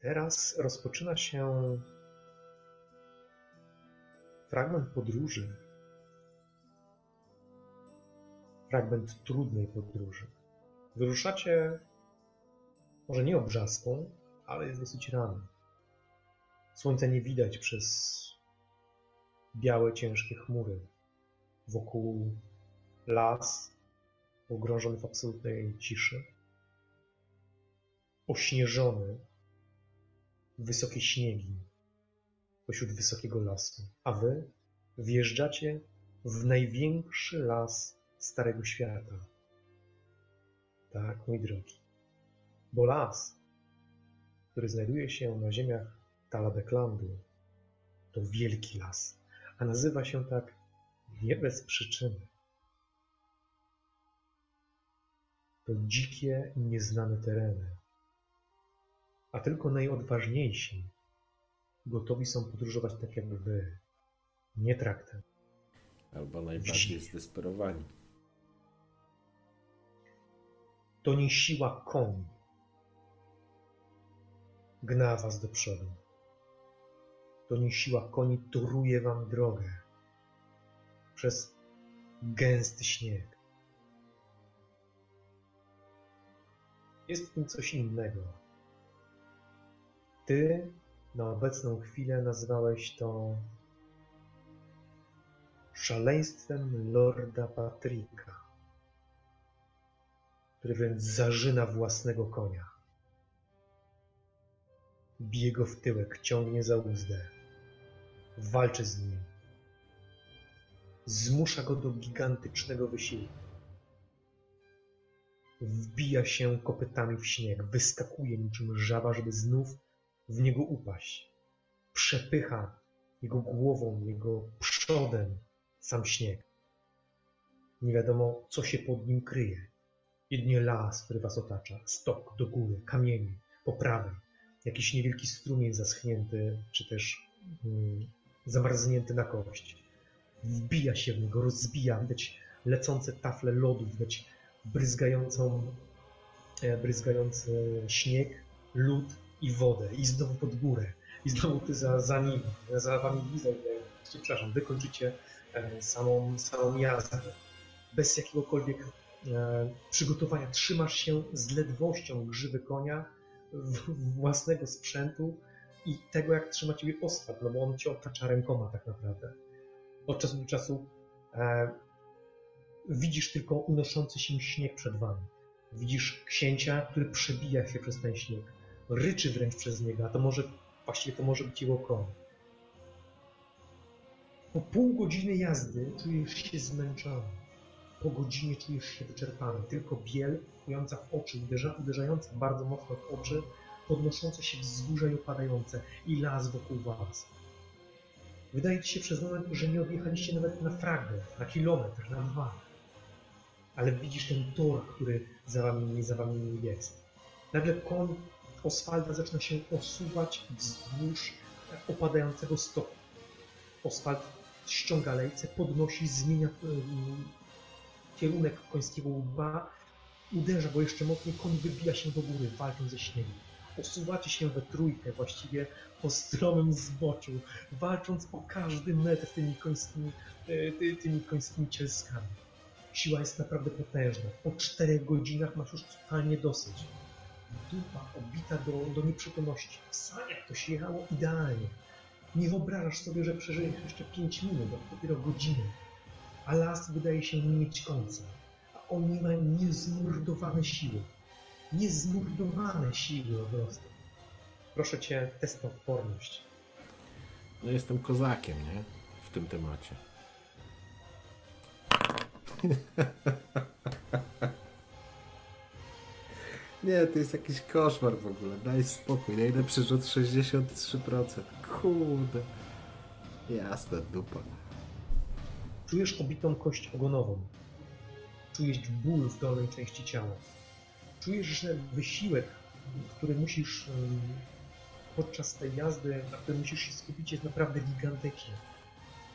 Teraz rozpoczyna się fragment podróży. Fragment trudnej podróży. Wyruszacie może nie obrzaską, ale jest dosyć rano. Słońca nie widać przez białe, ciężkie chmury. Wokół las pogrążony w absolutnej ciszy. Ośnieżony wysokie śniegi pośród wysokiego lasu, a wy wjeżdżacie w największy las Starego Świata. Tak, mój drogi. Bo las, który znajduje się na ziemiach Talabeklandu, to wielki las, a nazywa się tak nie bez przyczyny. To dzikie nieznane tereny, a tylko najodważniejsi gotowi są podróżować tak jak wy, nie traktem. Albo najbardziej zdesperowani. To nie siła koni gna was do przodu. To nie siła koni toruje wam drogę przez gęsty śnieg. Jest w tym coś innego. Ty na obecną chwilę nazwałeś to szaleństwem Lorda Patryka, który wręcz zarzyna własnego konia. Bije go w tyłek, ciągnie za uzdę, walczy z nim, zmusza go do gigantycznego wysiłku. Wbija się kopytami w śnieg, wyskakuje niczym żaba, żeby znów w niego upaść. Przepycha jego głową, jego przodem sam śnieg. Nie wiadomo, co się pod nim kryje. Jedynie las, który was otacza, stok do góry, kamienie, po prawej, jakiś niewielki strumień zaschnięty, czy też mm, zamarznięty na kość. Wbija się w niego, rozbija, widać lecące tafle lodu, widać bryzgającą, e, bryzgający śnieg, lód, i wodę, i znowu pod górę, i znowu ty za, za za wami widzę, przepraszam, wykończycie e, samą, samą jazdę. Bez jakiegokolwiek e, przygotowania. Trzymasz się z ledwością grzywy konia, własnego sprzętu i tego, jak trzyma ciebie Oswald, no bo on cię otacza rękoma tak naprawdę. Od czasu do czasu e, widzisz tylko unoszący się śnieg przed wami. Widzisz księcia, który przebija się przez ten śnieg ryczy wręcz przez niego, a to może, właściwie to może być jego koń. Po pół godziny jazdy czujesz się zmęczony. Po godzinie czujesz się wyczerpany. Tylko biel, kująca w oczy, uderza, uderzająca bardzo mocno w oczy, podnoszące się wzgórza i opadające i las wokół was. Wydaje ci się przez moment, że nie odjechaliście nawet na fragment, na kilometr, na dwa. Ale widzisz ten tor, który za wami, za wami jest. Nagle koń Oswalda zaczyna się osuwać wzdłuż opadającego stoku. Oswald ściąga lejce, podnosi, zmienia kierunek końskiego łba, uderza go jeszcze mocniej, koń wybija się do góry, walcząc ze śniegiem. Osuwacie się we trójkę właściwie po stromym zboczu, walcząc o każdy metr tymi końskimi, e, ty, tymi końskimi cielskami. Siła jest naprawdę potężna. Po czterech godzinach masz już totalnie dosyć dupa obita do, do nieprzytomności. Saniach to się jechało idealnie. Nie wyobrażasz sobie, że przeżyjesz jeszcze 5 minut, a dopiero godzinę. A las wydaje się nie mieć końca. A oni mają niezmordowane siły. Niezmordowane siły po prostu. Proszę cię, test odporność. No jestem kozakiem, nie? W tym temacie. Nie, to jest jakiś koszmar w ogóle. Daj spokój. Najlepszy rzut 63%. Kurde. Jasna dupa. Czujesz obitą kość ogonową. Czujesz ból w dolnej części ciała. Czujesz, że wysiłek, który musisz podczas tej jazdy, na którym musisz się skupić, jest naprawdę gigantyczny.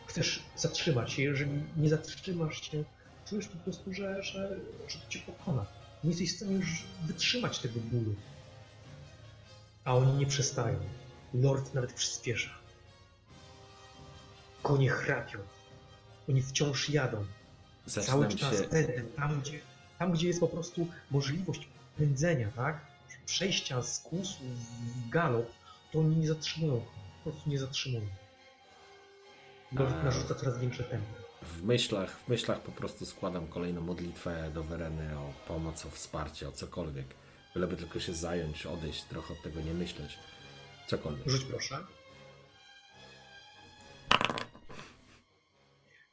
Chcesz zatrzymać się. Jeżeli nie zatrzymasz się, czujesz po prostu, że, że, że cię pokona. Nie jesteś w stanie już wytrzymać tego bólu. A oni nie przestają. Lord nawet przyspiesza. Konie chrapią. Oni wciąż jadą. Cały Zaczynam czas się... pędem, tam gdzie, tam gdzie jest po prostu możliwość pędzenia, tak? Przejścia z kłusu w galop, to oni nie zatrzymują. Po prostu nie zatrzymują. Lord narzuca coraz większe tempo. W myślach, w myślach po prostu składam kolejną modlitwę do Wereny o pomoc, o wsparcie, o cokolwiek. Byleby tylko się zająć, odejść, trochę od tego nie myśleć. Cokolwiek. Rzuć proszę.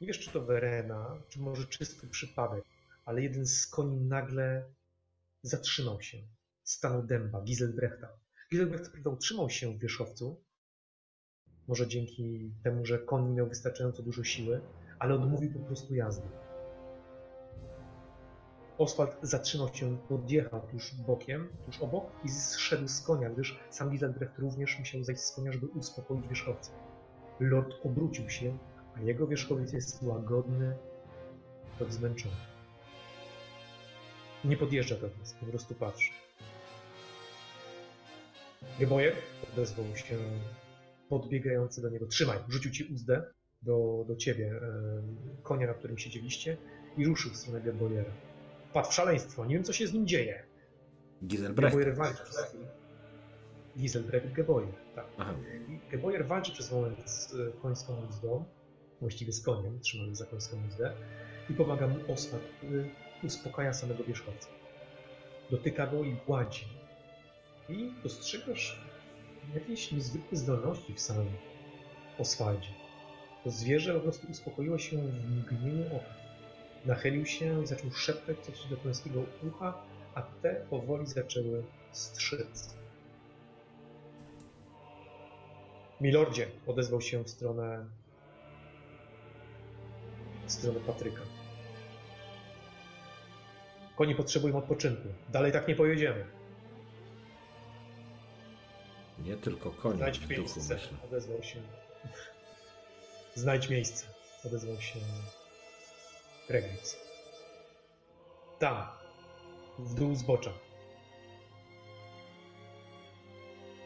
Nie wiesz, czy to Verena, czy może czysty przypadek, ale jeden z koni nagle zatrzymał się. Stanął dęba, Giselbrechta. Giselbrecht utrzymał się w wierzchowcu, może dzięki temu, że koń miał wystarczająco dużo siły, ale odmówił po prostu jazdy. Oswald zatrzymał się, podjechał tuż bokiem, tuż obok i zszedł z konia, gdyż sam Giselbrecht również musiał zejść z konia, żeby uspokoić wierzchowca. Lord obrócił się, a jego wierzchowiec jest łagodny, choć zmęczony. Nie podjeżdża do nas, po prostu patrzy. Geboje odezwał się podbiegający do niego. Trzymaj, rzucił ci uzdę do, do ciebie, e, konia, na którym siedzieliście i ruszył w stronę Gebojera. Padł w szaleństwo, nie wiem co się z nim dzieje. Giselbrecht. Gebojer walczy przez chwilę. Giselbrecht Gebojer, tak. Aha. Gebojer walczy przez moment z e, końską uzdą, właściwie z koniem, trzymany za końską uzdę i pomaga mu Oswald, który uspokaja samego wierzchowca. Dotyka go i gładzi. I dostrzegasz jakieś niezwykłe zdolności w samym Oswaldzie. To zwierzę po prostu uspokoiło się w mgnieniu oka. Nachylił się i zaczął szeptać coś do końskiego ucha, a te powoli zaczęły strzec. Milordzie odezwał się w stronę w stronę Patryka. Konie potrzebują odpoczynku. Dalej tak nie pojedziemy. Nie tylko konie Znajdź w duchu, miejsce, myślę. odezwał się. Znajdź miejsce, odezwał się Kreglic. Tam, w dół zbocza.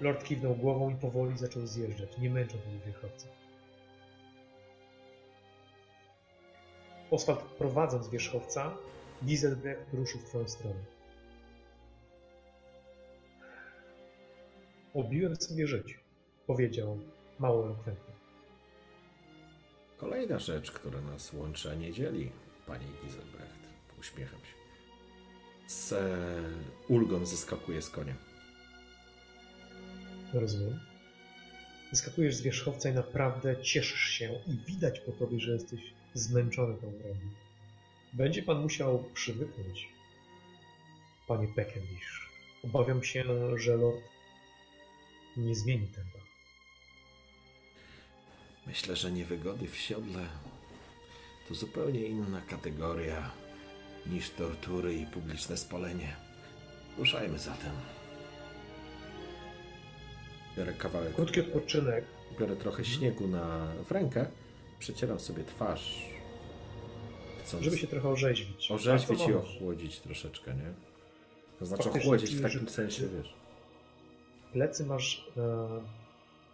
Lord kiwnął głową i powoli zaczął zjeżdżać, nie męcząc wierzchowca. Oswald prowadząc wierzchowca, Giselbrecht ruszył w twoją stronę. Obiłem sobie żyć, powiedział mało elokwentnie. Kolejna rzecz, która nas łączy, a nie dzieli, panie Giselbrecht. Uśmiecham się. Z ulgą zeskakuje z konia. Rozumiem. Wyskakujesz z wierzchowca i naprawdę cieszysz się i widać po tobie, że jesteś zmęczony tą drogą. Będzie pan musiał przywyknąć, panie Peckendish. Obawiam się, że Lord nie zmieni tempa. Myślę, że niewygody w siodle to zupełnie inna kategoria niż tortury i publiczne spalenie. Ruszajmy zatem. Biorę kawałek, Krótki odpoczynek. biorę trochę śniegu na, w rękę, przecieram sobie twarz, chcąc Żeby się trochę orzeźwić. orzeźwić i ochłodzić troszeczkę, nie? To znaczy ochłodzić w takim sensie, wiesz. Plecy masz, e,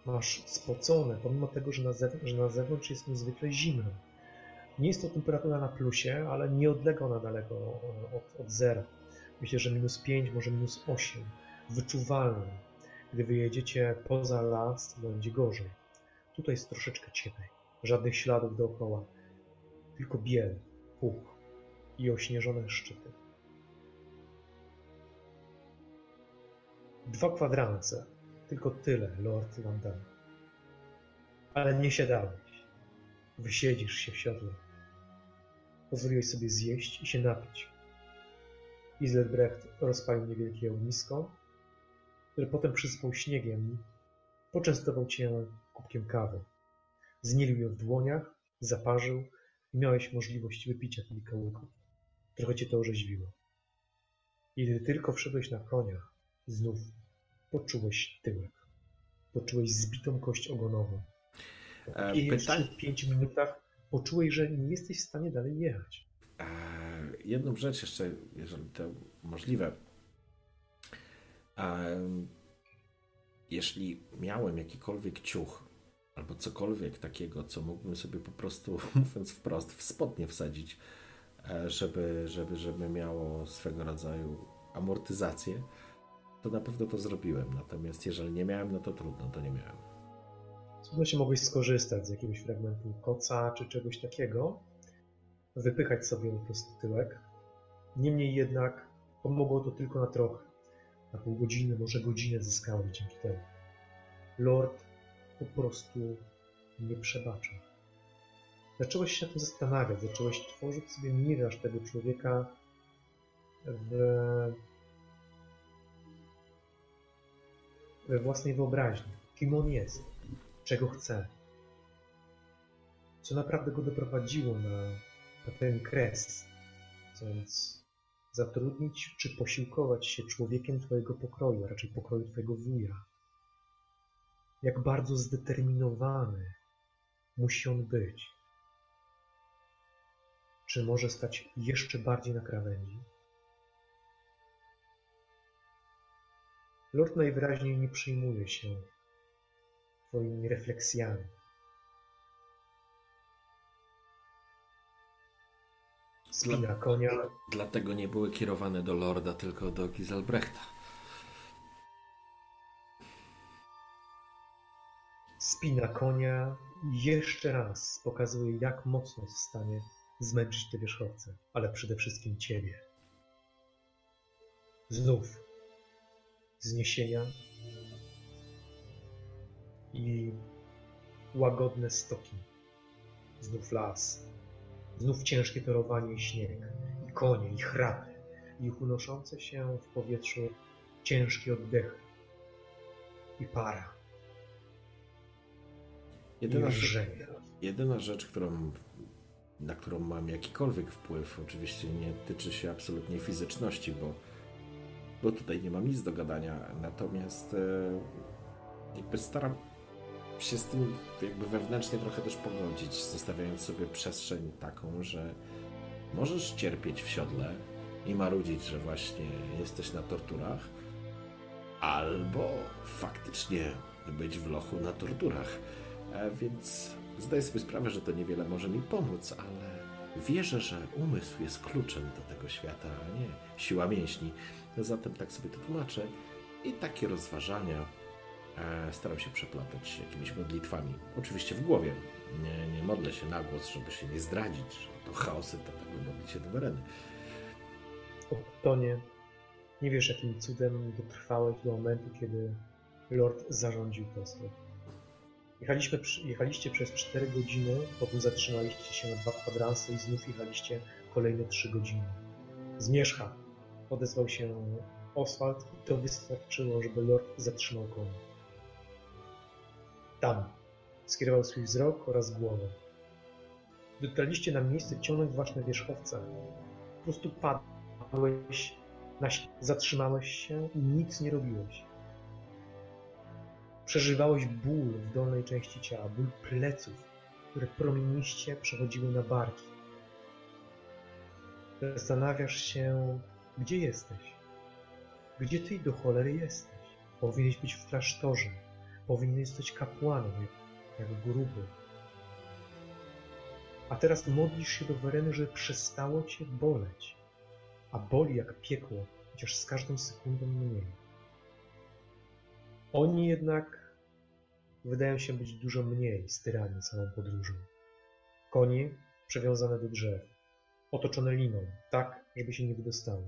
masz spocone, pomimo tego, że na, zew- że na zewnątrz jest niezwykle zimno. Nie jest to temperatura na plusie, ale nie odlega ona daleko e, od, od zera. Myślę, że minus 5, może minus 8. Wyczuwalne. Gdy wyjedziecie poza las, będzie gorzej. Tutaj jest troszeczkę cieplej. Żadnych śladów dookoła. Tylko biel, puch i ośnieżone szczyty. Dwa kwadranse. Tylko tyle Lord dał. Ale nie siadałeś. Wysiedzisz się w siodle. Pozwoliłeś sobie zjeść i się napić. Iselbrecht rozpalił niewielkie ognisko, które potem przysypał śniegiem, poczęstował cię kubkiem kawy. Znielił ją w dłoniach, zaparzył i miałeś możliwość wypicia kilka łyków. Trochę cię to orzeźwiło. I gdy tylko wszedłeś na konia, znów poczułeś tyłek. Poczułeś zbitą kość ogonową. E, I pytań- w pięciu minutach poczułeś, że nie jesteś w stanie dalej jechać. E, jedną rzecz jeszcze, jeżeli to możliwe. E, jeśli miałem jakikolwiek ciuch albo cokolwiek takiego, co mógłbym sobie po prostu, mówiąc wprost, w spodnie wsadzić, żeby, żeby, żeby miało swego rodzaju amortyzację, to na pewno to zrobiłem. Natomiast jeżeli nie miałem, no to trudno, to nie miałem. Z pewnością mogłeś skorzystać z jakiegoś fragmentu koca czy czegoś takiego, wypychać sobie po prostu tyłek. Niemniej jednak pomogło to tylko na trochę. Na pół godziny, może godzinę zyskałeś dzięki temu. Lord po prostu nie przebacza. Zacząłeś się nad tym zastanawiać, zacząłeś tworzyć sobie miraż tego człowieka w, we własnej wyobraźni. Kim on jest, czego chce, co naprawdę go doprowadziło na, na ten kres, chcąc zatrudnić czy posiłkować się człowiekiem Twojego pokroju, a raczej pokroju Twojego wuja. Jak bardzo zdeterminowany musi on być. Czy może stać jeszcze bardziej na krawędzi? Lord najwyraźniej nie przejmuje się Twoimi refleksjami. Spina konia, Dlatego nie były kierowane do Lorda, tylko do Giselbrechta. spina konia i jeszcze raz pokazuje, jak mocno jest w stanie zmęczyć te wierzchowce, ale przede wszystkim Ciebie. Znów zniesienia i łagodne stoki. Znów las. Znów ciężkie torowanie i śnieg. I konie, i chrapy. I ich unoszące się w powietrzu ciężkie oddechy. I para. I Jedyna rzecz, rżenie. jedyna rzecz którą, na którą mam jakikolwiek wpływ, oczywiście nie tyczy się absolutnie fizyczności, bo, bo tutaj nie mam nic do gadania. Natomiast e, jakby staram się z tym jakby wewnętrznie trochę też pogodzić, zostawiając sobie przestrzeń taką, że możesz cierpieć w siodle i marudzić, że właśnie jesteś na torturach, albo faktycznie być w lochu na torturach. E, Więc zdaję sobie sprawę, że to niewiele może mi pomóc, ale wierzę, że umysł jest kluczem do tego świata, a nie siła mięśni. Zatem tak sobie to tłumaczę. I takie rozważania e, staram się przeplatać jakimiś modlitwami. Oczywiście w głowie. Nie, nie modlę się na głos, żeby się nie zdradzić, że to chaosy, to tak modlić się do wereny. Tonie, nie wiesz jakim cudem dotrwałeś do momentu, kiedy Lord zarządził postęp. Jechaliśmy, jechaliście przez 4 godziny, potem zatrzymaliście się na dwa kwadranse i znów jechaliście kolejne 3 godziny. Zmierzcha, odezwał się Oswald i to wystarczyło, żeby Lord zatrzymał konia. Tam skierował swój wzrok oraz głowę. Dotarliście na miejsce ciągnąć wasze wierzchowce. Po prostu padłeś, zatrzymałeś się i nic nie robiłeś. Przeżywałeś ból w dolnej części ciała, ból pleców, które promieniście przechodziły na barki. Zastanawiasz się, gdzie jesteś? Gdzie ty do cholery jesteś? Powinieneś być w klasztorze. Powinieneś być kapłanem, jak, jak gruby. A teraz modlisz się do Wereny, żeby przestało cię boleć. A boli jak piekło, chociaż z każdą sekundą mniej. Oni jednak wydają się być dużo mniej styrani całą podróżą. Konie przywiązane do drzew, otoczone liną, tak, żeby się nie wydostały.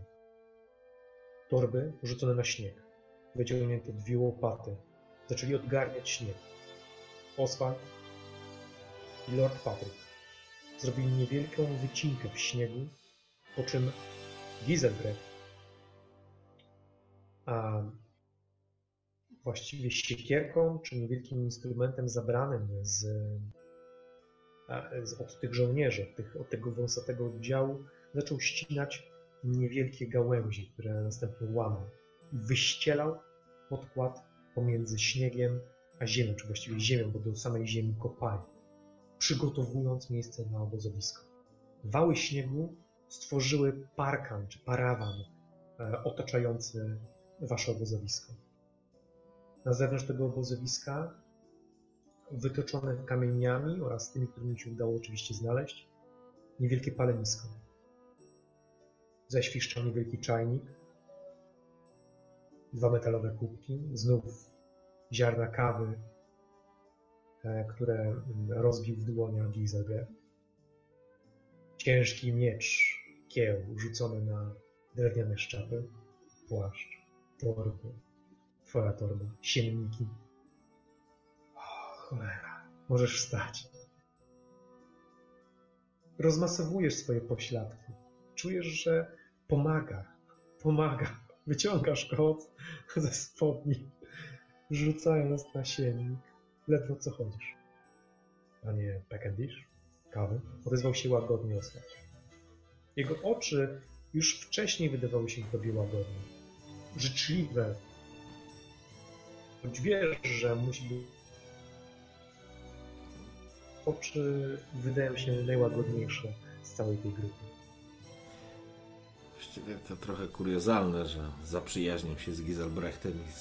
Torby rzucone na śnieg, wyciągnięte dwie łopaty, zaczęli odgarniać śnieg. Oswald i Lord Patrick zrobili niewielką wycinkę w śniegu, po czym Giselbrecht a właściwie siekierką, czy niewielkim instrumentem zabranym z, z, od tych żołnierzy, tych, od tego wąsatego oddziału, zaczął ścinać niewielkie gałęzie, które następnie łamał. I wyścielał podkład pomiędzy śniegiem a ziemią, czy właściwie ziemią, bo do samej ziemi kopali, przygotowując miejsce na obozowisko. Wały śniegu stworzyły parkan czy parawan e, otaczający wasze obozowisko. Na zewnątrz tego obozowiska, wytoczone kamieniami oraz tymi, którymi się udało oczywiście znaleźć, niewielkie palenisko. Zaświszczał niewielki czajnik, dwa metalowe kubki, znów ziarna kawy, e, które rozbił w dłoniach Giselbrecht. Ciężki miecz, kieł rzucony na drewniane szczapy, płaszcz, torby, twoja torba, sienniki. O, cholera, możesz wstać. Rozmasowujesz swoje pośladki. Czujesz, że pomaga, pomaga. Wyciągasz kot ze spodni, rzucając na siennik. Ledwo co chodzisz. Panie Peckendish? Kawy? Odezwał się łagodnie Oswald. Jego oczy już wcześniej wydawały się tobie łagodne. Życzliwe. Choć wiesz, że musi być... Oczy wydają się najłagodniejsze z całej tej grupy. Właściwie to trochę kuriozalne, że zaprzyjaźnił się z Giselbrechtem i z,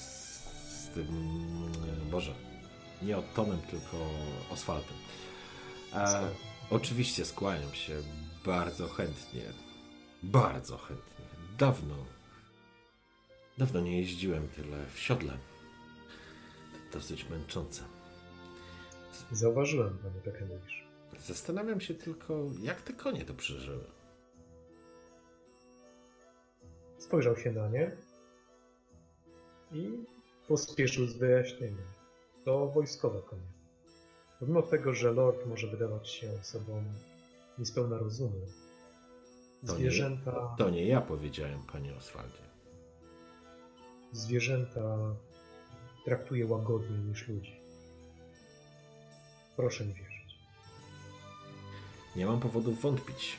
z tym... Boże, nie Ottonem, tylko Oswaldem. A, oczywiście skłaniam się bardzo chętnie. Bardzo chętnie. Dawno. Dawno nie jeździłem tyle w siodle. Dosyć męczące. Zauważyłem, panie Pekenowicz. Zastanawiam się tylko, jak te konie to przeżyły. Spojrzał się na nie i pospieszył z wyjaśnieniem. To wojskowe konie. Pomimo tego, że lord może wydawać się sobą niespełna rozumu, To zwierzęta, Nie, to nie ja powiedziałem, panie Oswaldzie. zwierzęta traktuje łagodniej niż ludzi. Proszę mi wierzyć. Nie mam powodów wątpić.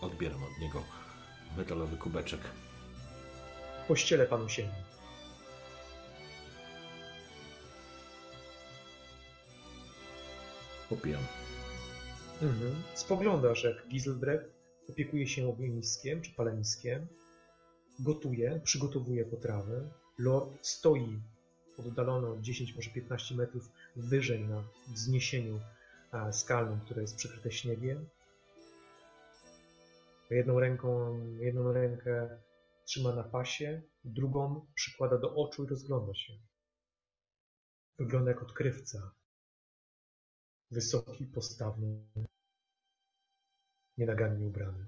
Odbieram od niego metalowy kubeczek. Pościelę panu sieni. Popijam. Mhm. Spoglądasz, jak Giselbrecht opiekuje się ogniskiem czy paleniskiem, gotuje, przygotowuje potrawy. Lord stoi oddalony od 10, może 15 metrów wyżej na wzniesieniu e, skalnym, które jest przykryte śniegiem. Jedną ręką, jedną rękę trzyma na pasie, drugą przykłada do oczu i rozgląda się. Wygląda jak odkrywca. Wysoki, postawny, nienagannie ubrany.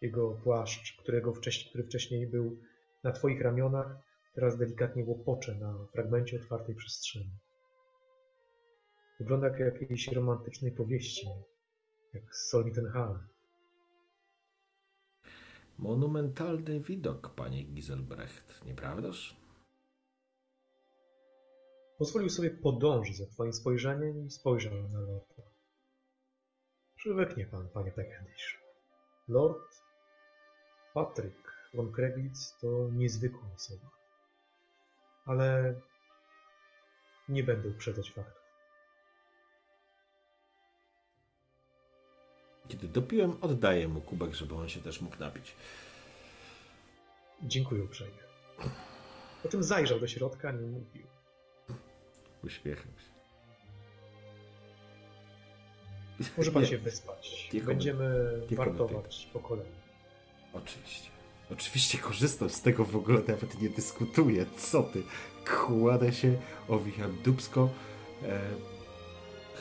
Jego płaszcz, którego wcześniej, który wcześniej był na twoich ramionach, teraz delikatnie łopocze na fragmencie otwartej przestrzeni. Wygląda jak jakiejś romantycznej powieści, jak z Solnitenhall. Monumentalny widok, panie Giselbrecht, nieprawdaż? Pozwolił sobie podążyć za twoim spojrzeniem i spojrzał na lorda. Przywyknie pan, panie Peckendish. Lord Patryk von Kreglitz to niezwykła osoba. Ale nie będę uprzedzać faktów. Kiedy dopiłem, oddaję mu kubek, żeby on się też mógł napić. Dziękuję uprzejmie. Po czym zajrzał do środka, nie mówił. Uśmiecham się. Może pan Nie. się wyspać. Nie Będziemy nie wartować po kolei. Oczywiście. Oczywiście korzystam z tego w ogóle, nawet nie dyskutuję. Co ty? Kładę się, owijam dubsko. E,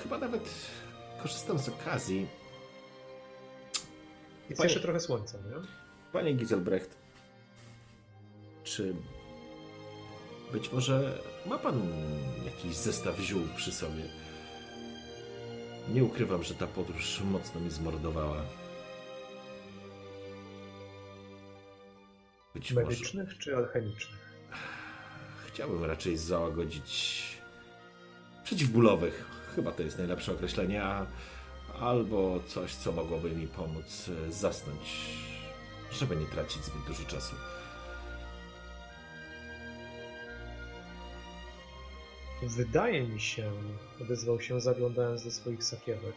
chyba nawet korzystam z okazji. I jeszcze trochę słońca, nie? Panie Giselbrecht, czy być może ma pan jakiś zestaw ziół przy sobie? Nie ukrywam, że ta podróż mocno mi zmordowała. Być może. Medycznych czy alchemicznych? chciałbym raczej załagodzić przeciwbólowych. Chyba to jest najlepsze określenie, a, albo coś, co mogłoby mi pomóc e, zasnąć, żeby nie tracić zbyt dużo czasu. Wydaje mi się, odezwał się zaglądając do swoich sakiewek,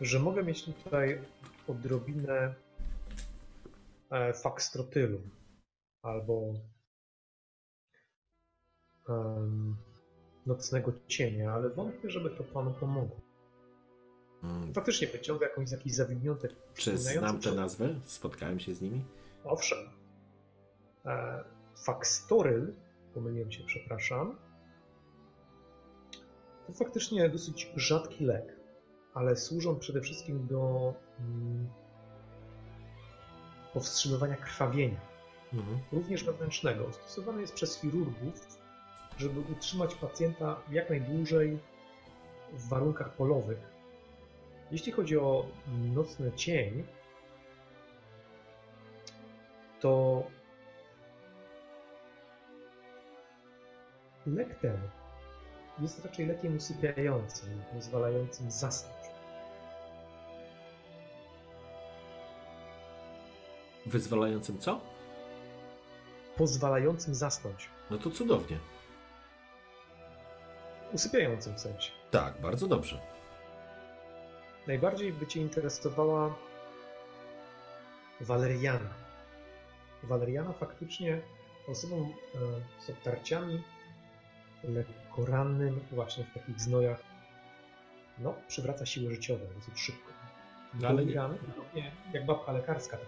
że mogę mieć tutaj odrobinę e, fakstrotylu albo nocnego cienia, ale wątpię, żeby to panu pomogło. Mm, Faktycznie wyciąga jakąś, jakiś zawiniątek. Czy znam tę nazwę? Spotkałem się z nimi? Owszem. E, Fakstoryl, pomyliłem się, przepraszam. To faktycznie dosyć rzadki lek, ale służą przede wszystkim do mm, powstrzymywania krwawienia, Mhm. również wewnętrznego. Stosowany jest przez chirurgów, żeby utrzymać pacjenta jak najdłużej w warunkach polowych. Jeśli chodzi o nocny cień, to lek ten jest raczej lekiem usypiającym, pozwalającym zasnąć. Wyzwalającym co? Pozwalającym zasnąć. No to cudownie. Usypiającym w sensie. Tak, bardzo dobrze. Najbardziej by Cię interesowała Waleriana. Waleriana faktycznie osobom e, z obtarciami lekko rannym, właśnie w takich znojach, no, przywraca siły życiowe dosyć szybko. No, ale nie- Rany, nie, jak babka lekarska, tak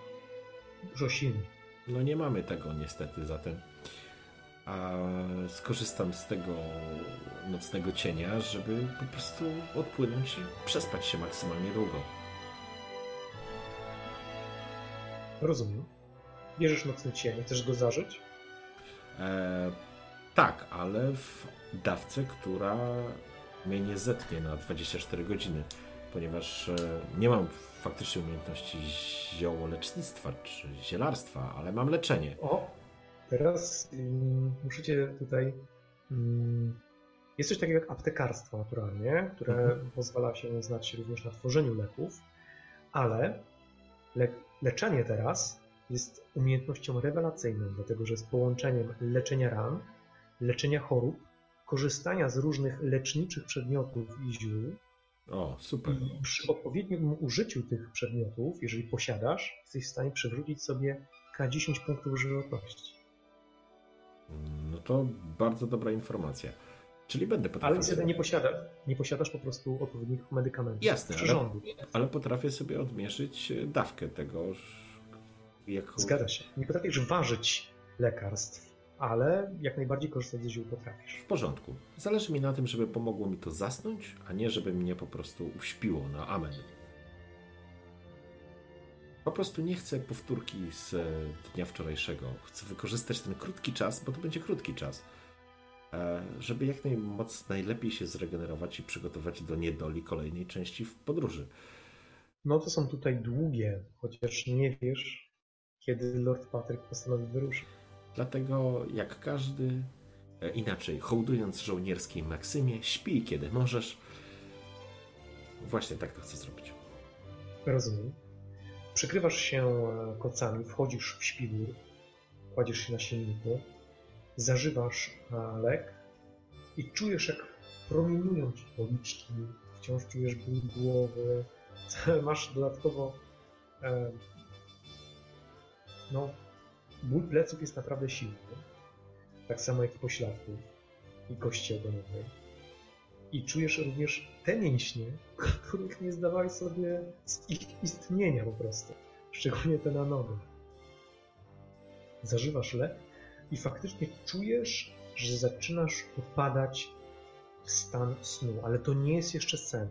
dużo silniej. No nie mamy tego niestety zatem. A skorzystam z tego nocnego cienia, żeby po prostu odpłynąć i przespać się maksymalnie długo. Rozumiem. Bierzesz nocny cień, chcesz go zażyć? E, tak, ale w dawce, która mnie nie zetnie na 24 godziny, ponieważ e, nie mam faktycznie umiejętności ziołolecznictwa czy zielarstwa, ale mam leczenie. O, teraz ym, muszę cię tutaj. Ym, jest coś takiego jak aptekarstwo naturalnie, które Mhm. pozwala się znać również na tworzeniu leków, ale le leczenie teraz jest umiejętnością rewelacyjną, dlatego że z połączeniem leczenia ran, leczenia chorób, korzystania z różnych leczniczych przedmiotów i ziół, O, super. i przy odpowiednim użyciu tych przedmiotów, jeżeli posiadasz, jesteś w stanie przywrócić sobie K10 punktów żywotności. No to bardzo dobra informacja. Czyli będę Ale potrafił. niestety nie, posiada, nie posiadasz po prostu odpowiednich medykamentów. Jasne, ale-. Ale potrafię sobie odmierzyć e, dawkę tego, jako... Zgadza się. Nie potrafisz ważyć lekarstw, ale jak najbardziej korzystać ze ziół potrafisz. W porządku. Zależy mi na tym, żeby pomogło mi to zasnąć, a nie żeby mnie po prostu uśpiło na amen. Po prostu nie chcę powtórki z e, dnia wczorajszego. Chcę wykorzystać ten krótki czas, bo to będzie krótki czas, e, żeby jak najmoc, najlepiej się zregenerować i przygotować do niedoli kolejnej części w podróży. No to są tutaj długie, chociaż nie wiesz, kiedy Lord Patrick postanowi wyruszyć. Dlatego, jak każdy, e, inaczej, hołdując żołnierskiej maksymie, śpij kiedy możesz. Właśnie tak to chcę zrobić. Rozumiem. Przykrywasz się e, kocami, wchodzisz w śpiwór, kładziesz się na silniku, zażywasz e, lek i czujesz, jak promieniują ci policzki, wciąż czujesz ból głowy, masz dodatkowo e, no, ból pleców jest naprawdę silny, tak samo jak i pośladków i kości ogonowej. I czujesz również te mięśnie, których nie zdawałeś sobie z ich istnienia po prostu. Szczególnie te na nogę. Zażywasz lek i faktycznie czujesz, że zaczynasz upadać w stan snu, ale to nie jest jeszcze sen.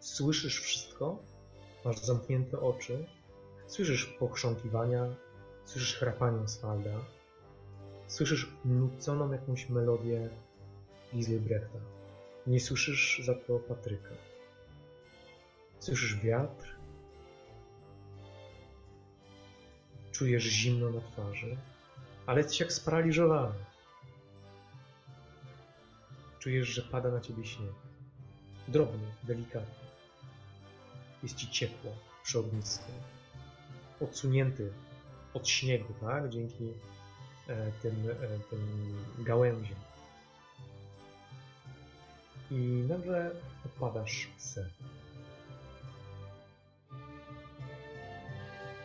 Słyszysz wszystko, masz zamknięte oczy, słyszysz pochrząkiwania, słyszysz chrapanie Oswalda, słyszysz nuconą jakąś melodię Giselbrechta. Nie słyszysz za to Patryka. Słyszysz wiatr. Czujesz zimno na twarzy. ale jesteś jak sparaliżowany. Czujesz, że pada na ciebie śnieg. Drobny, delikatny. Jest ci ciepło przy ognisku. Odsunięty od śniegu, tak? Dzięki e, tym, e, tym gałęziom. I nagle opadasz w sen.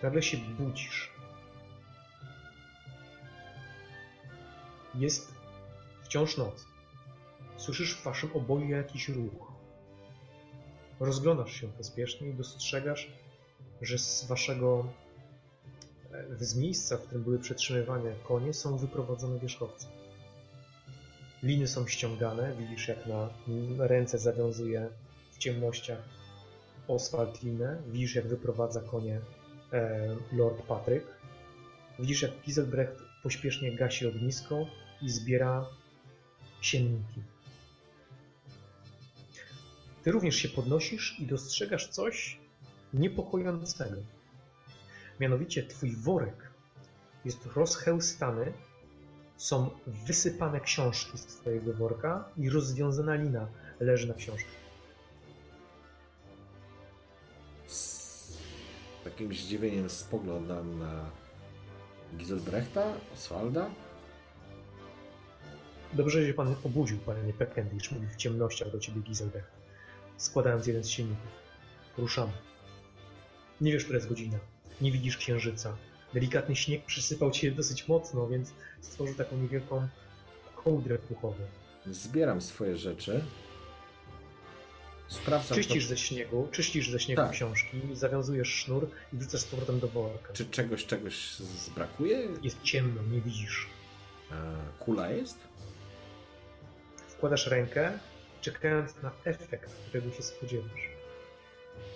Nagle się budzisz. Jest wciąż noc. Słyszysz w waszym oboju jakiś ruch. Rozglądasz się pospiesznie i dostrzegasz, że z waszego e, z miejsca, w którym były przetrzymywane konie, są wyprowadzone wierzchowce. Liny są ściągane, widzisz jak na ręce zawiązuje w ciemnościach Oswald linę, widzisz jak wyprowadza konie e, Lord Patryk, widzisz jak Giselbrecht pośpiesznie gasi ognisko i zbiera sienniki. Ty również się podnosisz i dostrzegasz coś niepokojącego. Mianowicie twój worek jest rozchełstany, są wysypane książki z twojego worka i rozwiązana lina leży na książkach. Z takim zdziwieniem spoglądam na Giselbrechta, Oswalda. Dobrze, że się pan obudził, panie Peckendish, mówi w ciemnościach do ciebie Giselbrecht, składając jeden z silników. Ruszamy. Nie wiesz, która jest godzina. Nie widzisz księżyca. Delikatny śnieg przysypał cię dosyć mocno, więc stworzył taką niewielką kołdrę puchową. Zbieram swoje rzeczy. Sprawdzam, Czyścisz to, ze śniegu, czyścisz ze śniegu Tak. książki, zawiązujesz sznur i wrzucasz z powrotem do worka. czy czegoś, czegoś zbrakuje. Jest ciemno, nie widzisz. E, Kula jest? Wkładasz rękę, czekając na efekt, którego się spodziewasz.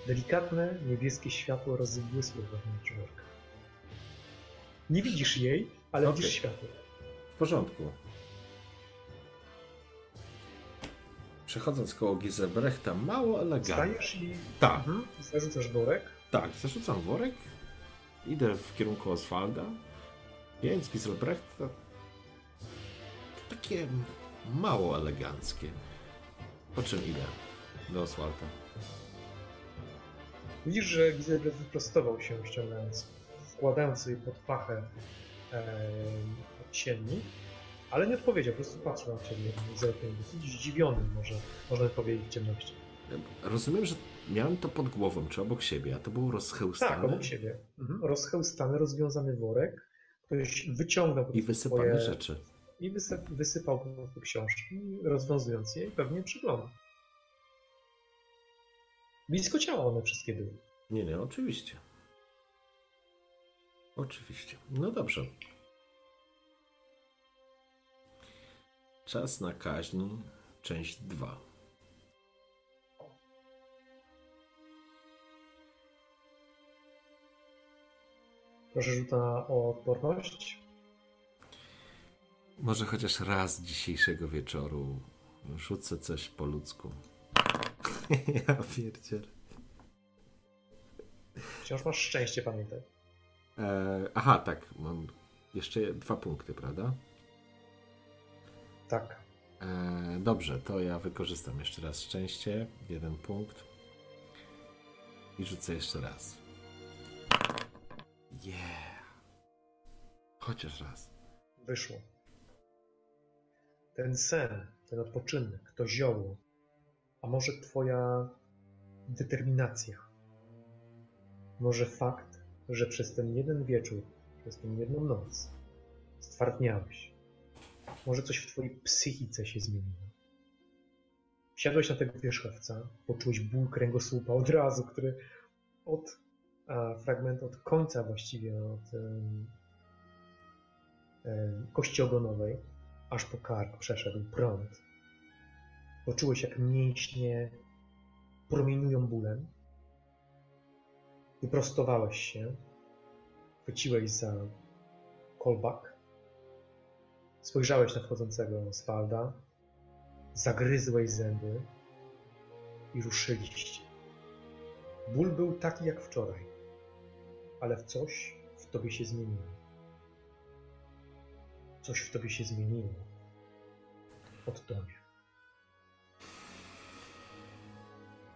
Delikatne, niebieskie światło rozbłysło wewnątrz worka. Nie widzisz jej, ale Okej. widzisz światło. W porządku. Przechodząc koło Giselbrechta, mało elegancko. Stajesz i Tak, mhm, zarzucasz worek. tak. Zarzucam worek. Idę w kierunku Oswalda. Więc Giselbrecht to, to takie mało eleganckie. Po czym idę do Oswalda. Widzisz, że Gizelbrecht wyprostował się, ściągając, wkładając sobie pod pachę e, siennik, ale nie odpowiedział, po prostu patrzył na ciebie dosyć zdziwiony, może, można powiedzieć w ciemności. Rozumiem, że miałem to pod głową, czy obok siebie, a to było rozchełstane Tak, obok siebie. Mhm. Rozchełstany, rozwiązany worek. Ktoś wyciągnął po i wysypane twoje... rzeczy. I wysyp, wysypał po prostu książki, rozwiązując je i pewnie przyglądał. Blisko ciała one wszystkie były. Nie, nie, oczywiście. Oczywiście. No dobrze. Czas na kaźń, część 2. Proszę rzuta o odporność. Może chociaż raz dzisiejszego wieczoru rzucę coś po ludzku. ja pierdzielę. Wciąż masz szczęście, pamiętaj. E, aha, tak, mam jeszcze dwa punkty, prawda? Tak. E, dobrze, to ja wykorzystam jeszcze raz szczęście. Jeden punkt. I rzucę jeszcze raz. Yeah. Chociaż raz. Wyszło. Ten sen, ten odpoczynek, to zioło, a może twoja determinacja, może fakt, że przez ten jeden wieczór, przez tę jedną noc stwardniałeś. Może coś w twojej psychice się zmieniło. Wsiadłeś na tego wierzchowca, poczułeś ból kręgosłupa od razu, który od a, fragmentu, od końca właściwie, od kości ogonowej, aż po kark przeszedł prąd. Poczułeś, jak mięśnie promienują bólem. Wyprostowałeś się, chwyciłeś za kolbak, spojrzałeś na wchodzącego Oswalda, zagryzłeś zęby i ruszyliście. Ból był taki jak wczoraj, ale w coś w tobie się zmieniło. Coś w tobie się zmieniło. Od tobie.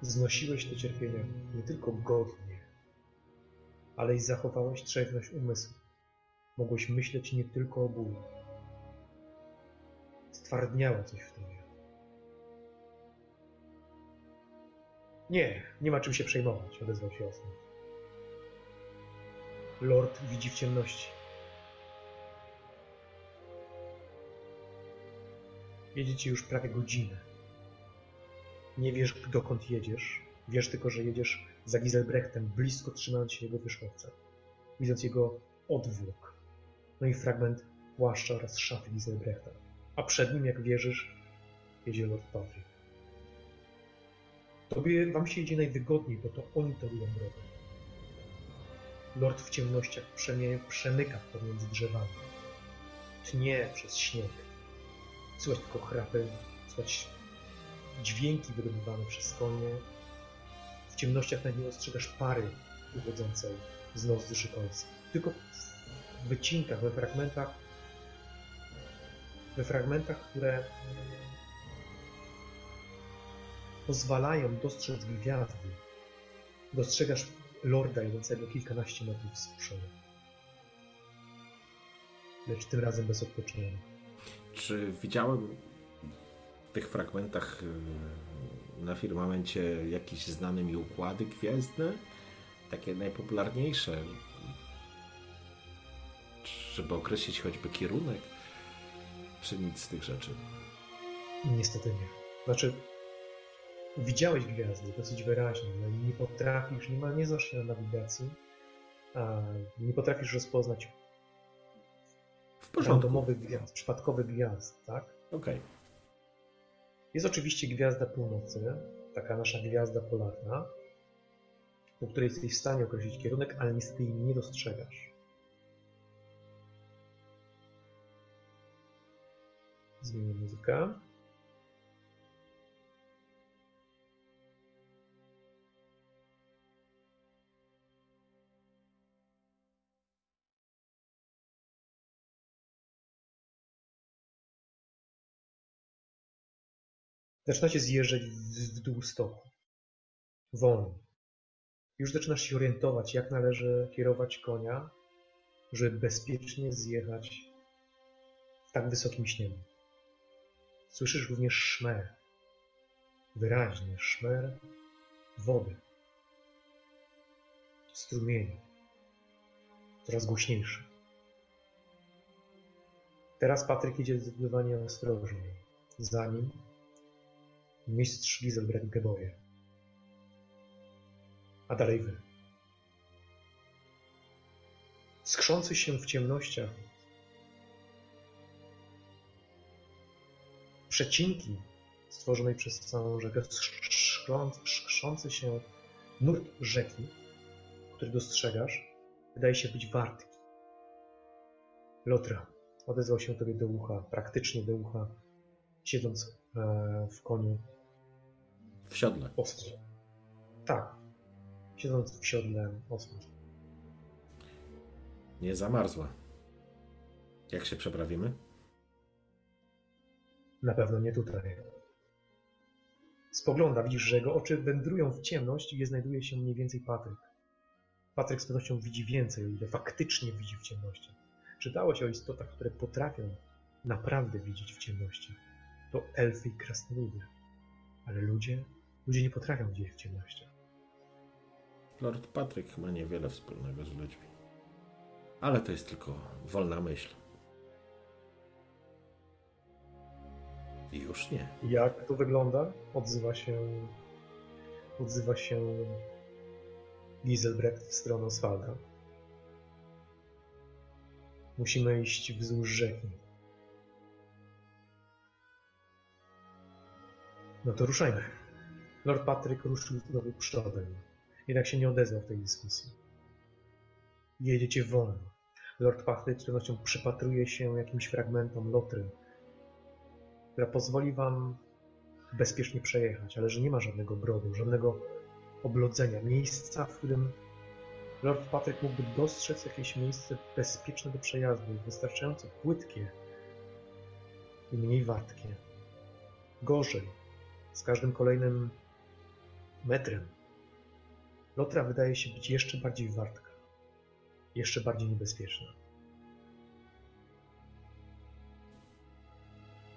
Znosiłeś te cierpienia nie tylko godnie, ale i zachowałeś trzeźwość umysłu. Mogłeś myśleć nie tylko o bólu. Stwardniało coś w tobie. Nie, nie ma czym się przejmować, odezwał się Osmond. Lord widzi w ciemności. Jedziecie już prawie godzinę. Nie wiesz, dokąd jedziesz. Wiesz tylko, że jedziesz za Giselbrechtem, blisko trzymając się jego wierzchowca. Widząc jego odwłok. No i fragment płaszcza oraz szafy Giselbrechta. A przed nim, jak wierzysz, jedzie Lord Patrick. Tobie, wam się idzie najwygodniej, bo to oni torują drogę. Lord w ciemnościach przemie, przemyka pomiędzy drzewami. Tnie przez śnieg. Słychać tylko chrapy, słychać dźwięki wydobywane przez konie. W ciemnościach na nie ostrzegasz pary uchodzącej z nozdy szykońskiej. Tylko w wycinkach, we fragmentach, we fragmentach, które pozwalają dostrzec gwiazdy. Dostrzegasz lorda idącego kilkanaście metrów z przodu. Lecz tym razem bez odpoczynku. Czy widziałem w tych fragmentach y, na firmamencie jakieś znane mi układy gwiezdne? Takie najpopularniejsze, żeby określić choćby kierunek, czy nic z tych rzeczy? Niestety nie. Znaczy, widziałeś gwiazdy dosyć wyraźnie, ale nie potrafisz, nie ma, nie znasz się na nawigacji, a nie potrafisz rozpoznać W porządku. randomowych gwiazd, przypadkowych gwiazd, tak? Okej. Jest oczywiście gwiazda północy, taka nasza gwiazda polarna, po której jesteś w stanie określić kierunek, ale niestety jej nie dostrzegasz. Zmienię muzykę. Zaczynacie zjeżdżać w, dół stoku. Wolno. Już zaczynasz się orientować, jak należy kierować konia, żeby bezpiecznie zjechać w tak wysokim śniegu. Słyszysz również szmer. Wyraźnie szmer wody. Strumieni. Coraz głośniejszy. Teraz Patryk idzie zdecydowanie ostrożniej. Za nim mistrz Giselbrecht Geboje. A dalej wy. Skrzący się w ciemnościach przecinki stworzonej przez całą rzekę, skrząc- skrzący się nurt rzeki, który dostrzegasz, wydaje się być wartki. Lotra odezwał się tobie do ucha, praktycznie do ucha, siedząc e, w koniu W siodle. ostro. Tak, siedząc w siodle ostro. Nie zamarzła. Jak się przeprawimy? Na pewno nie tutaj. Spogląda, widzisz, że jego oczy wędrują w ciemność i gdzie znajduje się mniej więcej Patryk. Patryk z pewnością widzi więcej, o ile faktycznie widzi w ciemności. Czytałeś o istotach, które potrafią naprawdę widzieć w ciemności. To elfy i krasnoludy. Ale ludzie, ludzie nie potrafią widzieć w ciemnościach. Lord Patryk ma niewiele wspólnego z ludźmi. Ale to jest tylko wolna myśl. I już nie. Jak to wygląda? Odzywa się. Odzywa się Giselbrecht w stronę Oswalda. Musimy iść wzdłuż rzeki. No to ruszajmy. Lord Patryk ruszył znowu przodem. Jednak się nie odezwał w tej dyskusji. Jedziecie wolno. Lord Patryk z pewnością przypatruje się jakimś fragmentom lotry, która pozwoli wam bezpiecznie przejechać, ale że nie ma żadnego brodu, żadnego oblodzenia, miejsca, w którym Lord Patryk mógłby dostrzec jakieś miejsce bezpieczne do przejazdu, wystarczająco płytkie, i mniej wartkie. Gorzej, z każdym kolejnym metrem. Lotra wydaje się być jeszcze bardziej wartka, jeszcze bardziej niebezpieczna.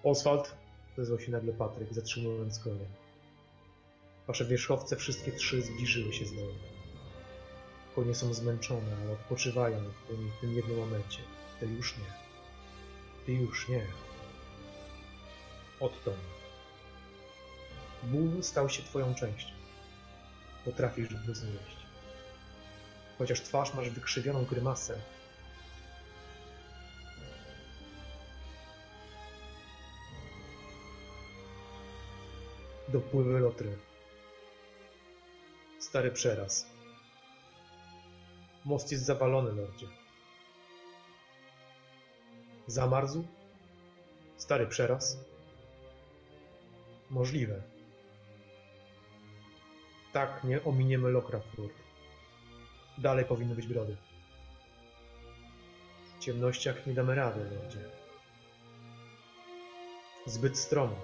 Oswald, odezwał się nagle Patryk, zatrzymując konie. Wasze wierzchowce, wszystkie trzy, zbliżyły się z dołu. Konie są zmęczone, ale odpoczywają w tym, w tym jednym momencie. Ty już nie. Ty już nie. Odtąd. Ból stał się twoją częścią. Potrafisz go znieść. Chociaż twarz masz wykrzywioną grymasę, dopływy lotry. Stary przeraz. Most jest zawalony, lordzie. Zamarzł? Stary przeraz? Możliwe. Tak, nie ominiemy Lokrafurt. Dalej powinny być brody. W ciemnościach nie damy rady, lordzie. Zbyt stromo.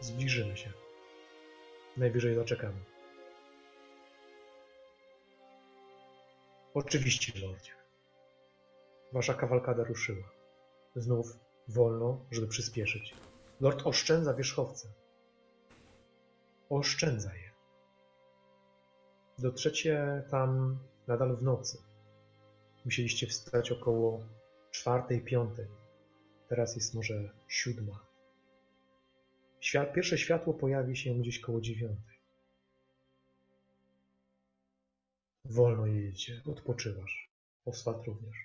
Zbliżymy się. Najwyżej zaczekamy. Oczywiście, lordzie. Wasza kawalkada ruszyła. Znów wolno, żeby przyspieszyć. Lord oszczędza wierzchowce. Oszczędza je. Dotrzecie tam nadal w nocy. Musieliście wstać około czwartej, piątej. Teraz jest może siódma. Świat, pierwsze światło pojawi się gdzieś koło dziewiątej. Wolno jedziecie, odpoczywasz. Oswald również.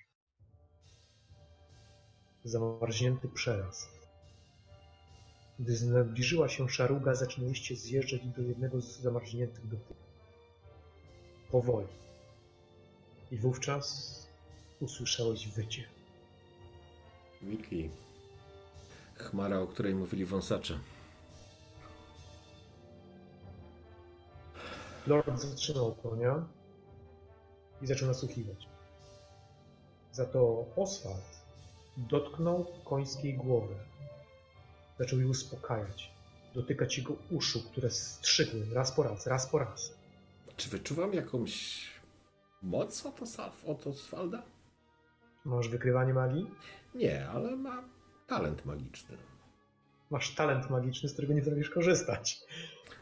Zamarznięty przeraz. Gdy zbliżyła się szaruga, zaczęliście zjeżdżać do jednego z zamarzniętych do tyłu. Powoli. I wówczas usłyszałeś wycie. Wiki. Chmara, o której mówili wąsacze. Lord zatrzymał konia i zaczął nasłuchiwać. Za to Oswald dotknął końskiej głowy. Zaczął je uspokajać, dotykać jego uszu, które strzygły raz po raz, raz po raz. Czy wyczuwam jakąś moc od, Osaf, od Oswalda? Masz wykrywanie magii? Nie, ale ma talent magiczny. Masz talent magiczny, z którego nie potrafisz korzystać.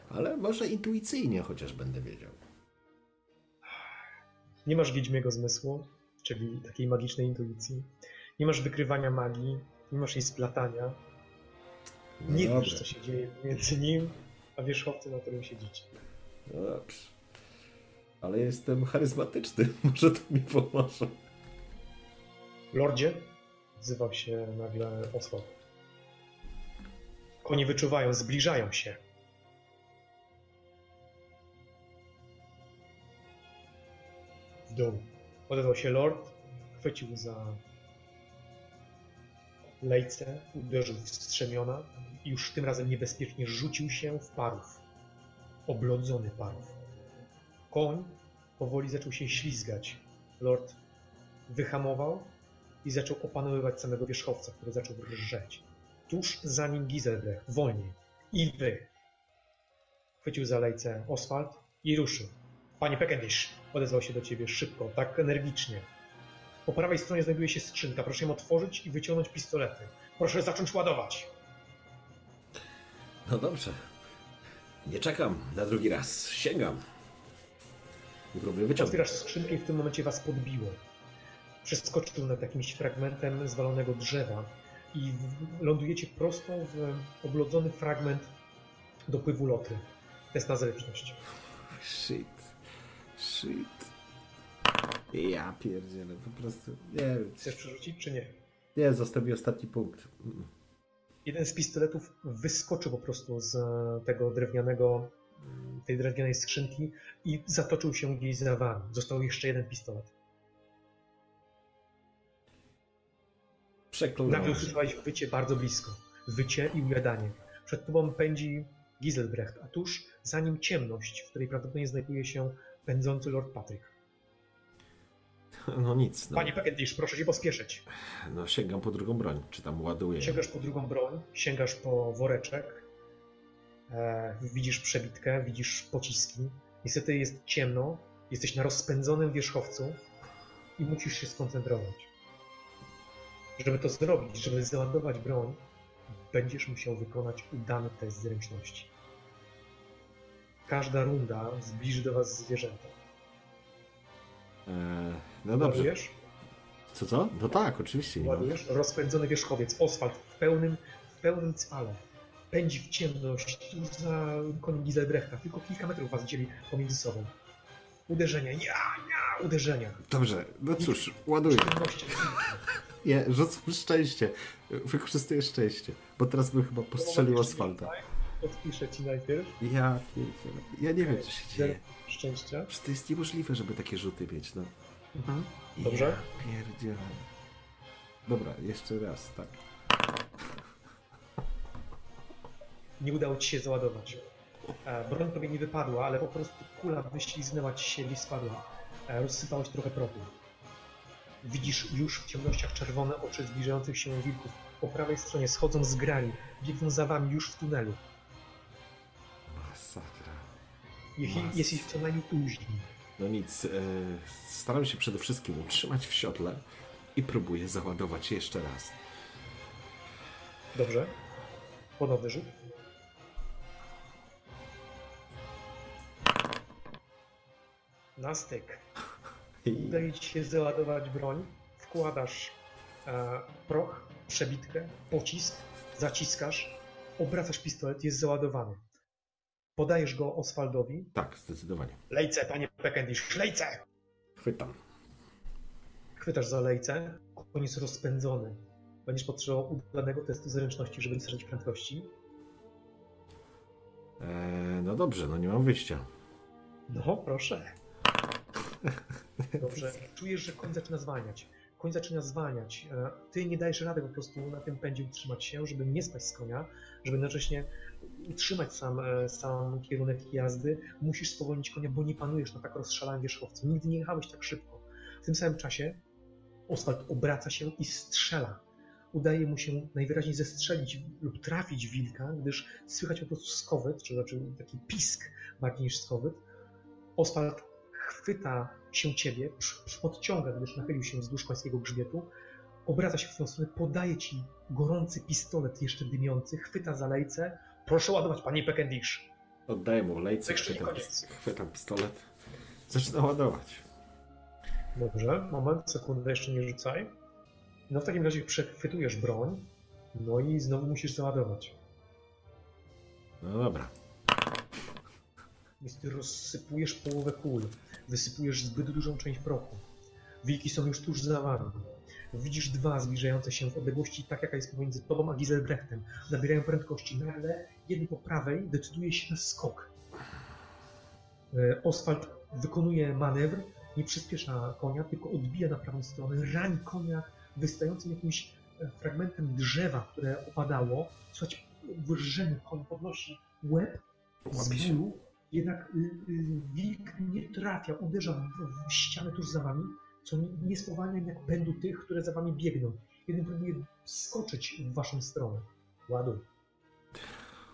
Ale może intuicyjnie chociaż będę wiedział. Nie masz wiedźmiego zmysłu, czyli takiej magicznej intuicji. Nie masz wykrywania magii, nie masz jej splatania. No nie dobrze. wiesz, co się dzieje między nim a wierzchowcem, na którym siedzicie. No dobrze. Ale jestem charyzmatyczny. Może to mi pomoże. Lordzie, wzywał się nagle Oswald. Konie wyczuwają, zbliżają się. W dół. Odezwał się lord, chwycił za lejce, uderzył w strzemiona już tym razem niebezpiecznie rzucił się w parów. Oblodzony parów. Koń powoli zaczął się ślizgać. Lord wyhamował i zaczął opanowywać samego wierzchowca, który zaczął rżeć. Tuż za nim Giselbrecht, wolniej. I wy. Chwycił za lejce Oswald i ruszył. Panie Pekendish, odezwał się do ciebie szybko, tak energicznie. Po prawej stronie znajduje się skrzynka. Proszę ją otworzyć i wyciągnąć pistolety. Proszę zacząć ładować. No dobrze. Nie czekam na drugi raz. Sięgam. I próbuję wyciągnąć. Otwierasz skrzynkę i w tym momencie was podbiło. Przeskoczył nad jakimś fragmentem zwalonego drzewa i lądujecie prosto w oblodzony fragment dopływu loty. Test na zręczność. Shit. Shit. Ja pierdzielę, po prostu. Nie wiem. Chcesz przerzucić, czy nie? Nie, został mi ostatni punkt. Mm. Jeden z pistoletów wyskoczył po prostu z tego drewnianego, tej drewnianej skrzynki i zatoczył się gdzieś za wami. Został jeszcze jeden pistolet. Nagle Przekląłem. usłyszałeś wycie bardzo blisko. Wycie i ujadanie. Przed tobą pędzi Giselbrecht, a tuż za nim ciemność, w której prawdopodobnie znajduje się pędzący Lord Patryk. No nic, no, Panie Peckendish, proszę się pospieszyć. no sięgam po drugą broń, czy tam ładuję. Sięgasz po drugą broń, sięgasz po woreczek, e, widzisz przebitkę, widzisz pociski. Niestety jest ciemno, jesteś na rozpędzonym wierzchowcu i musisz się skoncentrować. Żeby to zrobić, żeby załadować broń, będziesz musiał wykonać udany test zręczności. Każda runda zbliży do was zwierzęta. E, no dobrze. Ładujesz? Co, co? No tak, oczywiście. Mam. Ładujesz? Rozpędzony wierzchowiec, asfalt w pełnym, w pełnym cwale. Pędzi w ciemność, tuż za koniem Giselbrechta. Tylko kilka metrów was dzieli pomiędzy sobą. Uderzenia, ja, ja, uderzenia. Dobrze, no cóż, ładuję. Nie, rzucam szczęście. Wykorzystuję szczęście, bo teraz bym chyba postrzelił asfalta. Odpiszę ci najpierw. Ja. Ja nie wiem, co się dzieje. Szczęścia. Przecież to jest niemożliwe, żeby takie rzuty mieć, no. Dobrze. Ja pierdzielę. Dobra, jeszcze raz, tak. Nie udało ci się załadować. E, Broń tobie nie wypadła, ale po prostu kula wyśliznęła ci się i spadła. E, Rozsypałeś trochę prochu. Widzisz już w ciemnościach czerwone oczy zbliżających się wilków. Po prawej stronie schodzą z grani, biegną za wami już w tunelu. Jeśli jest ich co najmniej później. No nic, e, staram się przede wszystkim utrzymać w siodle i próbuję załadować jeszcze raz. Dobrze? Ponowny rzut. Na styk. Udaje ci się załadować broń, wkładasz e, proch, przebitkę, pocisk, zaciskasz, obracasz pistolet, jest załadowany. Podajesz go Oswaldowi. Tak, zdecydowanie. Lejce, panie Peckendish, lejce! Chwytam. Chwytasz za lejce, koń jest rozpędzony. Będziesz potrzebował udanego testu zręczności, żeby nie stracić prędkości. E, no dobrze, no nie mam wyjścia. No, proszę. Dobrze. Czujesz, że koń zaczyna zwalniać. Koń zaczyna zwalniać. E, Ty nie dajesz rady po prostu na tym pędzie utrzymać się, żeby nie spaść z konia, żeby jednocześnie utrzymać sam, e, sam kierunek jazdy. Musisz spowolnić konia, bo nie panujesz na tak rozszalanym wierzchowcu. Nigdy nie jechałeś tak szybko. W tym samym czasie Oswald obraca się i strzela. Udaje mu się najwyraźniej zestrzelić lub trafić wilka, gdyż słychać po prostu skowyt, czy znaczy taki pisk bardziej niż skowyt. Oswald chwyta się ciebie, podciąga, gdyż nachylił się wzdłuż końskiego grzbietu, obraca się w twoją stronę, podaje ci gorący pistolet jeszcze dymiący, chwyta za lejce. Proszę ładować, panie Peckendish. Oddaję mu lejce, chwytam, chwytam pistolet. Zaczynam ładować. Dobrze, moment, sekundę, jeszcze nie rzucaj. No w takim razie przechwytujesz broń, no i znowu musisz załadować. No dobra. Więc ty rozsypujesz połowę kul, wysypujesz zbyt dużą część prochu. Wilki są już tuż za wami. Widzisz dwa zbliżające się w odległości, tak jaka jest pomiędzy tobą a Giselbrechtem. Nabierają prędkości, nagle jeden po prawej decyduje się na skok. E, Oswald wykonuje manewr, nie przyspiesza konia, tylko odbija na prawą stronę, rani konia wystającym jakimś e, fragmentem drzewa, które opadało. Słuchać, wyrżenie koń podnosi łeb z bólu, jednak y, y, wilk nie trafia, uderza w, ścianę tuż za wami, co nie, spowalnia jak pędu tych, które za wami biegną. Jeden próbuje skoczyć w waszą stronę. Ładuj.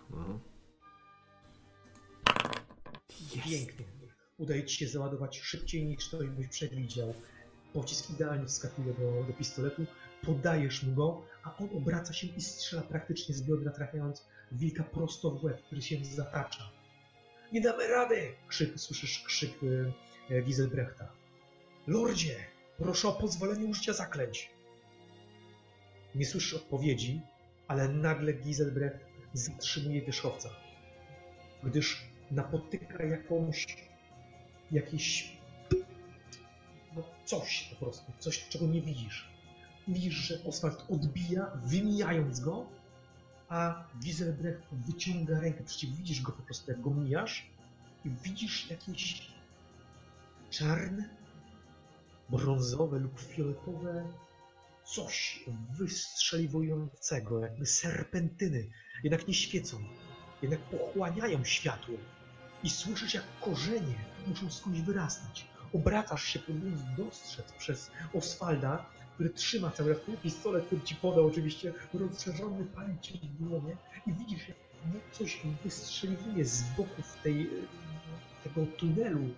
No. Pięknie. Udaje ci się załadować szybciej niż to byś przewidział. Pocisk idealnie wskakuje do, do pistoletu, podajesz mu go, a on obraca się i strzela praktycznie z biodra, trafiając wilka prosto w łeb, który się zatacza. Nie damy rady! Krzyk, słyszysz krzyk e, e, Giselbrechta. Lordzie, proszę o pozwolenie użycia zaklęć. Nie słyszysz odpowiedzi, ale nagle Giselbrecht zatrzymuje wierzchowca, gdyż napotyka jakąś, jakieś, no coś po prostu, coś, czego nie widzisz. Widzisz, że Oswald odbija, wymijając go, a Giselbrecht wyciąga rękę przeciw, widzisz go po prostu, jak go mijasz i widzisz jakieś czarne, brązowe lub fioletowe coś wystrzeliwującego, jakby serpentyny, jednak nie świecą, jednak pochłaniają światło i słyszysz, jak korzenie muszą skądś wyrastać. Obracasz się, próbując dostrzec przez Oswalda, który trzyma cały czas ten pistolet, który ci podał oczywiście, rozszerzony ci w dłonie i widzisz, jak coś wystrzeliwuje z boków tej, e, tego tunelu,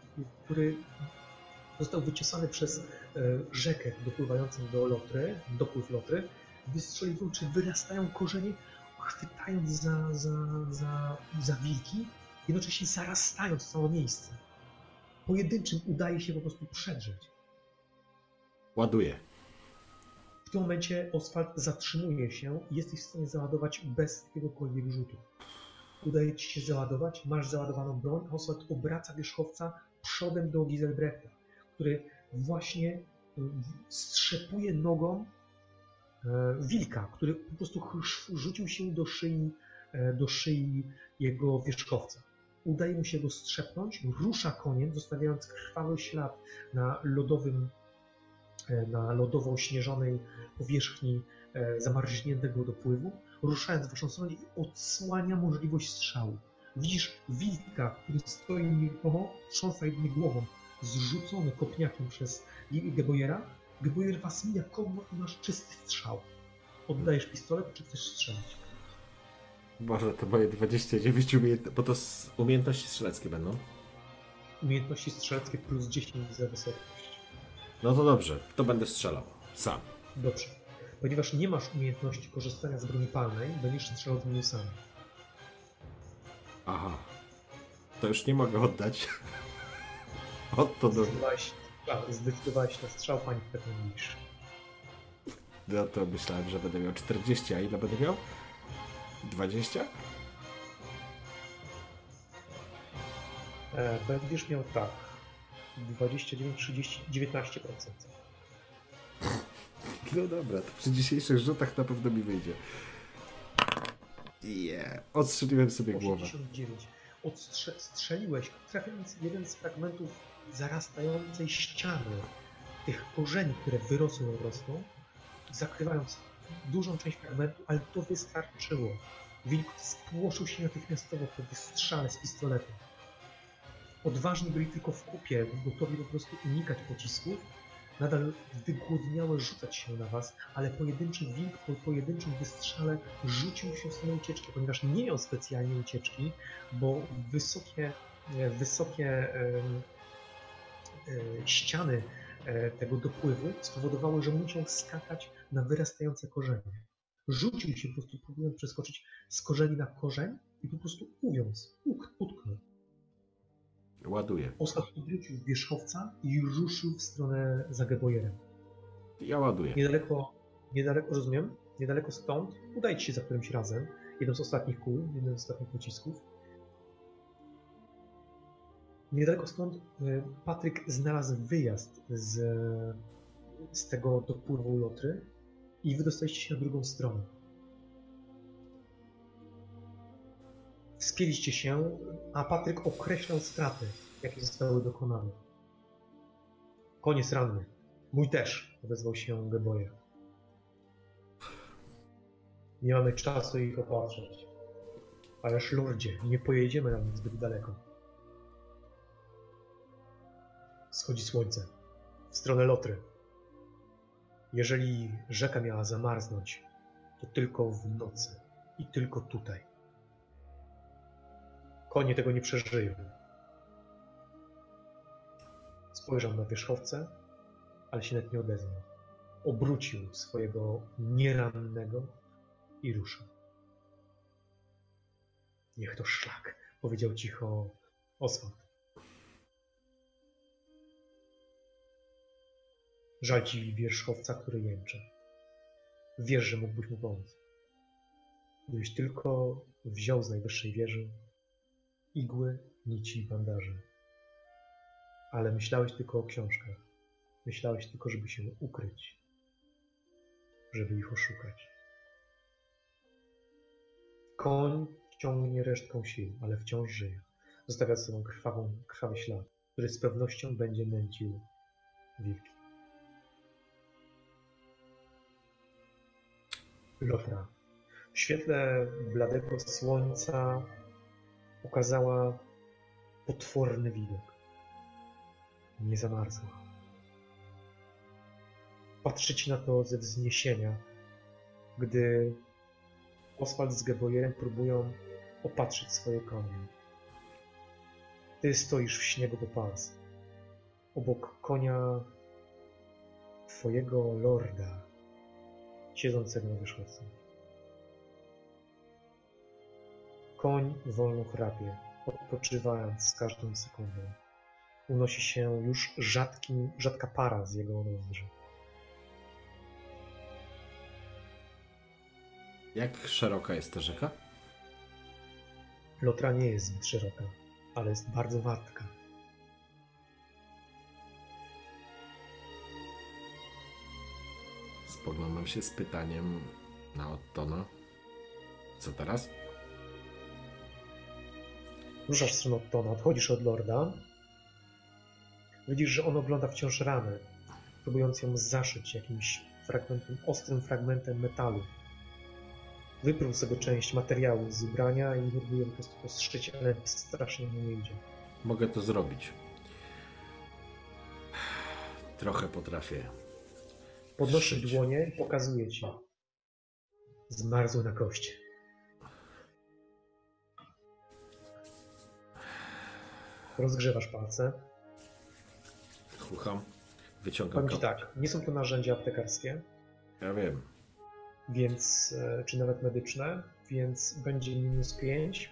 który został wyciosany przez e, rzekę dopływającą do Lotry, dopływ Lotry, wystrzeliwują, czy wyrastają korzenie, chwytając za, za, za, za wilki, jednocześnie zarastając całe miejsce. Pojedynczym udaje się po prostu przedrzeć. Ładuję. W tym momencie Oswald zatrzymuje się i jesteś w stanie załadować bez jakiegokolwiek rzutu. Udaje ci się załadować, masz załadowaną broń, a Oswald obraca wierzchowca przodem do Giselbrechta, który właśnie y, strzepuje nogą e, wilka, który po prostu rzucił się do szyi, e, do szyi jego wierzchowca. Udaje mu się go strzepnąć, rusza koniem, zostawiając krwawy ślad na lodowym, e, na lodowo-śnieżonej powierzchni zamarzniętego dopływu, ruszając w waszą stronę i odsłania możliwość strzału. Widzisz wilka, który stoi nieruchomo, trząsa jedynie głową, zrzucony kopniakiem przez Gebojera. Gebojer was mija koło i masz czysty strzał. Oddajesz pistolet, czy chcesz strzelać? Boże, to moje 29 umiejętności, bo to umiejętności strzeleckie będą. Umiejętności strzeleckie plus 10 za wysokość. No to dobrze, to będę strzelał. Sam. Dobrze. Ponieważ nie masz umiejętności korzystania z broni palnej, będziesz strzelał z minusami. Aha. To już nie mogę oddać. Od to do... Zdecydowałeś, zdecydowałeś na strzał, pani pewnie niż. No to myślałem, że będę miał 40, a ile będę miał? 20? E, będziesz miał tak. 29, 30, 19%. No dobra, to przy dzisiejszych rzutach na pewno mi wyjdzie. Yeah. Odstrzeliłem sobie głowę. 89. Odstrzeliłeś, trafiając jeden z fragmentów zarastającej ściany tych korzeni, które wyrosły rosną, zakrywając dużą część fragmentu, ale to wystarczyło. Wilk spłoszył się natychmiastowo po wystrzale z pistoletem. Odważni byli tylko w kupie, gotowi po prostu unikać pocisków, nadal wygłodniałe rzucać się na was, ale pojedynczy wilk po pojedynczym wystrzale rzucił się w stronę ucieczki, ponieważ nie miał specjalnie ucieczki, bo wysokie, e, wysokie e, ściany e, tego dopływu spowodowały, że musiał skakać na wyrastające korzenie. Rzucił się po prostu, próbując przeskoczyć z korzeni na korzeń i po prostu uwiąz, utknął. Ładuję. Oskar odwrócił wierzchowca i ruszył w stronę za Gebojerem. Ja ładuję. Niedaleko, niedaleko, rozumiem, niedaleko stąd udajcie się za którymś razem, jedną z ostatnich kul, jednym z ostatnich pocisków. Niedaleko stąd y, Patryk znalazł wyjazd z, z tego dopływu Lotry i wydostaliście się na drugą stronę. Wspięliście się, a Patryk określał straty, jakie zostały dokonane. Koniec ranny. Mój też, odezwał się Geboje. Nie mamy czasu ich opatrzeć. Ależ lordzie, nie pojedziemy nam zbyt daleko. Schodzi słońce. W stronę Lotry. Jeżeli rzeka miała zamarznąć, to tylko w nocy i tylko tutaj. Konie tego nie przeżyją. Spojrzał na wierzchowcę, ale się nawet nie odezwał. Obrócił swojego nierannego i ruszył. Niech to szlak, powiedział cicho Oswald. Żal ci wierzchowca, który jęczy. Wiesz, że mógłbyś mu pomóc. Gdybyś tylko wziął z najwyższej wieży igły, nici i bandaże. Ale myślałeś tylko o książkach. Myślałeś tylko, żeby się ukryć, żeby ich oszukać. Koń ciągnie resztką sił, ale wciąż żyje. Zostawia sobą krwawą, krwawy ślad, który z pewnością będzie nęcił wilki. Lotra. W świetle bladego słońca ukazała potworny widok. nie zamarzła. Patrzycie na to ze wzniesienia, gdy Oswald z Gebojerem próbują opatrzyć swoje konie. Ty stoisz w śniegu po pas. Obok konia twojego lorda, siedzącego na wierzchowcu. Koń wolno chrapie, odpoczywając z każdą sekundą. Unosi się już rzadki, rzadka para z jego nozdrzy. Jak szeroka jest ta rzeka? Lotra nie jest zbyt szeroka, ale jest bardzo wartka. Spoglądam się z pytaniem na Ottona. Co teraz? Ruszasz w stronę Ottona, odchodzisz od lorda. Widzisz, że on ogląda wciąż ranę, próbując ją zaszyć jakimś fragmentem, ostrym fragmentem metalu. Wyprół sobie część materiału z ubrania i próbuje po prostu poszyć, ale strasznie mu nie idzie. Mogę to zrobić. Trochę potrafię. Podnosi Szyć. dłonie i pokazuje ci. Zmarzły na kość. Rozgrzewasz palce. Chucham. Wyciągam Powiem ci tak, nie są to narzędzia aptekarskie, Ja wiem. więc, e, czy nawet medyczne, więc będzie minus 5.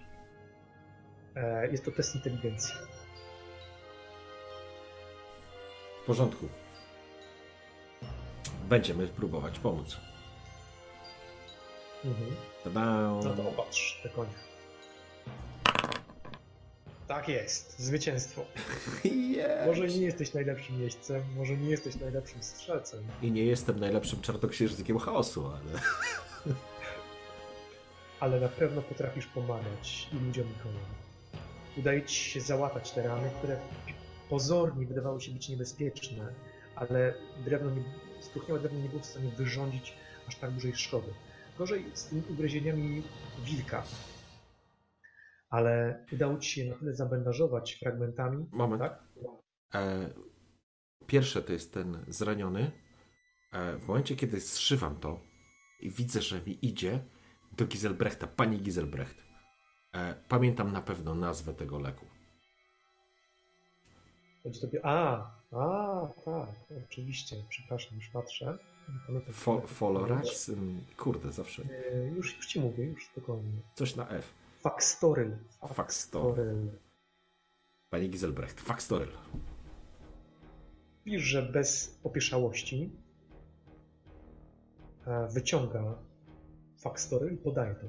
E, Jest to test inteligencji. W porządku. Będziemy próbować pomóc. Mhm. Tada! No to opatrz te konie. Tak jest, zwycięstwo. Yes. Może nie jesteś najlepszym jeźdźcem, może nie jesteś najlepszym strzelcem, I nie jestem najlepszym czarnoksiężnikiem chaosu, ale ale na pewno potrafisz pomagać i ludziom i koniom. Udaje ci się załatać te rany, które pozornie wydawały się być niebezpieczne, ale drewno nie, spróchniałe drewno nie było w stanie wyrządzić aż tak dużej szkody. Gorzej z tymi ugryzieniami wilka. Ale udało ci się na tyle zabandażować fragmentami, Moment. tak? E, pierwsze to jest ten zraniony. E, w momencie, kiedy zszywam to i widzę, że mi idzie do Giselbrechta, pani Giselbrecht. E, pamiętam na pewno nazwę tego leku. A, a, tak, oczywiście, przepraszam, już patrzę. Fo? Ym, Kurde, zawsze. E, Już, już ci mówię, już spokojnie. Coś na F. Faxtoryl. Faxtoryl. Pani Giselbrecht. Faxtoryl. Widzisz, że bez opieszałości e, wyciąga Faxtoryl i podaje to.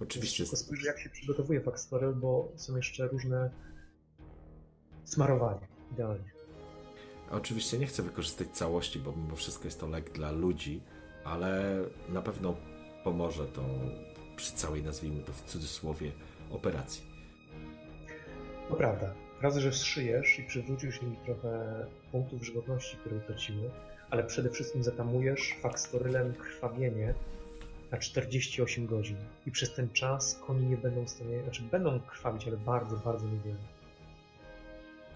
Oczywiście. Tylko spojrzę, jak się przygotowuje Faxtoryl, bo są jeszcze różne smarowania. Idealnie. Oczywiście nie chcę wykorzystać całości, bo mimo wszystko jest to lek dla ludzi, ale na pewno pomoże to przy całej, nazwijmy to w cudzysłowie, operacji. To prawda. Raz, że zszyjesz i przywrócisz im trochę punktów żywotności, które utraciły, ale przede wszystkim zatamujesz fakstorylem krwawienie na 48 godzin. I przez ten czas koni nie będą w stanie, znaczy będą krwawić, ale bardzo, bardzo niewiele.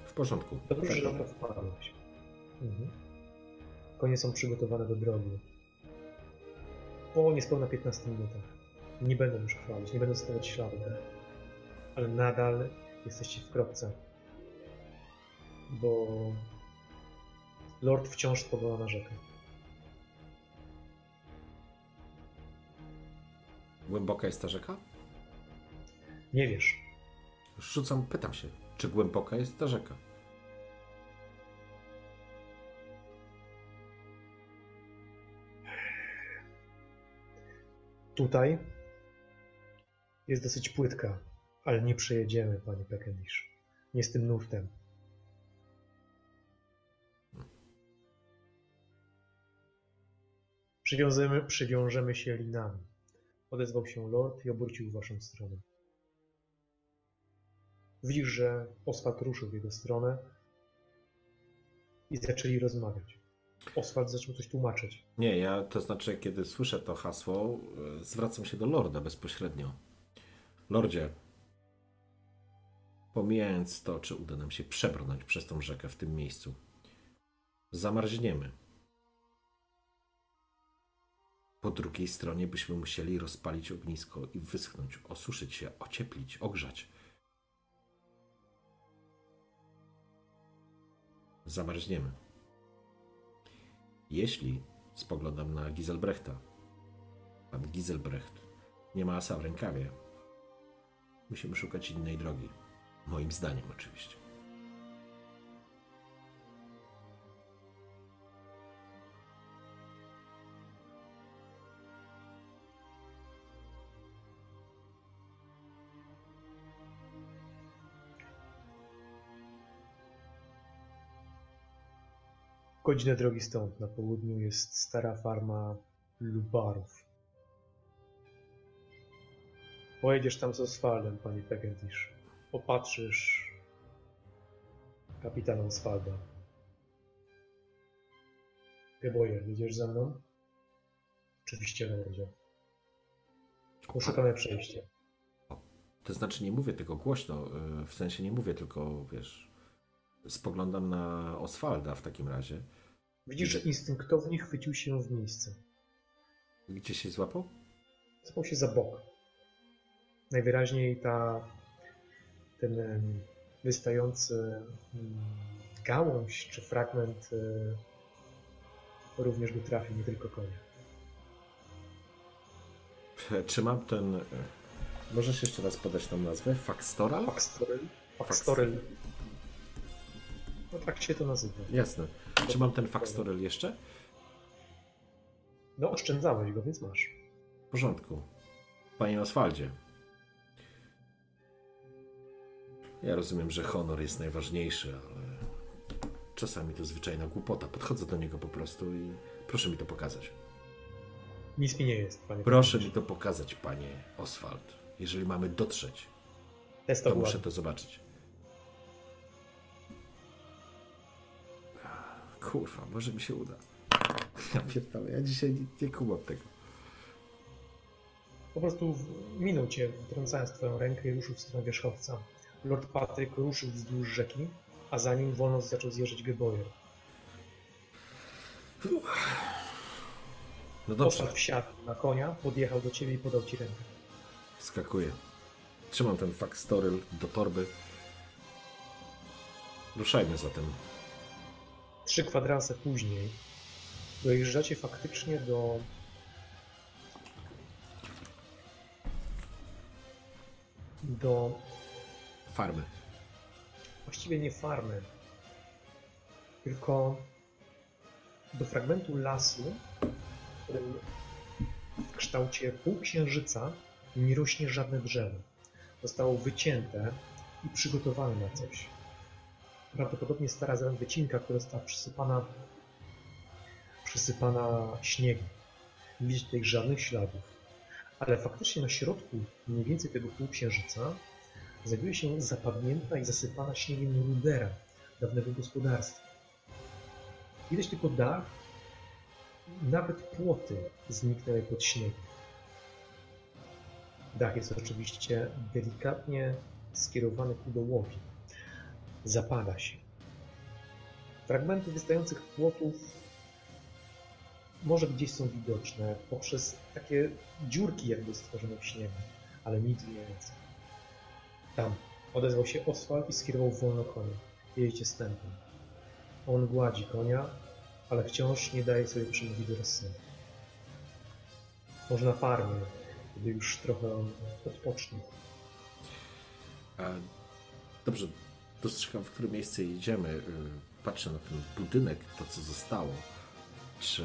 W porządku. Dobrze, że na to wpadłeś. Mhm. Konie są przygotowane do drogi. Po niespełna 15 minutach. Nie będą już krwawić, nie będą stawiać śladów. Ale nadal jesteście w kropce. Bo Lord wciąż spogląda na rzekę. Głęboka jest ta rzeka? Nie wiesz. Rzucam, pytam się, czy głęboka jest ta rzeka? Tutaj jest dosyć płytka, ale nie przejedziemy, panie Pekendish. Nie z tym nurtem. Przywiążemy, przywiążemy się linami. Odezwał się lord i obrócił w waszą stronę. Widzisz, że Oswald ruszył w jego stronę i zaczęli rozmawiać. Oswald zaczął coś tłumaczyć. Nie, ja to znaczy, kiedy słyszę to hasło, e, zwracam się do Lorda bezpośrednio. Lordzie, Pomijając to, czy uda nam się przebrnąć przez tą rzekę w tym miejscu, zamarzniemy. Po drugiej stronie byśmy musieli rozpalić ognisko i wyschnąć, osuszyć się, ocieplić, ogrzać. Zamarzniemy. Jeśli spoglądam na Giselbrechta, pan Giselbrecht nie ma asa w rękawie, musimy szukać innej drogi. Moim zdaniem, oczywiście. Godzinę drogi stąd, na południu jest stara farma Lubarów. Pojedziesz tam z Oswaldem, panie Pegendish. Opatrzysz kapitana Oswalda. Geboje, jedziesz ze mną? Oczywiście będzie. Poszukamy przejścia. To znaczy, nie mówię tego głośno, y, w sensie nie mówię, tylko wiesz, spoglądam na Oswalda w takim razie. Widzisz, że instynktownie chwycił się w miejsce. Gdzie się złapał? Złapał się za bok. Najwyraźniej ta, ten wystający mm, gałąź czy fragment e, również go trafił, nie tylko konia. Trzymam ten. y, Możesz jeszcze raz podać tą nazwę? Faxtoral? Paxtorel? Paxtorel. No tak się to nazywa. Jasne. Trzymam ten Faxtorel jeszcze? No oszczędzałeś go, więc masz. W porządku. Panie Oswaldzie. Ja rozumiem, że honor jest najważniejszy, ale czasami to zwyczajna głupota. Podchodzę do niego po prostu i proszę mi to pokazać. Nic mi nie jest, panie. Proszę mi to pokazać, panie Oswald. Jeżeli mamy dotrzeć, Test to muszę to zobaczyć. Kurwa, może mi się uda. Ja pierdolę, ja dzisiaj nie, nie kumam tego. Po prostu minął cię, trącając twoją rękę i ruszył w stronę wierzchowca. Lord Patryk ruszył wzdłuż rzeki, a za nim wolno zaczął zjeżdżać Geboyer. No dobrze, wsiadł na konia, podjechał do ciebie i podał ci rękę. skakuję. Trzymam ten fakstoryl do torby. Ruszajmy zatem. Trzy kwadranse później dojeżdżacie faktycznie do do Farmy. właściwie nie farmy, tylko do fragmentu lasu, w którym w kształcie półksiężyca nie rośnie żadne drzewo. Zostało wycięte i przygotowane na coś. Prawdopodobnie stara wycinka, która została przysypana, przysypana śniegiem. Nie widać tutaj żadnych śladów. Ale faktycznie na środku mniej więcej tego półksiężyca znajduje się zapadnięta i zasypana śniegiem rudera dawnego gospodarstwa. Widać tylko dach, nawet płoty zniknęły pod śniegiem. Dach jest oczywiście delikatnie skierowany ku dołowi. Zapada się. Fragmenty wystających płotów może gdzieś są widoczne poprzez takie dziurki jakby stworzone w śniegu, ale nic więcej. Tam odezwał się Oswald i skierował wolno konia. Jedziecie stępem. On gładzi konia, ale wciąż nie daje sobie przemówić do rozsądku. Może na farmie, kiedy już trochę odpocznie. A, dobrze, dostrzegam, w które miejsce jedziemy. Y, Patrzę na ten budynek, to co zostało. Czy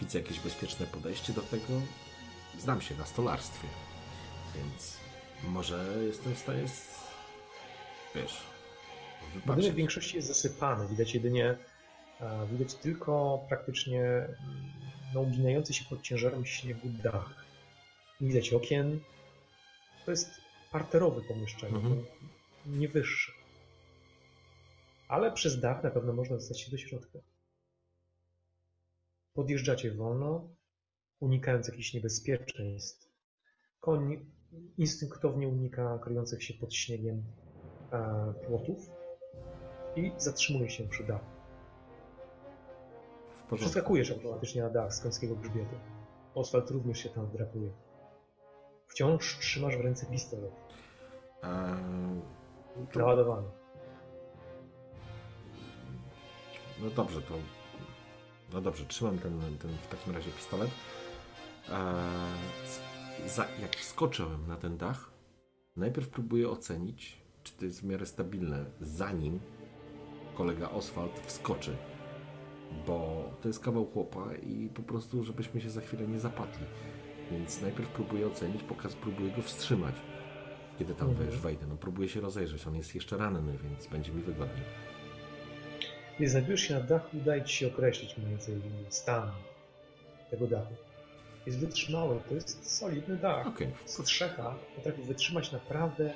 widzę jakieś bezpieczne podejście do tego? Znam się na stolarstwie, więc może jestem w stanie, z... wiesz, Budynek w większości jest zasypany. Widać jedynie, e, widać tylko praktycznie mm, no, uginający się pod ciężarem śniegu dach. Nie widać okien. To jest parterowe pomieszczenie, Mhm. nie wyższe. Ale przez dach na pewno można dostać się do środka. Podjeżdżacie wolno, unikając jakichś niebezpieczeństw. Koń instynktownie unika kryjących się pod śniegiem e, płotów i zatrzymuje się przy dachu. Przeskakujesz automatycznie na dach z końskiego grzbietu. Oswald również się tam wdrapuje. Wciąż trzymasz w ręce pistolet, to, naładowany. no dobrze, to. No dobrze, trzymam ten, ten w takim razie pistolet. S- za, jak wskoczyłem na ten dach, najpierw próbuję ocenić, czy to jest w miarę stabilne, zanim kolega Oswald wskoczy. Bo to jest kawał chłopa i po prostu, żebyśmy się za chwilę nie zapadli. Więc najpierw próbuję ocenić, pokaz próbuję go wstrzymać. Kiedy tam Mhm. wiesz, wejdę, no próbuję się rozejrzeć. On jest jeszcze ranny, więc będzie mi wygodniej. Gdy znajdujesz się na dachu, udaje ci się określić mniej więcej stan tego dachu. Jest wytrzymały, to jest solidny dach. Okej, Strzecha potrafi wytrzymać naprawdę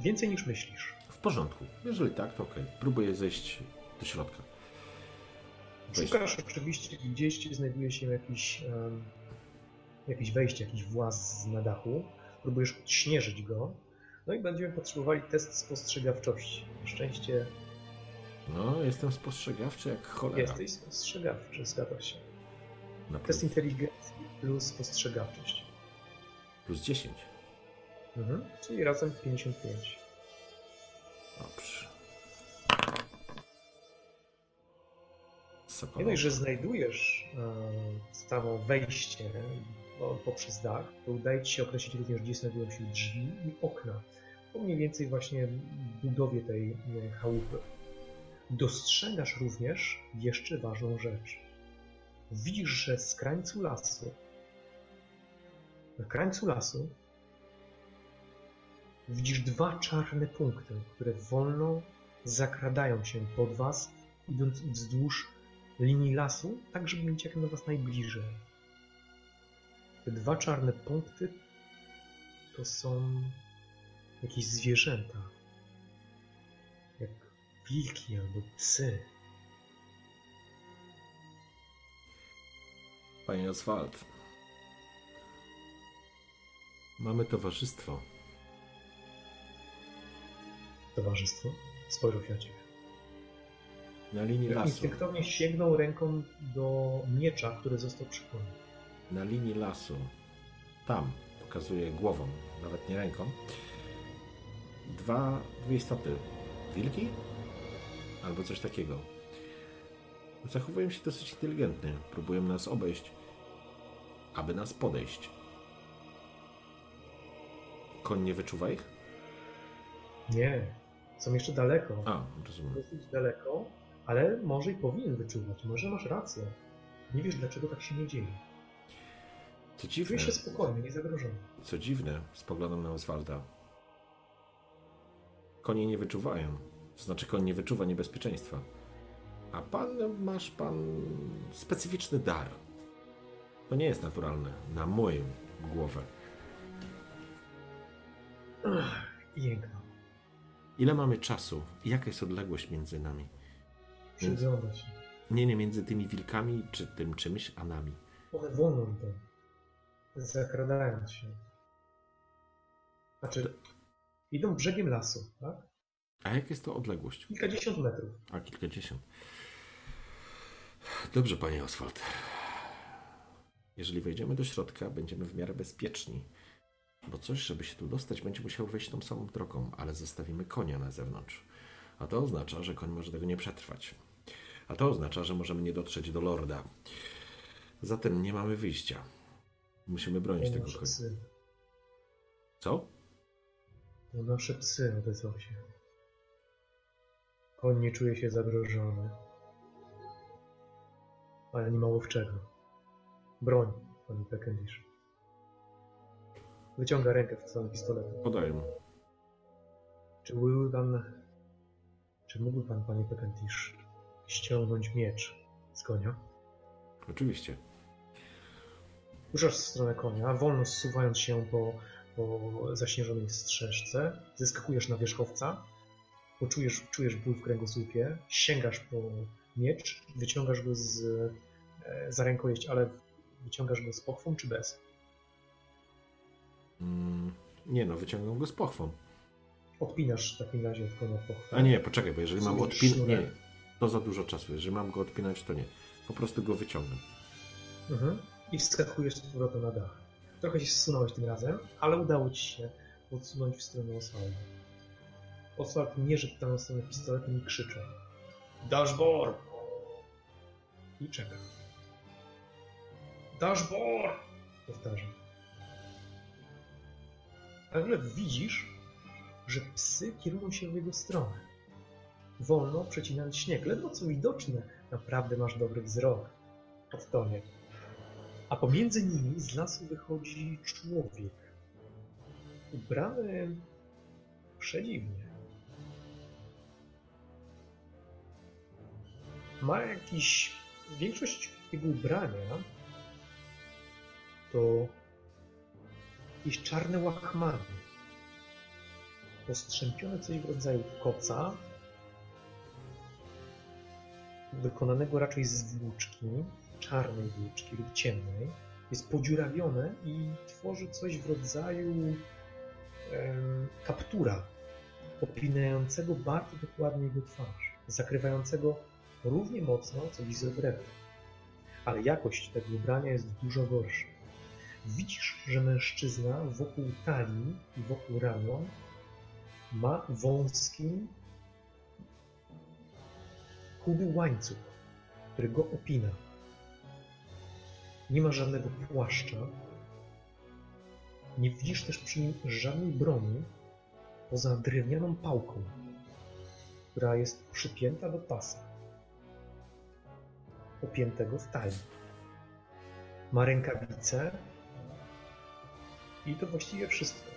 więcej niż myślisz. w porządku. Jeżeli tak, to okej. Próbuję zejść do środka. Wejść. Szukasz oczywiście, gdzieś znajduje się jakiś, em, jakieś wejście, jakiś właz na dachu. Próbujesz odśnieżyć go. No i będziemy potrzebowali test spostrzegawczości. Na szczęście No, jestem spostrzegawczy jak cholera. jesteś spostrzegawczy, zgadza się. Na Test inteligencji plus spostrzegawczość. plus 10. Mhm. Czyli razem 55. Dobrze. Nie Sokoło. dość, że znajdujesz e, samo wejście no, poprzez dach, to udaje Ci się określić również, gdzie znajdują się drzwi i okna. Po mniej więcej właśnie budowie tej e, chałupy. Dostrzegasz również jeszcze ważną rzecz. Widzisz, że z krańcu lasu, na krańcu lasu widzisz dwa czarne punkty, które wolno zakradają się pod Was, idąc wzdłuż linii lasu, tak żeby mieć jak na was najbliżej. Te dwa czarne punkty to są jakieś zwierzęta. Jak wilki albo psy. Panie Oswald. Mamy towarzystwo. Towarzystwo spojrzał się na ciebie. Na linii lasu. Instynktownie sięgnął ręką do miecza, który został przy koniu. Na linii lasu. Tam. Pokazuję głową, nawet nie ręką. Dwa, dwie istoty. Wilki? Albo coś takiego. Zachowują się dosyć inteligentnie. Próbują nas obejść, aby nas podejść. Koń nie wyczuwa ich? Nie, są jeszcze daleko. A, rozumiem. Dosyć daleko, ale może i powinien wyczuwać. Może masz rację. Nie wiesz, dlaczego tak się nie dzieje. Co dziwne, Czujesz się spokojny, niezagrożony. co dziwne, spoglądam na Oswalda. Konie nie wyczuwają. To znaczy, koń nie wyczuwa niebezpieczeństwa. A pan, masz pan specyficzny dar. To nie jest naturalne. Na moją głowę. Jęknął. Ile mamy czasu? Jaka jest odległość między nami? Przygląda się. Nie, nie między tymi wilkami, czy tym czymś, a nami. One wolno idą. Zakradając się. Znaczy, idą brzegiem lasu, tak? A jaka jest to odległość? Kilkadziesiąt metrów. A, kilkadziesiąt. Dobrze, panie Oswald. Jeżeli wejdziemy do środka, będziemy w miarę bezpieczni. Bo coś, żeby się tu dostać, będzie musiał wejść tą samą drogą, ale zostawimy konia na zewnątrz. A to oznacza, że koń może tego nie przetrwać. A to oznacza, że możemy nie dotrzeć do lorda. Zatem nie mamy wyjścia. Musimy bronić tego konia. psy. Co? To nasze psy odezwał się. Koń nie czuje się zagrożony. Ale nie ma łowczego. Broń, pani Peckendish. Wyciąga rękę w stronę pistoletu. Podaję mu. Czy mógłby pan... Czy mógłby pan, panie Peckendish, ściągnąć miecz z konia? Oczywiście. Ruszasz w stronę konia, wolno zsuwając się po, po zaśnieżonej strzeżce, zeskakujesz na wierzchowca, poczujesz, czujesz ból w kręgosłupie, sięgasz po miecz, wyciągasz go z, e, za rękojeść, ale wyciągasz go z pochwą czy bez? Mm, nie no, wyciągnął go z pochwą. Odpinasz w takim razie od konia pochwę. A nie, poczekaj, bo jeżeli mam odpinać... Nie, to za dużo czasu. Jeżeli mam go odpinać, to nie. Po prostu go wyciągnę. Mhm. I wskakujesz z powrotem na dach. Trochę się zsunąłeś tym razem, ale udało ci się odsunąć w stronę Oswalda. Oswald mierzy w tę stronę pistoletem i krzycze. Dashbor! I czeka. Dashbor! Powtarza. Nagle widzisz, że psy kierują się w jego stronę. Wolno przecinając śnieg, ledwo co widoczne. Naprawdę masz dobry wzrok. Odtonie. A pomiędzy nimi z lasu wychodzi człowiek. Ubrany przedziwnie. Ma jakiś. Większość jego ubrania to jakieś czarne łachmany. Postrzępione coś w rodzaju koca, wykonanego raczej z włóczki, czarnej włóczki lub ciemnej, jest podziurawione i tworzy coś w rodzaju em, kaptura, opinającego bardzo dokładnie jego twarz, zakrywającego równie mocno co wizjobrewę. Ale jakość tego ubrania jest dużo gorsza. Widzisz, że mężczyzna wokół talii i wokół ramion ma wąski, chudy łańcuch, który go opina. Nie ma żadnego płaszcza. Nie widzisz też przy nim żadnej broni poza drewnianą pałką, która jest przypięta do pasa, opiętego w talii. Ma rękawice i to właściwie wszystko.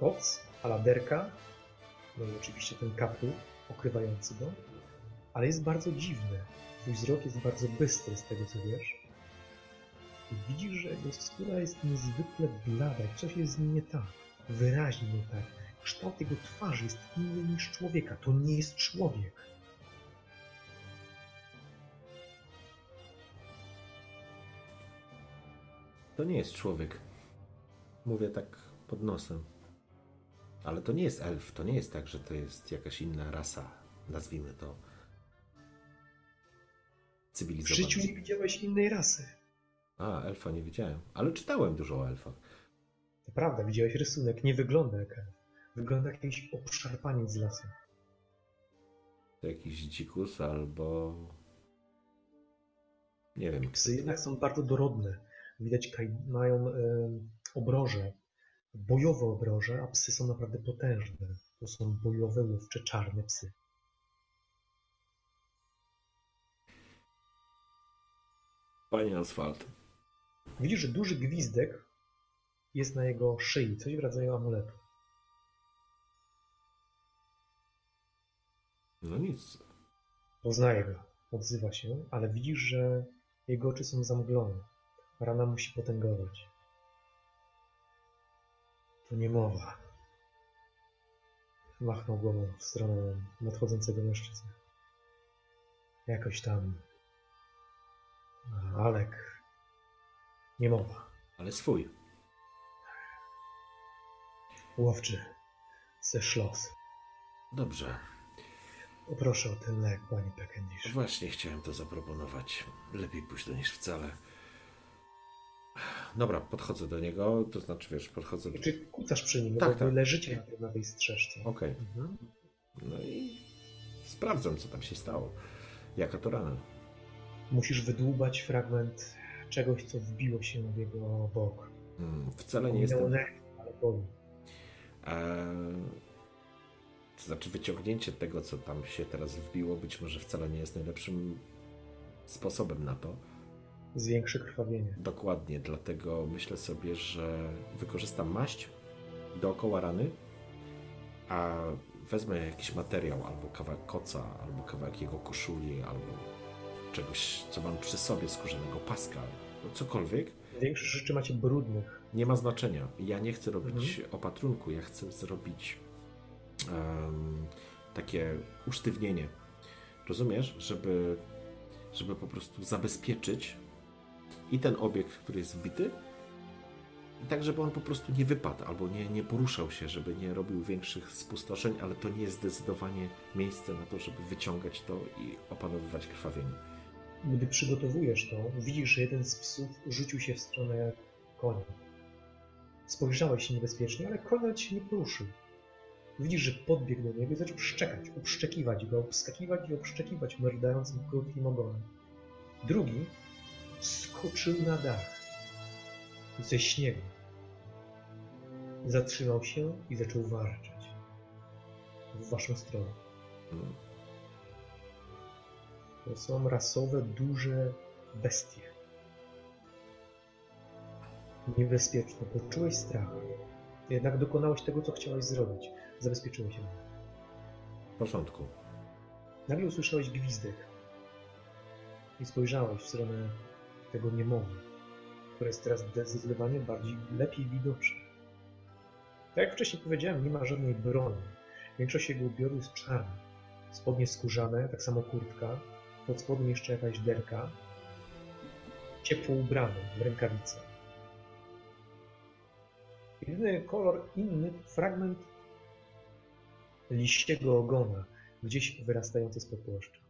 Koc, aladerka, no i oczywiście ten kaptur pokrywający go, ale jest bardzo dziwny. Twój wzrok jest bardzo bystry z tego co wiesz. I widzisz, że jego skóra jest niezwykle blada, coś jest z nim nie tak. Wyraźnie nie tak. Kształt jego twarzy jest inny niż człowieka. To nie jest człowiek. To nie jest człowiek. Mówię tak pod nosem. Ale to nie jest elf. To nie jest tak, że to jest jakaś inna rasa. Nazwijmy to. W Cywilizowana. życiu nie widziałeś innej rasy. A, elfa nie widziałem. Ale czytałem dużo o elfach. To prawda, widziałeś rysunek. Nie wygląda jak elf. Wygląda jak jakiś obszarpaniec z lasu. To jakiś dzikus albo... Nie wiem. Psy jednak są bardzo dorodne. Widać, kaj- mają obroże, bojowe obroże, a psy są naprawdę potężne. To są bojowe, łowcze, czarne psy. Panie Asfalt. Widzisz, że duży gwizdek jest na jego szyi, coś w rodzaju amuletu. No nic. Poznaje go, odzywa się, ale widzisz, że jego oczy są zamglone. Rana musi potęgować. To nie mowa. Machnął głową w stronę nadchodzącego mężczyzny. Jakoś tam. Alek. Nie mowa. Ale swój. Łowczy. Ze szlos. Dobrze. Poproszę o ten lek, pani Peckendish. Właśnie chciałem to zaproponować. Lepiej późno niż wcale. Dobra, podchodzę do niego, to znaczy wiesz, podchodzę do... Czy kucasz przy nim, Tak, bo tak. leżycie na tej, strzeszce. Okej. Mhm. No i sprawdzam, co tam się stało. Jaka to rana? Musisz wydłubać fragment czegoś, co wbiło się w jego bok. Hmm, wcale nie jestem... nerw, ale boli. Eee, to znaczy wyciągnięcie tego, co tam się teraz wbiło, być może wcale nie jest najlepszym sposobem na to. Zwiększy krwawienie. Dokładnie, dlatego myślę sobie, że wykorzystam maść dookoła rany, a wezmę jakiś materiał, albo kawałek koca, albo kawałek jego koszuli, albo czegoś, co mam przy sobie, skórzanego paska, cokolwiek. Większość rzeczy macie brudnych. Nie ma znaczenia. Ja nie chcę robić opatrunku, ja chcę zrobić em, takie usztywnienie. Rozumiesz? Żeby, żeby po prostu zabezpieczyć i ten obiekt, który jest wbity, tak, żeby on po prostu nie wypadł albo nie, nie poruszał się, żeby nie robił większych spustoszeń, ale to nie jest zdecydowanie miejsce na to, żeby wyciągać to i opanowywać krwawienie. Gdy przygotowujesz to, widzisz, że jeden z psów rzucił się w stronę konia. Spojrzałeś niebezpiecznie, ale nawet się nie poruszył. Widzisz, że podbiegł do niego i zaczął szczekać, upszczekiwać go, obskakiwać i obszczekiwać merdającym krótkim ogonem. Drugi skoczył na dach ze śniegu. Zatrzymał się i zaczął warczeć w waszą stronę. Mm. To są rasowe, duże bestie. Niebezpieczne. Poczułeś strach. Jednak dokonałeś tego, co chciałeś zrobić. Zabezpieczyłeś się. W porządku. Nagle usłyszałeś gwizdek. I spojrzałeś w stronę tego niemowy, które jest teraz zdecydowanie bardziej, lepiej widoczne. Tak jak wcześniej powiedziałem, nie ma żadnej broni. Większość jego ubioru jest czarna. Spodnie skórzane, tak samo kurtka. Pod spodem jeszcze jakaś derka. Ciepło ubrany, w rękawice. Jedyny kolor inny, fragment liściego ogona, gdzieś wyrastający z płaszcza.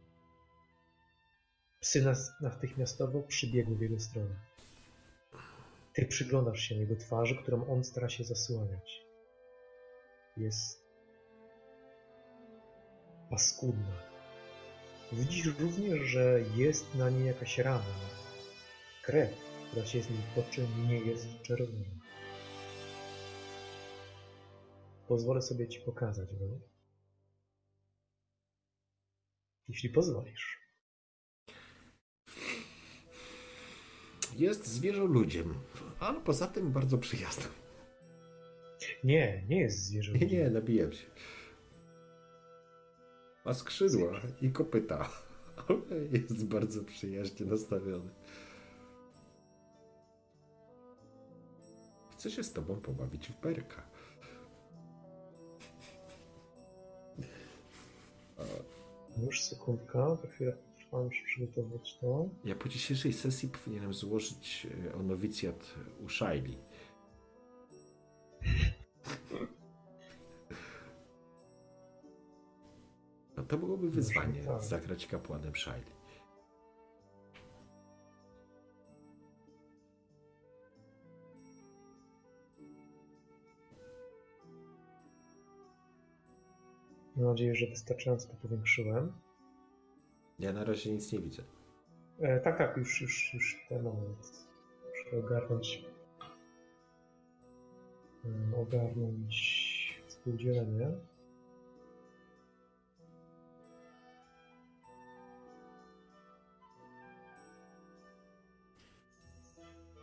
Psy nas- natychmiastowo przybiegły w jego stronę. Ty przyglądasz się jego twarzy, którą on stara się zasłaniać. Jest paskudna. Widzisz również, że jest na niej jakaś rana. Krew, która się z niej toczy, nie jest czerwona. Pozwolę sobie ci pokazać go. Jeśli pozwolisz. Jest zwierzoludźiem, ale poza tym bardzo przyjaznym. Nie, nie jest zwierzę. Nie, nie, nabijam się. Ma skrzydła i kopyta, ale jest bardzo przyjaźnie nastawiony. Chcę się z tobą pobawić w perka. Już sekundka, chwilę muszę przygotować to. Ja po dzisiejszej sesji powinienem złożyć e, o nowicjat u Shaili. No to byłoby wyzwanie, tak. zagrać kapłanem Shaili. Mam nadzieję, że wystarczająco to powiększyłem. Ja na razie nic nie widzę. E, tak, tak, już, już, już ten moment. Muszę ogarnąć. em, Ogarnąć współdzielenie.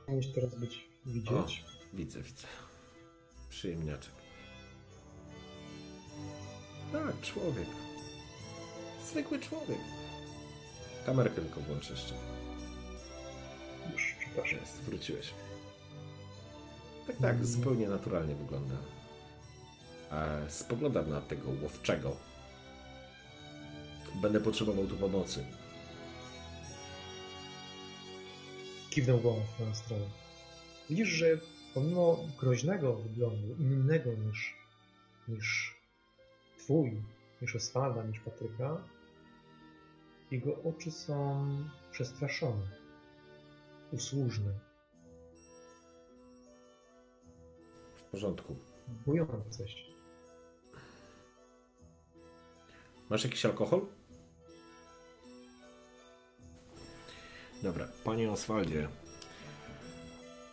Powinien teraz być widzieć. Widzę, widzę. Przyjemniaczek. Tak, człowiek. Zwykły człowiek. Kamerkę tylko włączę jeszcze. Już, przepraszam. Jest, wróciłeś. Tak, tak, zupełnie naturalnie wygląda. E, spoglądam na tego łowczego. Będę potrzebował tu pomocy. Kiwnął głową w twoją stronę. Widzisz, że pomimo groźnego wyglądu, innego niż, niż twój, niż Oswalda, niż Patryka, jego oczy są przestraszone, usłużne, W porządku. bojące się. Masz jakiś alkohol? Dobra, panie Oswaldzie.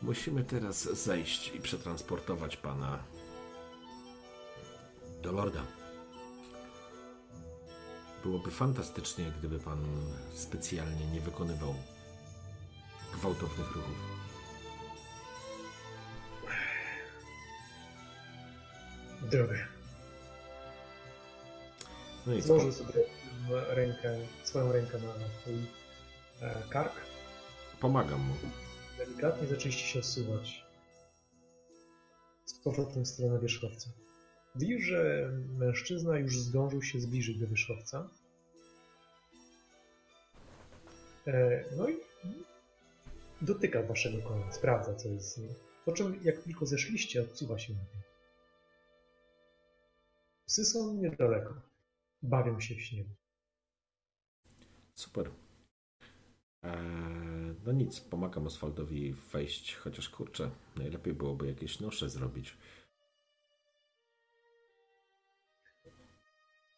Musimy teraz zejść i przetransportować pana do lorda. Byłoby fantastycznie, gdyby pan specjalnie nie wykonywał gwałtownych ruchów. Drogę. No i Złożył sobie rękę, swoją rękę na, na twój e, kark. pomagam mu. Delikatnie zaczęliście się osuwać z powrotem w stronę wierzchowca. Widzisz, że mężczyzna już zdążył się zbliżyć do wierzchowca. E, No i dotyka waszego konia, sprawdza, co jest z nim. Po czym, jak tylko zeszliście, odsuwa się na tym. Psy są niedaleko. Bawią się w śniegu. Super. Eee, no nic, pomagam Oswaldowi wejść, chociaż kurczę, najlepiej byłoby jakieś nosze zrobić.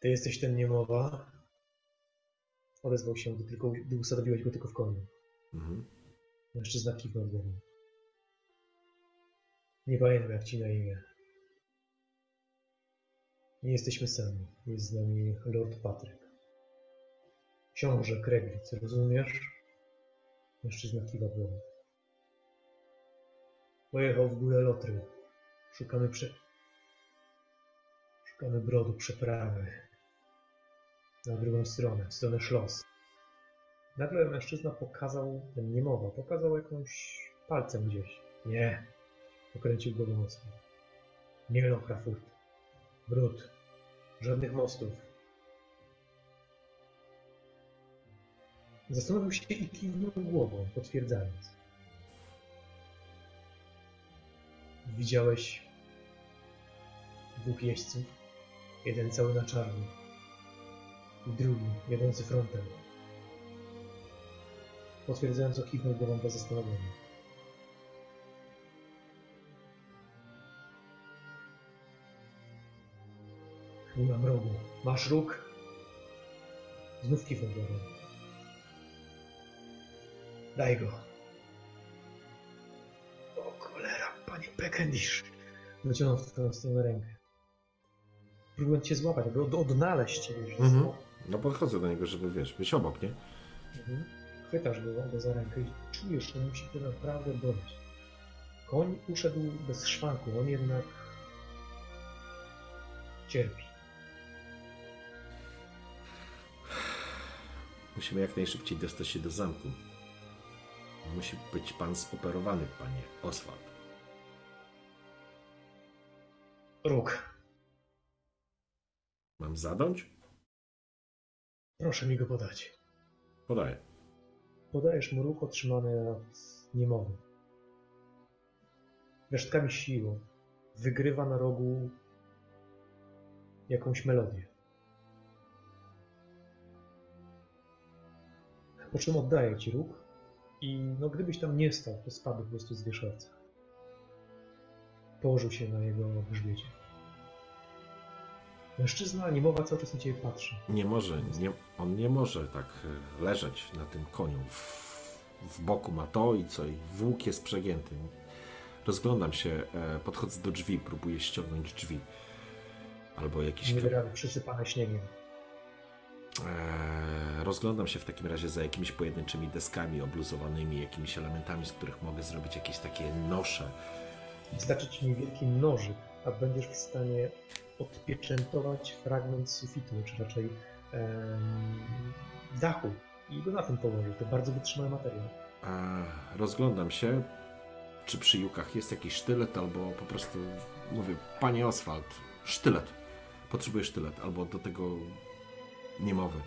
Ty jesteś ten niemowa? Odezwał się, gdy, tylko, gdy usadowiłeś go tylko w koniu. Mhm. Mężczyzna kiwnął głową. Nie pamiętam, jak ci na imię. Nie jesteśmy sami. Jest z nami Lord Patryk. Książę Kreglic, rozumiesz? Mężczyzna kiwa głową. Pojechał w górę Lotry. Szukamy prze... Szukamy brodu przeprawy. Na drugą stronę, w stronę szlos. Nagle mężczyzna pokazał, ten niemowa, pokazał jakąś palcem gdzieś. Nie. Pokręcił głową mocno. Nie Lokrafurt. Brud. Żadnych mostów. Zastanowił się i kiwnął głową, potwierdzając. Widziałeś dwóch jeźdźców. Jeden cały na czarno. I drugi, jadący frontem. Potwierdzająco kiwnął głową bez zastanowienia. Chmura mrogu. Masz róg? Znów kiwnął głową. Daj go. O cholera, panie Pekendish. Wyciągnął w twoją stronę rękę. Próbując cię złapać, aby od, odnaleźć cię już. Mhm. No podchodzę do niego, żeby wiesz, być obok, nie? Mhm. Chwytasz go, go za rękę i czujesz, że musi to naprawdę boleć. Koń uszedł bez szwanku, on jednak cierpi. Musimy jak najszybciej dostać się do zamku. Musi być pan zoperowany, panie Oswald. Róg, Mam zadąć? Proszę mi go podać. Podaję. Podajesz mu róg otrzymany od niemowy. Resztkami siły wygrywa na rogu jakąś melodię. Po czym oddaje ci róg i no gdybyś tam nie stał, to spadł po prostu z wierzchowca. Położył się na jego grzbiecie. Mężczyzna niemowa cały czas na ciebie patrzy. Nie może, nie, on nie może tak e, leżeć na tym koniu. W, w boku ma to i co, i włók jest przegięty. Rozglądam się, e, podchodzę do drzwi, próbuję ściągnąć drzwi. Albo jakiś... Nie kwe- wyrazy przysypane śniegiem. Eee, rozglądam się w takim razie za jakimiś pojedynczymi deskami obluzowanymi, jakimiś elementami, z których mogę zrobić jakieś takie nosze. Wystarczy ci niewielki nożyk, a będziesz w stanie odpieczętować fragment sufitu, czy raczej em, dachu i go na tym położyć. To bardzo wytrzymały materiał. Rozglądam się, czy przy jukach jest jakiś sztylet, albo po prostu mówię, panie Oswald, sztylet. Potrzebuję sztylet, albo do tego niemowy.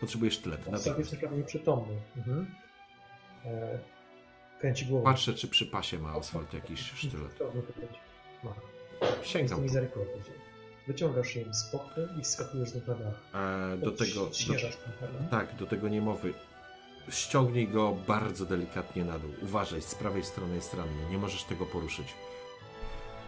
Potrzebuję sztylet. Obstaw jest natychmiast. naprawdę nieprzytomny. Mhm. E, kręci głową. Patrzę, czy przy pasie ma Oswald jakiś sztylet. Ma. Sięgam. Wyciągasz ją z pochwy i skakujesz do dach. Eee, do tego... Do? Tak, do tego niemowy. Ściągnij go bardzo delikatnie na dół. Uważaj, z prawej strony jest ranny. Nie możesz tego poruszyć.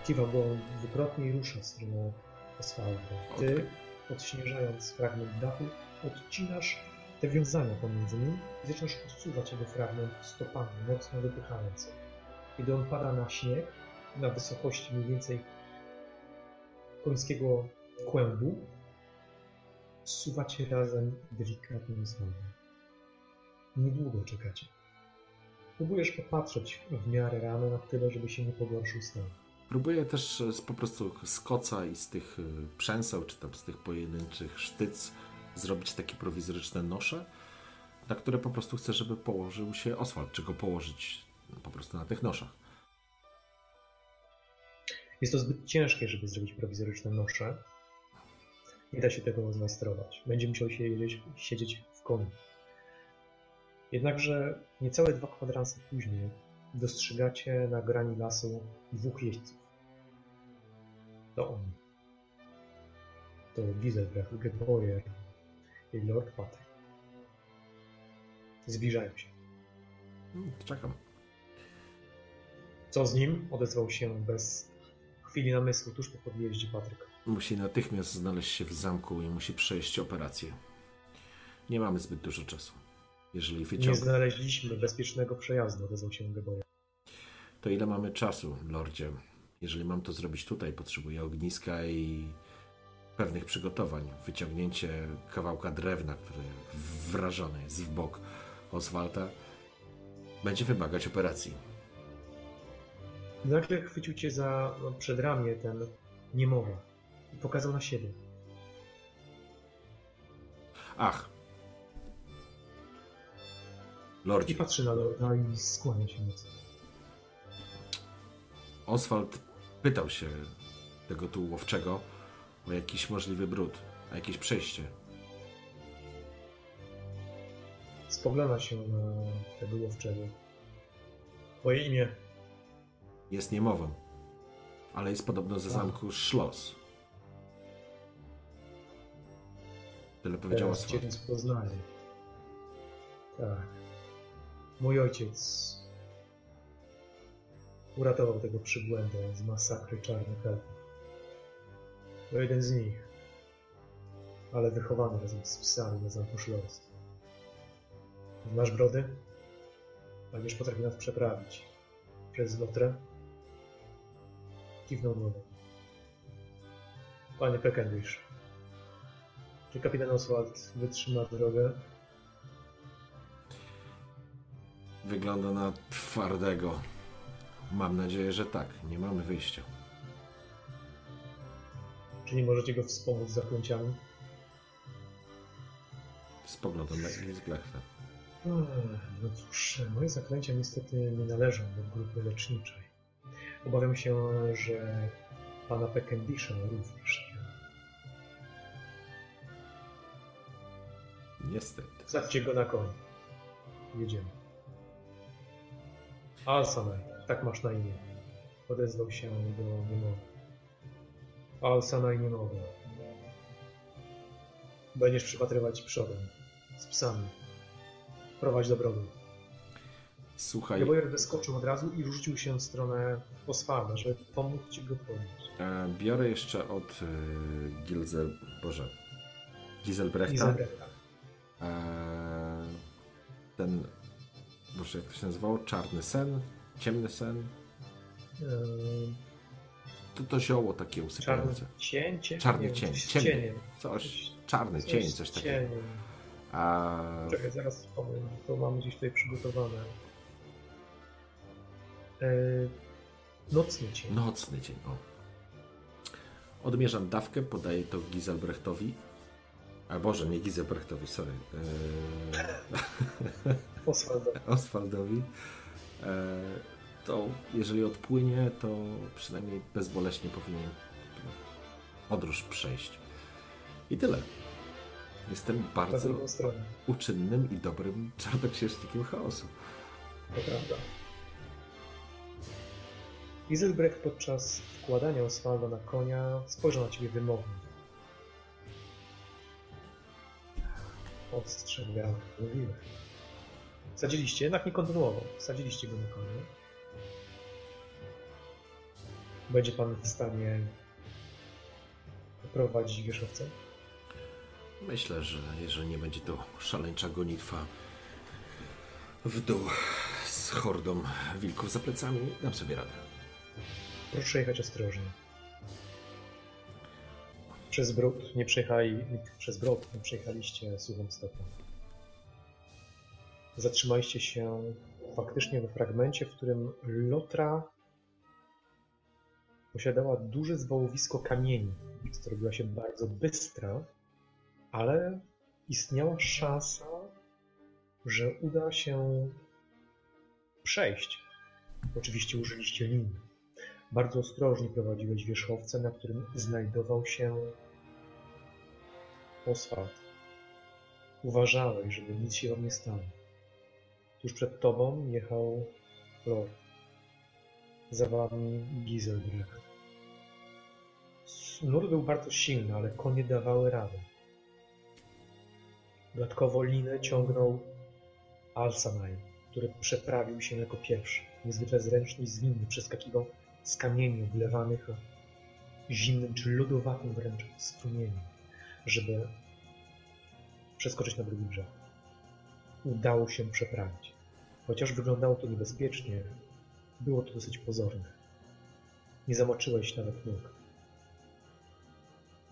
Kiwa głową dwukrotnie i rusza w stronę asfaltu. Ty, odśnieżając fragment dachu, odcinasz te wiązania pomiędzy nim i zaczynasz odsuwać jego fragment stopami, mocno wypychając. Kiedy on pada na śnieg, na wysokości mniej więcej końskiego kłębu, zsuwacie razem delikatnym zwonem. Niedługo czekacie. Próbujesz popatrzeć w miarę rano na tyle, żeby się nie pogorszył stan. Próbuję też z, po prostu z koca i z tych y, przęseł, czy tam z tych pojedynczych sztyc zrobić takie prowizoryczne nosze, na które po prostu chcę, żeby położył się Oswald, czy go położyć po prostu na tych noszach. Jest to zbyt ciężkie, żeby zrobić prowizoryczne nosze. Nie da się tego zmajstrować. Będzie musiał się siedzieć, siedzieć w koniu. Jednakże niecałe dwa kwadranse później dostrzegacie na grani lasu dwóch jeźdźców. To oni. To Giselbrecht, Geboyer i Lord Patrick. Zbliżają się. Hmm, Czekam. Co z nim? Odezwał się bez chwili namysłu tuż po podjeździe Patryka. Musi natychmiast znaleźć się w zamku i musi przejść operację. Nie mamy zbyt dużo czasu. Jeżeli Nie wyciągnie, znaleźliśmy bezpiecznego przejazdu, odezwał się Geboyer. to ile mamy czasu, lordzie? Jeżeli mam to zrobić tutaj, potrzebuję ogniska i pewnych przygotowań. Wyciągnięcie kawałka drewna, który wrażony jest w bok Oswalta, będzie wymagać operacji. Nagle chwycił cię za no, przedramię ten niemowa i pokazał na siebie. Ach! I Lordzie, patrzy na Lorda i skłania się mocno. Oswald pytał się tego tu łowczego o jakiś możliwy brud, o jakieś przejście. Spogląda się na tego łowczego. Twoje imię. Jest niemową, ale jest podobno ze zamku Schloss. Tyle powiedział Teraz cię rozpoznaję. Tak. Mój ojciec uratował tego przybłędę z masakry czarnych elfów. To jeden z nich, ale wychowany razem z psami na zamku Schloss. Znasz brody? Będziesz potrafił nas przeprawić. Przez Lotrę? Kiwnął głową. Panie Peckendish, czy kapitan Oswald wytrzyma drogę? Wygląda na twardego. Mam nadzieję, że tak. Nie mamy wyjścia. Czy nie możecie go wspomóc zaklęciami? Spoglądam na Gilsblechta. Ech, No cóż, moje zaklęcia niestety nie należą do grupy leczniczej. Obawiam się, że pana Peckendisha również nie. Niestety. Zadźcie go na koń. Jedziemy. Alsanaj, tak masz na imię. Odezwał się do niemowy. Alsanaj niemowy. Będziesz przypatrywać przodem. Z psami. Prowadź do brodu. Słuchaj, Geboyer wyskoczył od razu i rzucił się w stronę Oswalda, żeby pomóc ci go podnieść. e, biorę jeszcze od e, Gilzel... Boże. Giselbrechta. E, ten... Boże, jak to się nazywało? Czarny sen? Ciemny sen? Eee, To to zioło takie Czarny usypiające. cień, cień? Czarny cień, ciemny. cieniem. Coś, czarny Coś cień, coś takiego. cieniem. A Czekaj, zaraz wspomnę, to mam gdzieś tutaj przygotowane. Eee, nocny cień. nocny dzień, o. Odmierzam dawkę, podaję to Giselbrechtowi. A Boże, nie Giselbrechtowi, sorry. Eee, Oswalda. Oswaldowi. Eee, to jeżeli odpłynie, to przynajmniej bezboleśnie powinien podróż przejść. I tyle. Jestem bardzo uczynnym i dobrym czarnoksiężnikiem chaosu. To prawda. Giselbrecht podczas wkładania Oswalda na konia spojrzał na ciebie wymownie. Ostrzegał, mówiłem. Sadziliście, jednak nie kontynuował. Sadziliście go na konie. Będzie pan w stanie prowadzić wierzchowcem? Myślę, że jeżeli nie będzie to szaleńcza gonitwa w dół z hordą wilków za plecami, dam sobie radę. Proszę jechać ostrożnie. Przez brud nie przejechali, przez brod nie przejechaliście suchą stopą. Zatrzymaliście się faktycznie we fragmencie, w którym Lotra posiadała duże zwałowisko kamieni, co robiła się bardzo bystra, ale istniała szansa, że uda się przejść. Oczywiście użyliście lin. Bardzo ostrożnie prowadziłeś wierzchowcem, na którym znajdował się Oswald. Uważałeś, żeby nic się wam nie stało. Tuż przed tobą jechał Lord. za wami Giselbrecht. Nurt był bardzo silny, ale konie dawały radę. Dodatkowo linę ciągnął Alsanaj, który przeprawił się jako pierwszy. Niezwykle zręczny i zwinny przeskakiwał z kamieni oblewanych zimnym czy lodowatym wręcz strumieniem, żeby przeskoczyć na drugi brzeg. Udało się przeprawić. Chociaż wyglądało to niebezpiecznie, było to dosyć pozorne. Nie zamoczyłeś nawet nóg.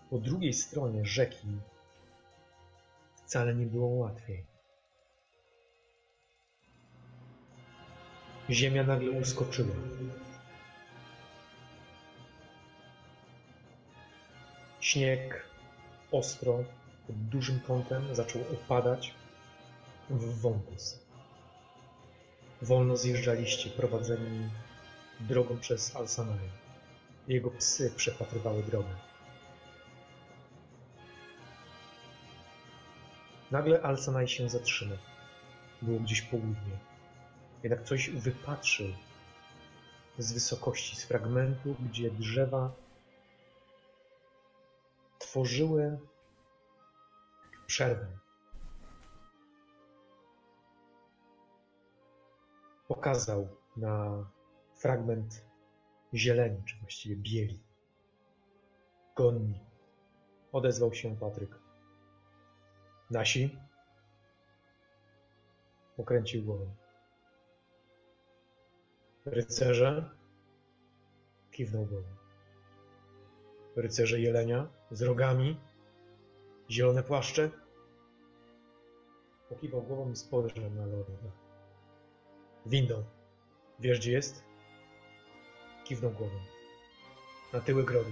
Po drugiej stronie rzeki wcale nie było łatwiej. Ziemia nagle uskoczyła. Śnieg ostro, pod dużym kątem zaczął opadać w wąwóz. Wolno zjeżdżaliście, prowadzeni drogą przez Alsanaja. Jego psy przepatrywały drogę. Nagle Alsanaj się zatrzymał. Było gdzieś południe. Jednak coś wypatrzył z wysokości, z fragmentu, gdzie drzewa tworzyły przerwę. Pokazał na fragment zieleni, czy właściwie bieli. Gonni. Odezwał się Patryk. Nasi? Pokręcił głową. Rycerze? Kiwnął głową. Rycerze jelenia z rogami? Zielone płaszcze? Pokiwał głową i spojrzał na lorda. Windą. Wiesz gdzie jest? Kiwnął głową. Na tyły grodu.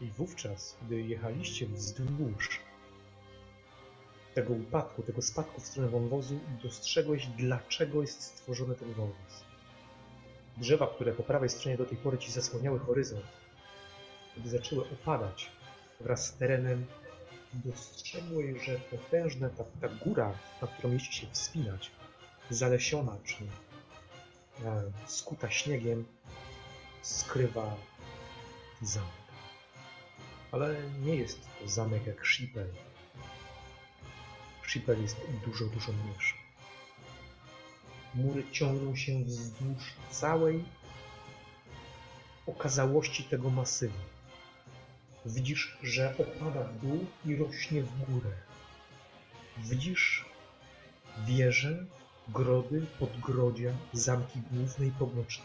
I wówczas, gdy jechaliście wzdłuż tego upadku, tego spadku w stronę wąwozu, dostrzegłeś, dlaczego jest stworzony ten wąwóz. Drzewa, które po prawej stronie do tej pory ci zasłaniały horyzont, gdy zaczęły opadać wraz z terenem, dostrzegłeś, że potężna ta, ta góra, na którą mieści się wspinać, zalesiona czy e, skuta śniegiem, skrywa zamek. Ale nie jest to zamek jak Shipel, Shipel jest dużo, dużo mniejszy. Mury ciągną się wzdłuż całej okazałości tego masywu. Widzisz, że opada w dół i rośnie w górę. Widzisz wieże, grody, podgrodzia, zamki główne i poboczne.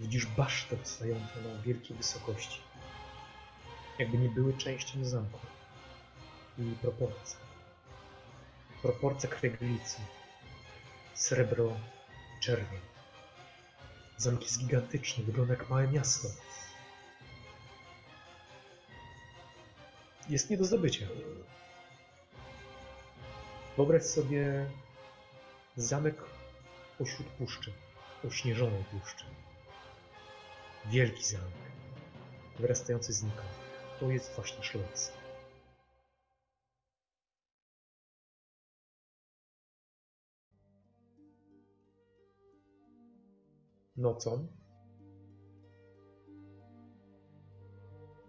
Widzisz basztę wstającą na wielkiej wysokości. Jakby nie były częścią zamku i proporcji proporcja krwioglicy, srebro, czerwień. Zamek jest gigantyczny, wygląda jak małe miasto. Jest nie do zdobycia. Wyobraź sobie zamek pośród puszczy, ośnieżonej puszczy. Wielki zamek, wyrastający znikąd. To jest właśnie Szloc. Nocą,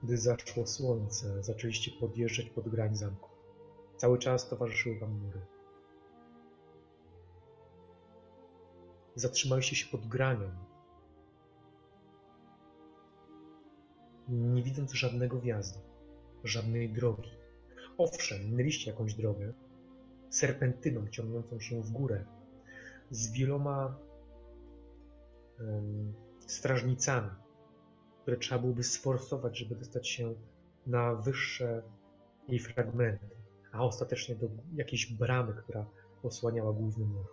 gdy zaszło słońce, zaczęliście podjeżdżać pod grań zamku. Cały czas towarzyszyły wam mury. Zatrzymaliście się pod granią, nie widząc żadnego wjazdu, żadnej drogi. Owszem, minęliście jakąś drogę, serpentyną ciągnącą się w górę, z wieloma strażnicami, które trzeba byłoby sforsować, żeby dostać się na wyższe jej fragmenty, a ostatecznie do jakiejś bramy, która osłaniała główny mur.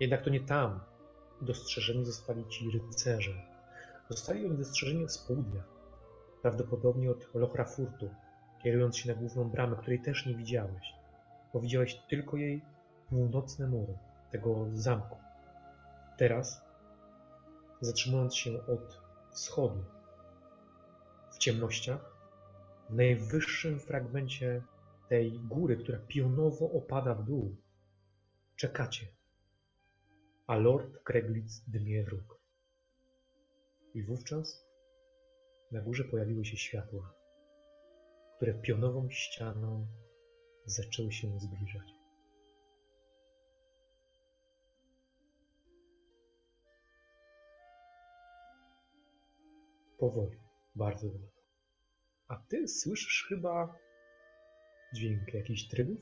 Jednak to nie tam dostrzeżeni zostali ci rycerze. Zostali oni dostrzeżeni z południa, prawdopodobnie od Lochrafurtu, kierując się na główną bramę, której też nie widziałeś, bo widziałeś tylko jej północne mury, tego zamku. Teraz, zatrzymując się od wschodu, w ciemnościach, w najwyższym fragmencie tej góry, która pionowo opada w dół, czekacie. a Lord Kreglitz dmie wróg. I wówczas na górze pojawiły się światła, które pionową ścianą zaczęły się zbliżać. Powoli, bardzo wolno. A ty słyszysz chyba dźwięk jakichś trybów?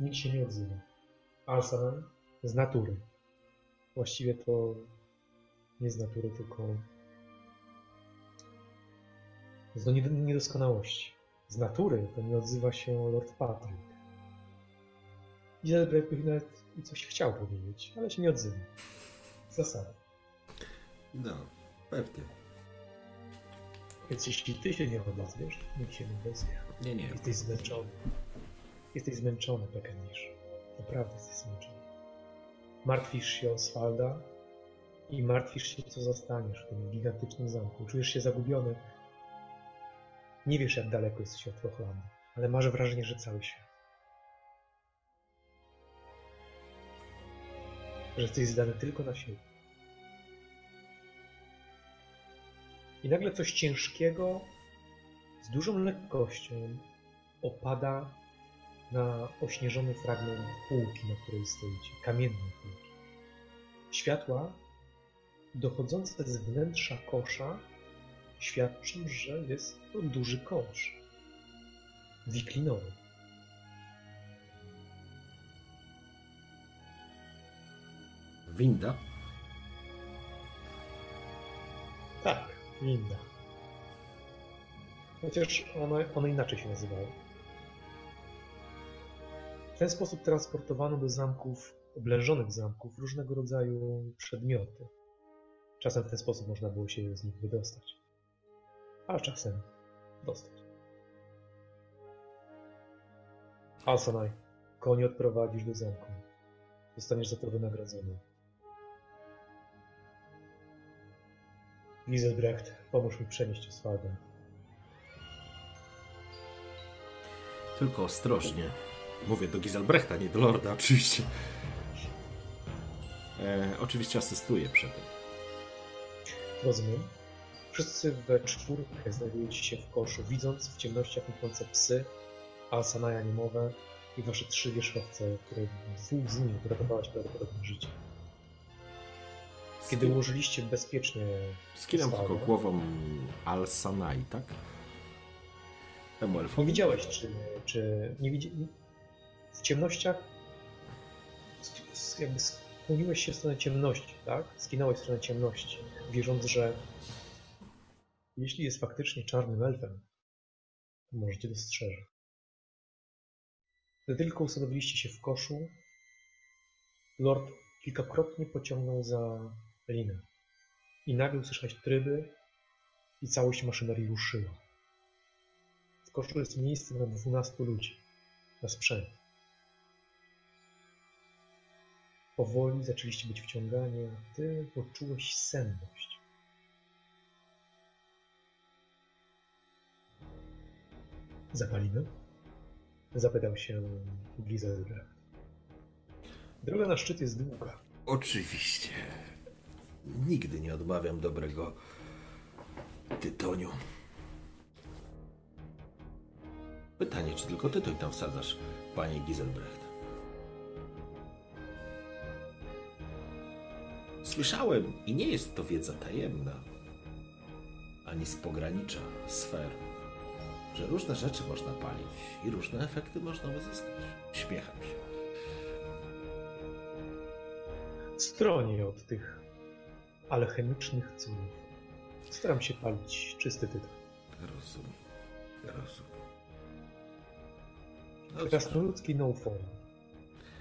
Nikt się nie odzywa. Alsanan z natury. Właściwie to nie z natury, tylko z do niedoskonałości. Z natury to nie odzywa się Lord Patrick. Giselbrecht by nawet coś chciał powiedzieć, ale się nie odzywa. Z zasady. No, pewnie. Więc jeśli ty się nie odezwiesz, nikt się nie odezwie. Nie, nie. Jesteś zmęczony. Jesteś zmęczony, Pekenisz. Naprawdę jesteś zmęczony. Martwisz się o Svalda i martwisz się, co zostaniesz w tym gigantycznym zamku. Czujesz się zagubiony. Nie wiesz, jak daleko jesteś od Frochlandu, ale masz wrażenie, że cały świat. Że jesteś zdany tylko na siebie. I nagle coś ciężkiego z dużą lekkością opada na ośnieżony fragment półki, na której stoicie, kamiennej półki. Światła dochodzące z wnętrza kosza świadczą, że jest to duży kosz. Wiklinowy. Winda? Tak, winda. Chociaż one, one inaczej się nazywają. W ten sposób transportowano do zamków, oblężonych zamków, różnego rodzaju przedmioty. Czasem w ten sposób można było się z nich wydostać, a czasem dostać. Alsanaj, konie odprowadzisz do zamku. Zostaniesz za to wynagrodzony. Giselbrecht, pomóż mi przenieść Oswalda. Tylko ostrożnie. Mówię do Giselbrechta, nie do Lorda, oczywiście. E, oczywiście asystuję przy tym. Rozumiem. Wszyscy we czwórkę znajdujecie się w koszu, widząc w ciemnościach mknące psy, Alsanaja niemowe i wasze trzy wierzchowce, które dwóch z nich uratowałaś prawdopodobnie życie. Kiedy ułożyliście bezpiecznie Skinam tylko głową Al-Sanai, tak? Temu nie elfowi? widziałeś, czy, czy nie widzi... w ciemnościach jakby skłoniłeś się w stronę ciemności, tak? Skinąłeś w stronę ciemności, wierząc, że jeśli jest faktycznie czarnym elfem, to może cię dostrzeże. Gdy tylko usadowiliście się w koszu, Lord kilkakrotnie pociągnął za i nagle usłyszałeś tryby i całość maszynerii ruszyła. W koszu jest miejsce na 12 ludzi, na sprzęt. Powoli zaczęliście być wciągani, a ty poczułeś senność. Zapalimy? Zapytał się Blizzard. Droga na szczyt jest długa. Oczywiście. Nigdy nie odmawiam dobrego tytoniu. Pytanie, czy tylko tytoń tam wsadzasz, panie Giselbrecht? Słyszałem, i nie jest to wiedza tajemna, ani z pogranicza sfer, że różne rzeczy można palić i różne efekty można uzyskać. Śmiecham się. Stronie od tych alchemicznych cudów. Staram się palić czysty tytoń. Rozumiem. Rozumiem. No, Krasnoludzki no form.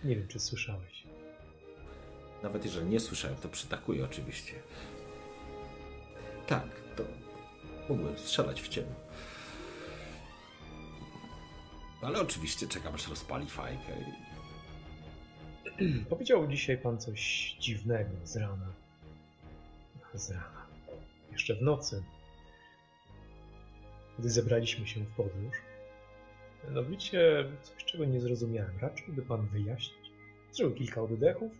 Nie wiem, czy słyszałeś. nawet jeżeli nie słyszałem, to przytakuję oczywiście. Tak, to mógłbym strzelać w ciemno. Ale oczywiście czekam, aż rozpali fajkę. i- Powiedział dzisiaj pan coś dziwnego z rana. Z rana. Jeszcze w nocy. gdy zebraliśmy się w podróż. Mianowicie coś, czego nie zrozumiałem. Raczyłby pan wyjaśnić? Zrobił kilka oddechów,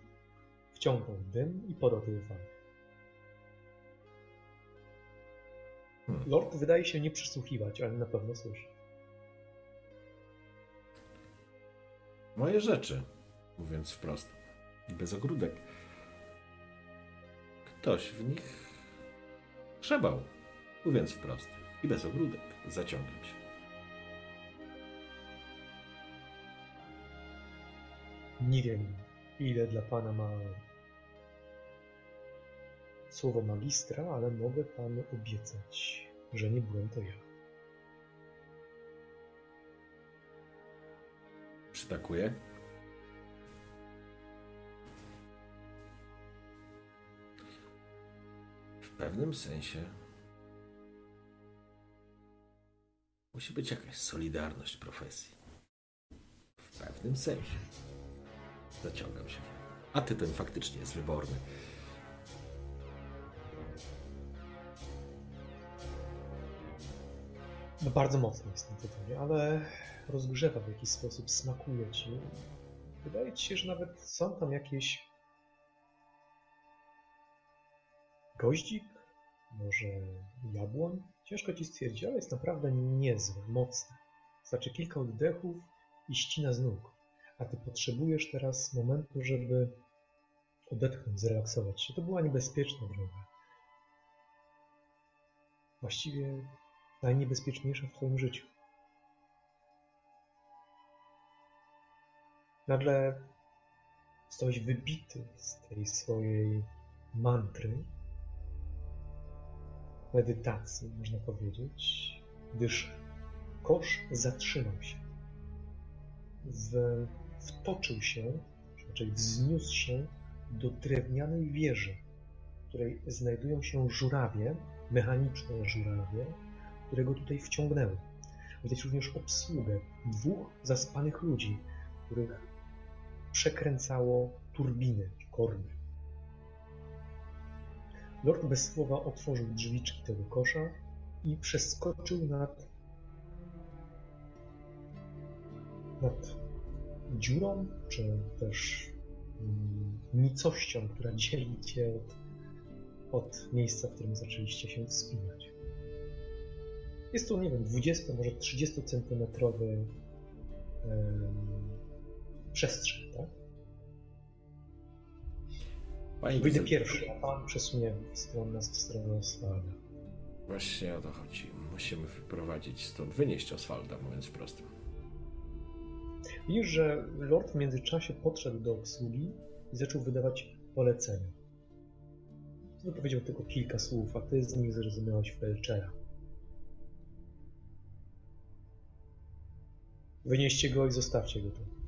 wciągnął dym i podał telefon. Hmm. Lord wydaje się nie przysłuchiwać, ale na pewno słyszy. Moje rzeczy, mówiąc wprost, bez ogródek. Ktoś w nich grzebał, mówiąc wprost, i bez ogródek. Zaciągam się. Nie wiem, ile dla pana ma słowo magistra, ale mogę panu obiecać, że nie byłem to ja. Przytakuję. Pewnym sensie musi być jakaś solidarność profesji. W pewnym sensie. Zaciągam się. A ty ten faktycznie jest wyborny. No bardzo mocno jest na tytoniu, ale rozgrzewa w jakiś sposób, smakuje ci. Wydaje ci się, że nawet są tam jakieś goździk, może jabłoń. Ciężko ci stwierdzić, ale jest naprawdę niezłe, mocne. Znaczy kilka oddechów i ścina z nóg. A ty potrzebujesz teraz momentu, żeby odetchnąć, zrelaksować się. To była niebezpieczna droga. Właściwie najniebezpieczniejsza w Twoim życiu. Nagle zostałeś wybity z tej swojej mantry, medytacji, można powiedzieć, gdyż kosz zatrzymał się. W, wtoczył się, raczej wzniósł się do drewnianej wieży, w której znajdują się żurawie, mechaniczne żurawie, które go tutaj wciągnęły. Widać również obsługę dwóch zaspanych ludzi, których przekręcało turbiny, korby. Lord bez słowa otworzył drzwiczki tego kosza i przeskoczył nad, nad dziurą, czy też mm, nicością, która dzieli cię od, od miejsca, w którym zaczęliście się wspinać. Jest to, nie wiem, 20, może 30 centymetrowy przestrzeń, tak? Pani Wyjdę pierwszy, a pan przesunie w stronę, w stronę Oswalda. Właśnie o to chodzi. Musimy wyprowadzić stąd, wynieść Oswalda, mówiąc wprost. Widzisz, że Lord w międzyczasie podszedł do obsługi i zaczął wydawać polecenia. Wypowiedział tylko kilka słów, a ty z nich zrozumiałeś Felczera. Wynieście go i zostawcie go tu.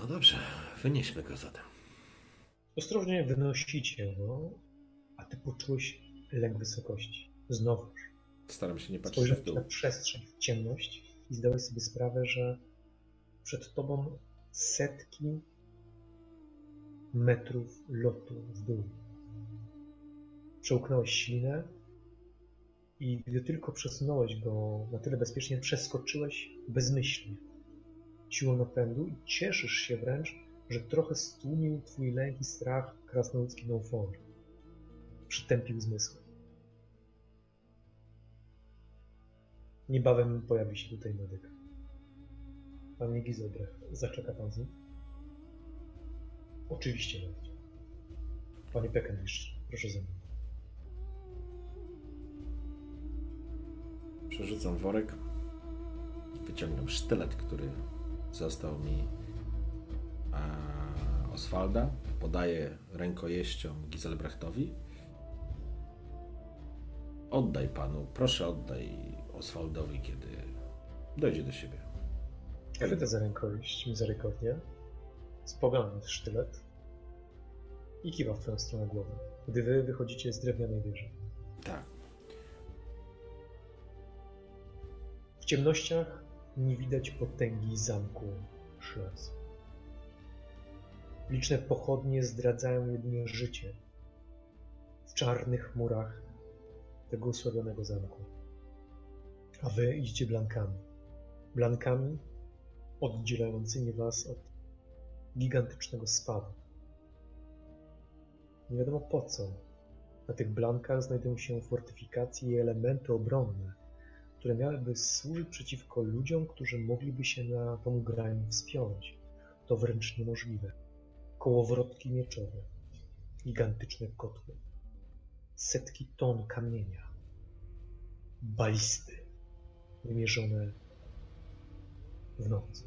No dobrze, wynieśmy go zatem. Ostrożnie wynosicie go, a ty poczułeś lęk wysokości. Znowuż. Staram się nie patrzeć w Spojrzałeś dół. na przestrzeń, w ciemność i zdałeś sobie sprawę, że przed tobą setki metrów lotu w dół. Przełknąłeś ślinę i gdy tylko przesunąłeś go na tyle bezpiecznie, przeskoczyłeś bezmyślnie, siłą napędu i cieszysz się wręcz, że trochę stłumił twój lęk i strach krasnoludzki Neufor. Przytępił zmysły. Niebawem pojawi się tutaj medyk. Panie Gizelbrecht, zaczeka pan z nim? Oczywiście, Lord. Panie Peckendish, proszę ze mną. Przerzucam worek. Wyciągam sztylet, który został mi Oswalda. Podaję rękojeścią Giselbrechtowi. Oddaj panu, proszę oddaj Oswaldowi, kiedy dojdzie do siebie. Chwyta za rękojeść mizerykornie, spogląda na sztylet i kiwa w twoją stronę głową, gdy wy wychodzicie z drewnianej wieży. Tak. W ciemnościach nie widać potęgi zamku Szles. Liczne pochodnie zdradzają jedynie życie w czarnych murach tego osłabionego zamku. A wy idziecie blankami. Blankami oddzielającymi was od gigantycznego spadu. Nie wiadomo po co. Na tych blankach znajdują się fortyfikacje i elementy obronne, które miałyby służyć przeciwko ludziom, którzy mogliby się na tą grań wspiąć. To wręcz niemożliwe. Kołowrotki mieczowe, gigantyczne kotły, setki ton kamienia, balisty wymierzone w nocy.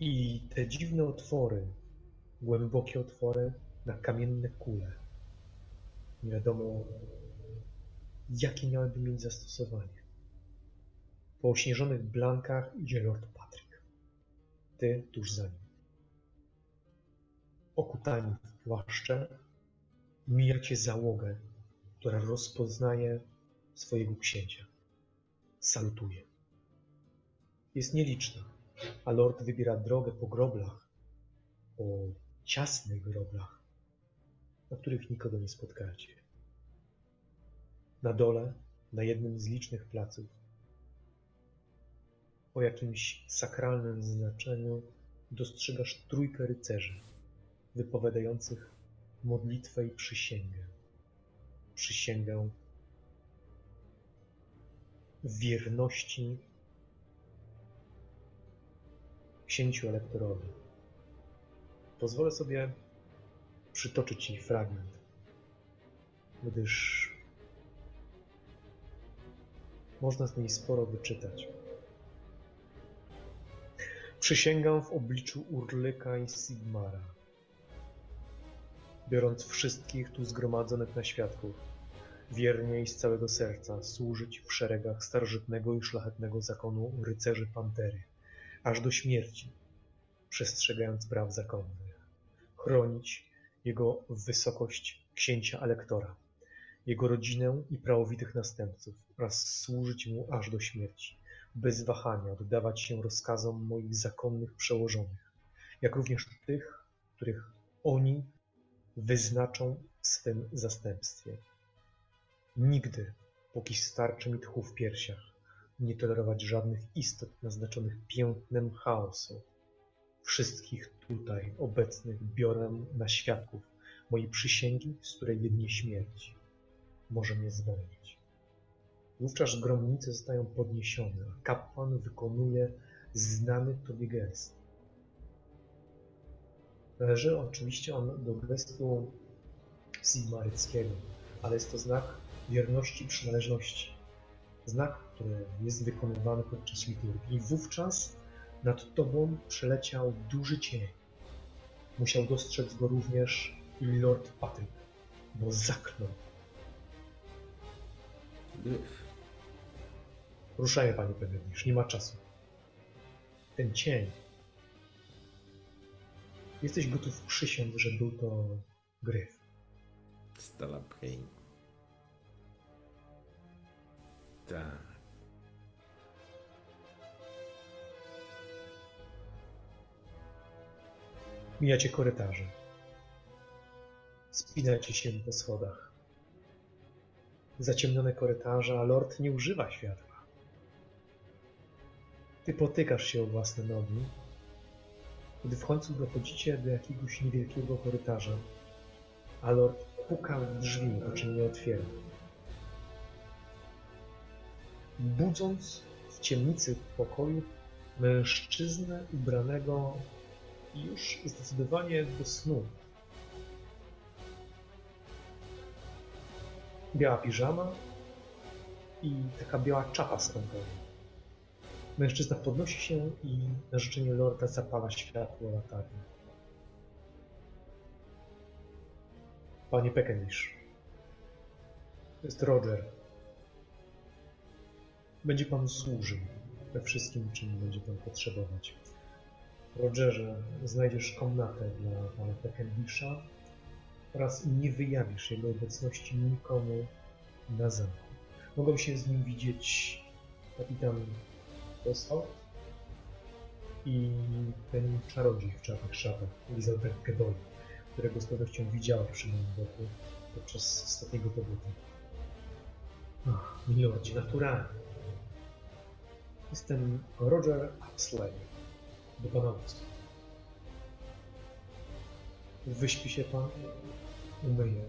I te dziwne otwory, głębokie otwory na kamienne kule. Nie wiadomo, jakie miałyby mieć zastosowanie. Po ośnieżonych blankach idzie Lord Patrick. Ty tuż za nim. Okutani w płaszcze, mijacie załogę, która rozpoznaje swojego księcia. Salutuje. Jest nieliczna, a lord wybiera drogę po groblach, po ciasnych groblach, na których nikogo nie spotkacie. Na dole, na jednym z licznych placów, o jakimś sakralnym znaczeniu dostrzegasz trójkę rycerzy, wypowiadających modlitwę i przysięgę. Przysięgę wierności księciu elektorowi. Pozwolę sobie przytoczyć Ci fragment, gdyż można z niej sporo wyczytać. Przysięgam w obliczu Urlyka i Sigmara, biorąc wszystkich tu zgromadzonych na świadków, wiernie i z całego serca służyć w szeregach starożytnego i szlachetnego zakonu rycerzy Pantery, aż do śmierci, przestrzegając praw zakonnych, chronić jego wysokość księcia elektora, jego rodzinę i prawowitych następców oraz służyć mu aż do śmierci, bez wahania oddawać się rozkazom moich zakonnych przełożonych, jak również tych, których oni wyznaczą w swym zastępstwie. Nigdy, póki starczy mi tchu w piersiach, nie tolerować żadnych istot naznaczonych piętnem chaosu. Wszystkich tutaj obecnych biorę na świadków mojej przysięgi, z której jednie śmierć może mnie zwolnić. Wówczas gromnice zostają podniesione, a kapłan wykonuje znany tobie gest. Należy oczywiście on do gestu sigmaryckiego, ale jest to znak wierności i przynależności. Znak, który jest wykonywany podczas liturgii. I wówczas nad tobą przeleciał duży cień. Musiał dostrzec go również Lord Patrick, bo zaknął. Gryf. Ruszajmy, panie Benedisz, nie ma czasu. Ten cień. Jesteś gotów przysiąc, że był to gryf. Stalabheim. Tak. Mijacie korytarze. Spinacie się po schodach. Zaciemnione korytarze, a lord nie używa światła. Ty potykasz się o własne nogi, gdy w końcu dochodzicie do jakiegoś niewielkiego korytarza, a lord puka w drzwi, o czym nie otwiera. Budząc w ciemnicy pokoju mężczyznę ubranego już zdecydowanie do snu. Biała piżama i taka biała czapa z kątem. Mężczyzna podnosi się i na życzenie lorda zapala światło latarni. Panie Pekendish, to jest Roger. Będzie pan służył we wszystkim, czym będzie pan potrzebować. Rogerze, znajdziesz komnatę dla pana Pekendisha oraz nie wyjawisz jego obecności nikomu na zamku. Mogą się z nim widzieć kapitan Oswald i ten czarodziej w czarnych szatach, Elizabeth Gedoli. którego z pewnością widziałeś przy moim boku podczas ostatniego pobytu. Ach, milordzie, naturalnie. Jestem Roger Huxley, do pana. Wyśpi się pan, umyję.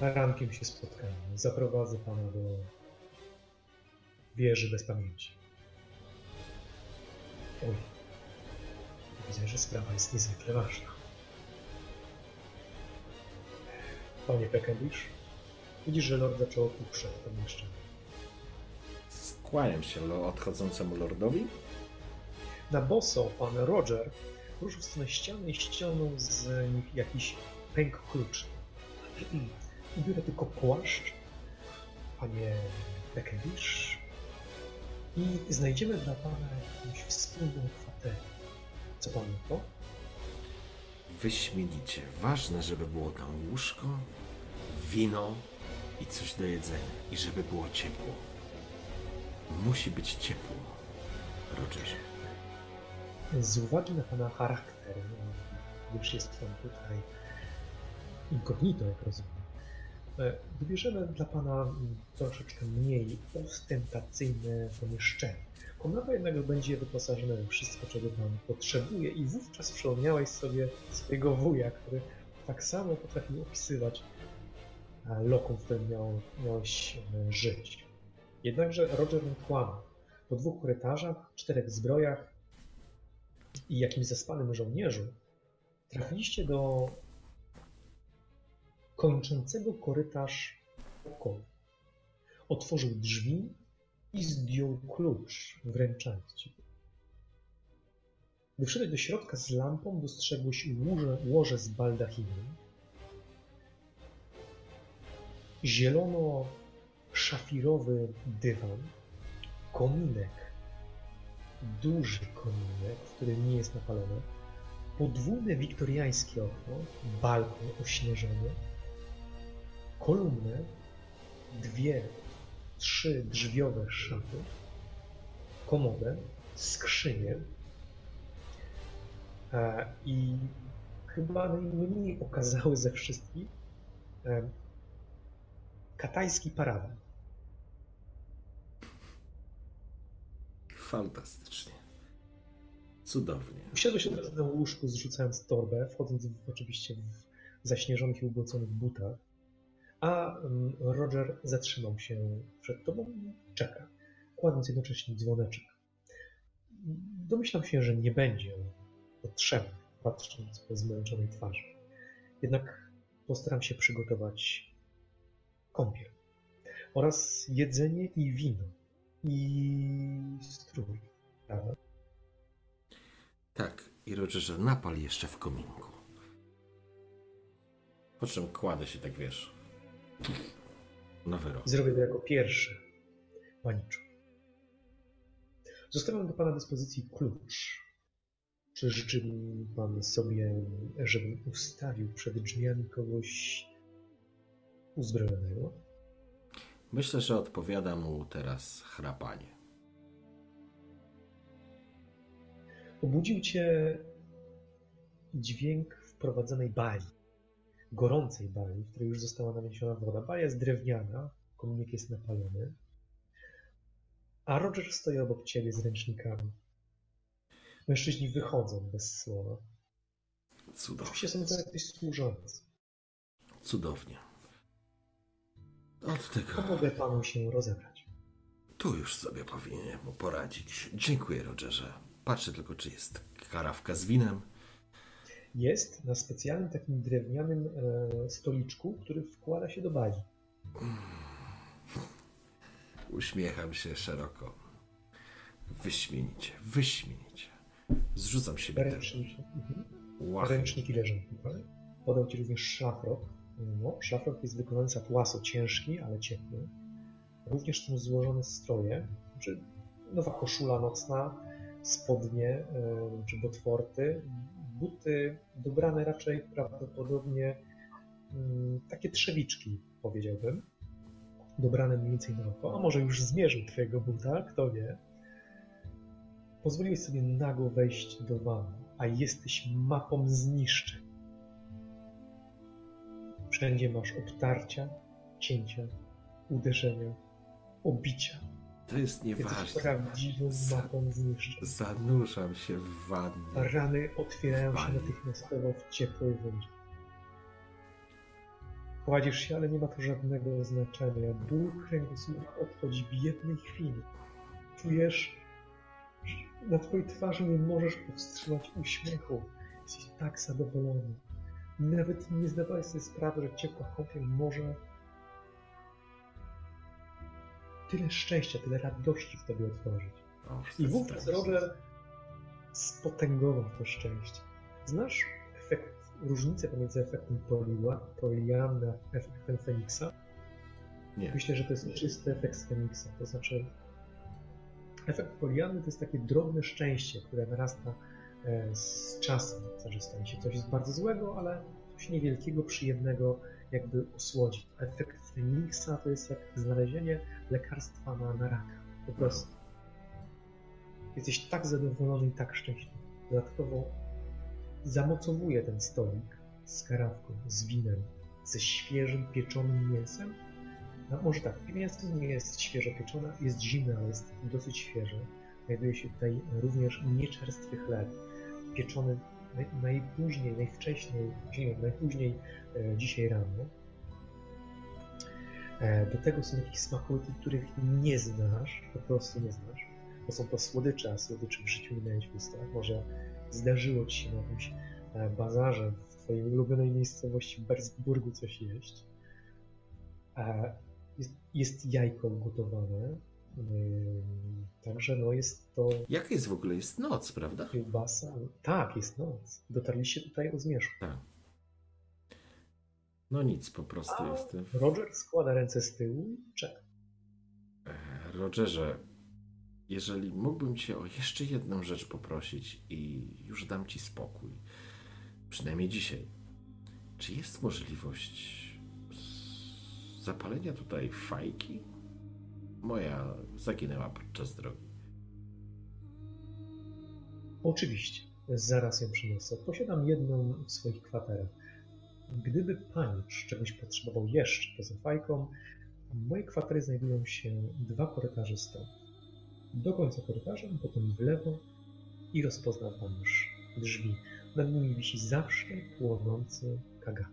A rankiem się spotkamy. Zaprowadzę pana do wieży bez pamięci. Oj, widzę, że sprawa jest niezwykle ważna. Panie Peckendish, widzisz, że lord zaczął uprzeć pomieszczenie. Skłaniam się odchodzącemu lordowi. Na boso pan Roger ruszył w stronę ściany i ściągnął z nich jakiś pęk kluczy. Ubiorę tylko płaszcz, panie Peckendish, i znajdziemy dla pana jakąś wspólną kwaterę. Co pan to? Wyśmienicie. Ważne, żeby było tam łóżko, wino i coś do jedzenia. I żeby było ciepło. Musi być ciepło, Rogerze. Z uwagi na pana charakter, gdyż jest pan tutaj incognito, jak rozumiem, e, wybierzemy dla pana troszeczkę mniej ostentacyjne pomieszczenie. Komnata jednak będzie wyposażona we wszystko, czego pan potrzebuje i wówczas przypomniałeś sobie swojego wuja, który tak samo potrafił opisywać e, lokum, w którym miał, miałeś e, żyć. Jednakże Roger nie kłamał. Po dwóch korytarzach, czterech zbrojach i jakimś zaspanym żołnierzu trafiliście do kończącego korytarz pokoju. Otworzył drzwi i zdjął klucz, wręczając ci. Gdy wszedłeś do środka z lampą, dostrzegłeś łoże, łoże z baldachimem, zielono-szafirowy dywan, kominek, duży kominek, w którym nie jest napalone, podwójne wiktoriańskie okno, balkon ośnieżony, kolumnę, dwie, trzy drzwiowe szafy, komodę, skrzynię. E, i chyba najmniej okazały ze wszystkich e, katajski parawan. Fantastycznie. Cudownie. Usiadłeś od razu na łóżku, zrzucając torbę, wchodząc w, oczywiście w zaśnieżonych i ubłoconych butach. A mm, Roger zatrzymał się przed tobą i czeka, kładąc jednocześnie dzwoneczek. Domyślam się, że nie będzie potrzebny, patrząc po zmęczonej twarzy. Jednak postaram się przygotować kąpiel oraz jedzenie i wino i strój. Prawda? Tak, i Rogerze, napal jeszcze w kominku. Po czym kładę się tak, wiesz, na wyrok. Zrobię to jako pierwszy, paniczu. Zostawiam do Pana dyspozycji klucz. Czy życzy mi Pan sobie, żebym ustawił przed drzwiami kogoś uzbrojonego? Myślę, że odpowiada mu teraz chrapanie. Obudził Cię dźwięk wprowadzonej bali. Gorącej bali, w której już została naniesiona woda. Balia jest drewniana, kominek jest napalony. A Roger stoi obok Ciebie z ręcznikami. Mężczyźni wychodzą bez słowa. Cudownie. Oczywiście są to jakiś służący. Cudownie. Od tego Pomogę panu się rozebrać. tu już sobie powinien mu poradzić. Dziękuję, Rogerze. Patrzę tylko, czy jest karawka z winem. Jest na specjalnym takim drewnianym e, stoliczku, który wkłada się do bali. Uśmiecham się szeroko. Wyśmienicie, wyśmienicie. Zrzucam się te Ręcznik, mhm. łachy. Ręczniki leżą tutaj. Podał ci również szlafrok. No, szlafrok jest wykonany z atłasu, ciężki, ale ciepły. Również są złożone stroje, czy nowa koszula nocna, spodnie, e, czy botworty, buty dobrane raczej prawdopodobnie mm, takie trzewiczki, powiedziałbym. Dobrane mniej więcej na oko, a może już zmierzył twojego buta, kto wie. Pozwoliłeś sobie nago wejść do wanny. a jesteś mapą zniszczeń. Wszędzie masz obtarcia, cięcia, uderzenia, obicia. To jest Jesteś nieważne. prawdziwą Za- mapą zniszczeń. Zanurzam się w wannie. Rany otwierają się natychmiastowo w ciepłej wodzie. Kładziesz się, ale nie ma to żadnego znaczenia. Ból kręgosłupa odchodzi w jednej chwili. Czujesz, że na twojej twarzy nie możesz powstrzymać uśmiechu. Jesteś tak zadowolony. Nawet nie zdawałeś sobie sprawy, że ciepła kąpiel może tyle szczęścia, tyle radości w tobie otworzyć. O, I wówczas Roger spotęgował to szczęście. Znasz efekt, różnicę pomiędzy efektem Poliła, Poliam a efektem Feniksa? Nie. Myślę, że to jest czysty efekt z Feniksa. To znaczy, efekt Poliany to jest takie drobne szczęście, które narasta z czasem. To znaczy, stanie się coś bardzo złego, ale coś niewielkiego, przyjemnego, jakby osłodzi. Efekt Feniksa to jest jak znalezienie lekarstwa na, na raka. Po prostu. Jesteś tak zadowolony i tak szczęśliwy. Dodatkowo zamocowuje ten stolik z karawką, z winem, ze świeżym, pieczonym mięsem. No może tak, mięso nie jest świeżo pieczone, jest zimne, ale jest dosyć świeże. Znajduje się tutaj również nieczerstwy chleb, pieczony naj, najpóźniej, najwcześniej, nie, najpóźniej e, dzisiaj rano. E, do tego są jakieś smakołyki, których nie znasz, po prostu nie znasz bo są to słodycze, a słodyczy w życiu nie miałeś w ustach. Może zdarzyło ci się na jakimś e, bazarze w twojej ulubionej miejscowości Bersburgu coś jeść. Jest, jest jajko gotowane, także no jest to Jaka jest w ogóle? Jest noc, prawda? kiełbasa. Tak, jest noc. Dotarliście tutaj o zmierzchu. Tak. No nic, po prostu A- jestem. Roger składa ręce z tyłu i czeka. E, Rogerze, jeżeli mógłbym Cię o jeszcze jedną rzecz poprosić i już dam Ci spokój, przynajmniej dzisiaj. Czy jest możliwość zapalenia tutaj fajki? Moja zaginęła podczas drogi. Oczywiście, zaraz ją przyniosę. Posiadam jedną w swoich kwaterach. Gdyby panicz czegoś potrzebował jeszcze poza fajką, w mojej kwatery znajdują się dwa korytarze stąd. Do końca korytarza, potem w lewo i rozpozna pan już drzwi. Nad nimi wisi zawsze płonący kagan.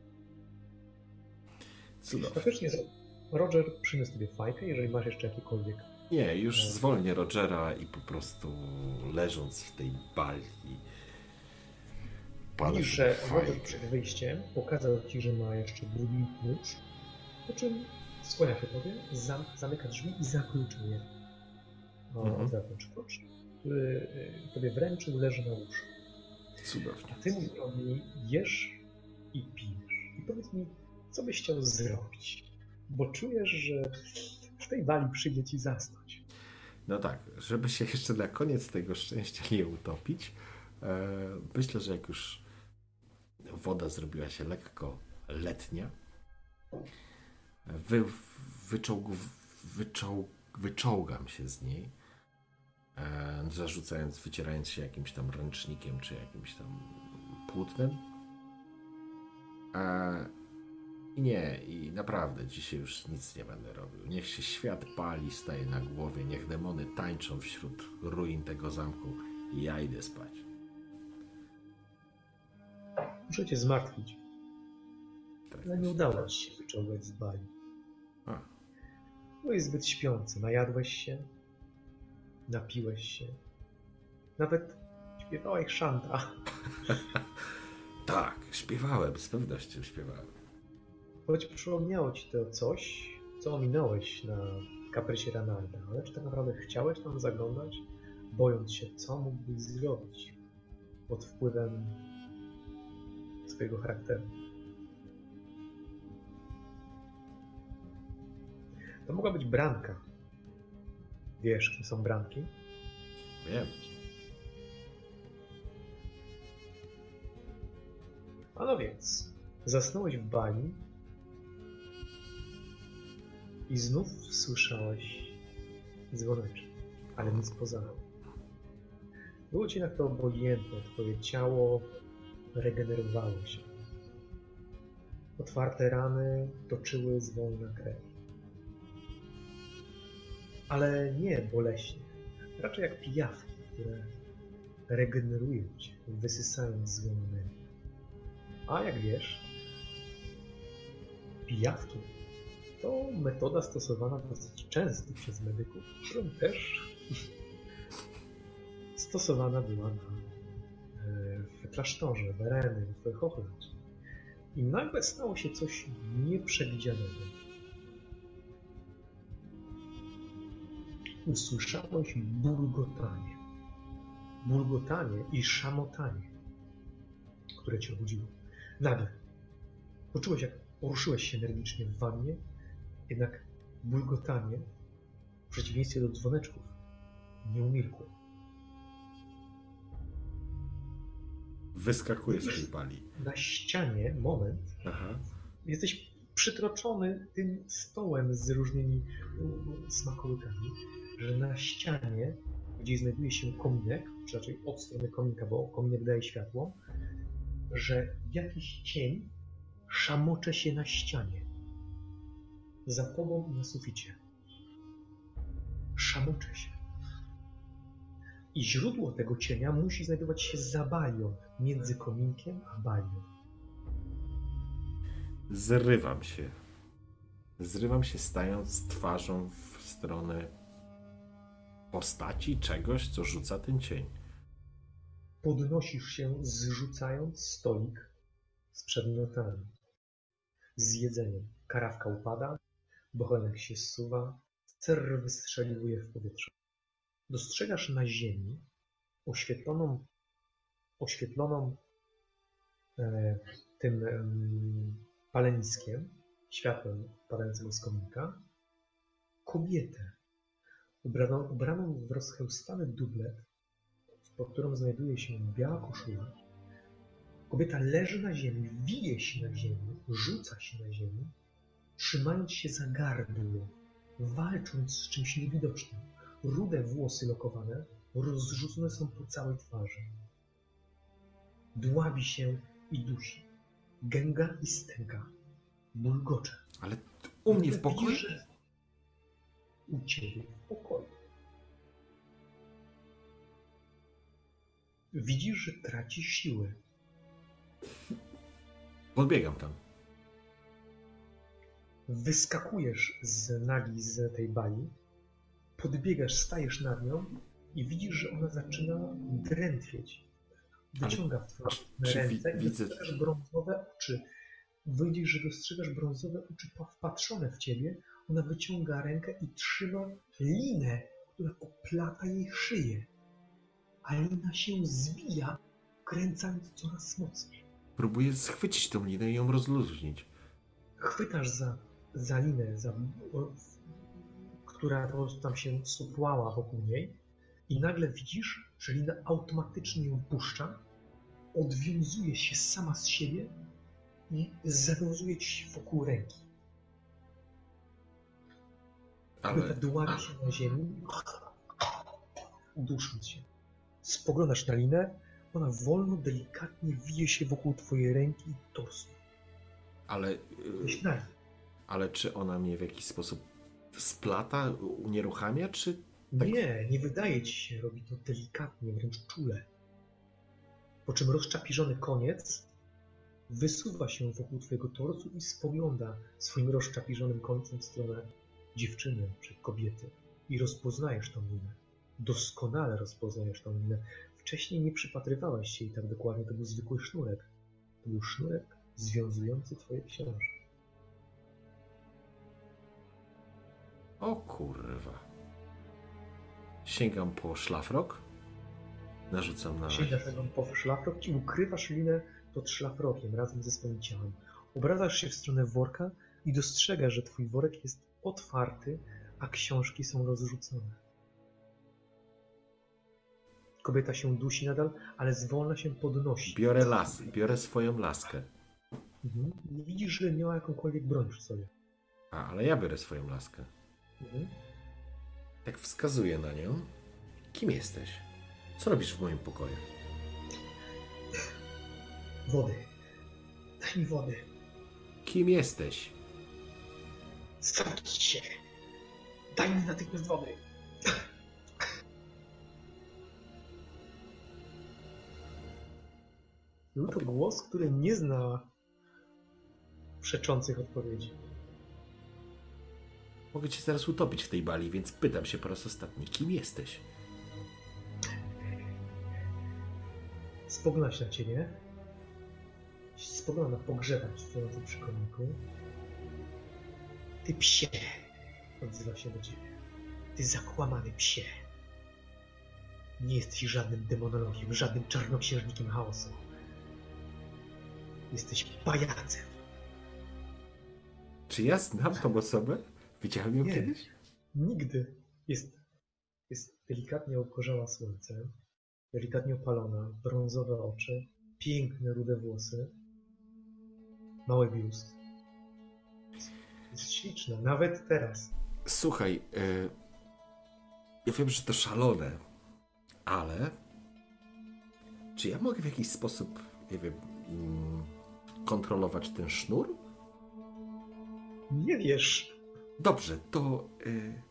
Cudownie. Roger przyniósł tobie fajkę, jeżeli masz jeszcze jakiekolwiek Nie, już zwolnię Rogera i po prostu leżąc w tej bali. palę Widzisz, sobie że fajkę. przed wyjściem pokazał ci, że ma jeszcze drugi klucz, po czym skłania się tobie, zam, zamyka drzwi i zaklucza je o, Mhm. wewnątrz. Klucz, który y, tobie wręczył, leży na łóżku. Cudownie. A ty mój drogi, jesz i pijesz. I powiedz mi, co byś chciał zrobić? Bo czujesz, że w tej bali przyjdzie ci zasnąć. No tak, żeby się jeszcze na koniec tego szczęścia nie utopić, e, myślę, że jak już woda zrobiła się lekko letnia, wy, wyczołg, wyczołg, wyczołgam się z niej, e, zarzucając, wycierając się jakimś tam ręcznikiem czy jakimś tam płótnem. I nie, i naprawdę dzisiaj już nic nie będę robił. Niech się świat pali, staje na głowie, niech demony tańczą wśród ruin tego zamku i ja idę spać. Muszę cię zmartwić, Tak ale nie udało ci się wyczołgać z bali. A, Byłeś zbyt śpiący, najadłeś się, napiłeś się, nawet śpiewałeś szanta. tak, śpiewałem, z pewnością śpiewałem. Choć przypomniało ci to coś, co ominąłeś na kaprysie Ranalda, ale czy tak naprawdę chciałeś tam zaglądać, bojąc się, co mógłbyś zrobić pod wpływem swojego charakteru? To mogła być branka. Wiesz, kim są branki? Wiem. A no więc, zasnąłeś w bani i znów słyszałeś dzwoneczek, ale nic poza. Było ci na to obojętne, twoje ciało regenerowało się. Otwarte rany toczyły zwolna krew. Ale nie boleśnie, raczej jak pijawki, które regenerują cię, wysysając złą energię. A jak wiesz, pijawki to metoda stosowana dosyć często przez medyków, którą też stosowana była na, e, w klasztorze, w Ereny, w Hochland. I nagle stało się coś nieprzewidzianego. Usłyszałeś bulgotanie. Bulgotanie i szamotanie, które cię obudziło. Nagle poczułeś, jak poruszyłeś się energicznie w wannie, jednak bulgotanie, w przeciwieństwie do dzwoneczków, nie umilkło. Wyskakuje z tej pali. Na ścianie, moment, Aha. jesteś przytroczony tym stołem z różnymi mm, smakołykami, że na ścianie, gdzie znajduje się kominek, czy raczej od strony kominka, bo kominek daje światło, że jakiś cień szamocze się na ścianie. Za tobą na suficie. Szamocze się. I źródło tego cienia musi znajdować się za balią, między kominkiem a balią. Zrywam się. Zrywam się stając twarzą w stronę postaci czegoś, co rzuca ten cień. Podnosisz się, zrzucając stolik z przedmiotami, z jedzeniem. Karawka upada, bochenek się zsuwa, cer wystrzeliwuje w powietrze. Dostrzegasz na ziemi oświetloną, oświetloną e, tym em, paleniskiem, światłem padającego z kominka, kobietę ubraną, ubraną w rozchełstany dublet, pod którą znajduje się biała koszula. Kobieta leży na ziemi, wije się na ziemi, rzuca się na ziemi, trzymając się za gardło, walcząc z czymś niewidocznym. Rude włosy lokowane rozrzucone są po całej twarzy. Dławi się i dusi. Gęga i stęka. Bulgocze. Ale u mnie w pokoju? U ciebie w pokoju. Widzisz, że traci siły. Podbiegam tam. Wyskakujesz z nagi z tej bali, podbiegasz, stajesz nad nią i widzisz, że ona zaczyna drętwieć. Wyciąga w twoje czy ręce i dostrzegasz brązowe oczy. Widzisz, że dostrzegasz brązowe oczy wpatrzone w ciebie. Ona wyciąga rękę i trzyma linę, która oplata jej szyję. A lina się zwija, kręcając coraz mocniej. Próbuję schwycić tą linę i ją rozluźnić. chwytasz za, za linę, za, która po prostu tam się supłała wokół niej i nagle widzisz, że lina automatycznie ją puszcza, odwiązuje się sama z siebie i zawiązuje ci się wokół ręki. Ale dławi się na ziemi, dusząc się. Spoglądasz na linę, ona wolno, delikatnie wije się wokół twojej ręki i torsu. Ale, nagi. Ale czy ona mnie w jakiś sposób splata, unieruchamia, czy Tak. Nie, nie wydaje ci się, robi to delikatnie, wręcz czule. Po czym rozczapiżony koniec wysuwa się wokół twojego torsu i spogląda swoim rozczapiżonym końcem w stronę dziewczyny czy kobiety. I rozpoznajesz tą minę. Doskonale rozpoznajesz tą minę. Wcześniej nie przypatrywałeś się jej tak dokładnie, to był zwykły sznurek. To był sznurek związujący twoje książki. O kurwa. Sięgam po szlafrok. Narzucam na. Sięgasz po szlafrok i ukrywasz linę pod szlafrokiem razem ze swoim ciałem. Obracasz się w stronę worka i dostrzegasz, że twój worek jest otwarty, a książki są rozrzucone. Kobieta się dusi nadal, ale zwolna się podnosi. Biorę las, biorę swoją laskę. Mhm. Nie widzisz, że miała jakąkolwiek broń przy sobie. A, ale ja biorę swoją laskę. Mhm. Tak wskazuję na nią. Kim jesteś? Co robisz w moim pokoju? Wody. Daj mi wody. Kim jesteś? Zamknij się. Daj mi natychmiast wody. Był to głos, który nie zna przeczących odpowiedzi. Mogę cię zaraz utopić w tej bali, więc pytam się po raz ostatni, kim jesteś? Spogląda się na ciebie. Spogląda na pogrzebacz stojący przy kominku. Ty psie! Odzywa się do ciebie. Ty zakłamany psie! Nie jesteś żadnym demonologiem, żadnym czarnoksiężnikiem chaosu. Jesteś pajacem. Czy ja znam tą osobę? Widziałem ją Nie. kiedyś? Nigdy. Jest, jest delikatnie obgorzała słońcem, delikatnie opalona, brązowe oczy, piękne rude włosy, mały biust. Jest, jest śliczna, nawet teraz. Słuchaj, e, ja wiem, że to szalone, ale czy ja mogę w jakiś sposób, nie wiem, mm, kontrolować ten sznur? Nie wiesz. Dobrze, to e,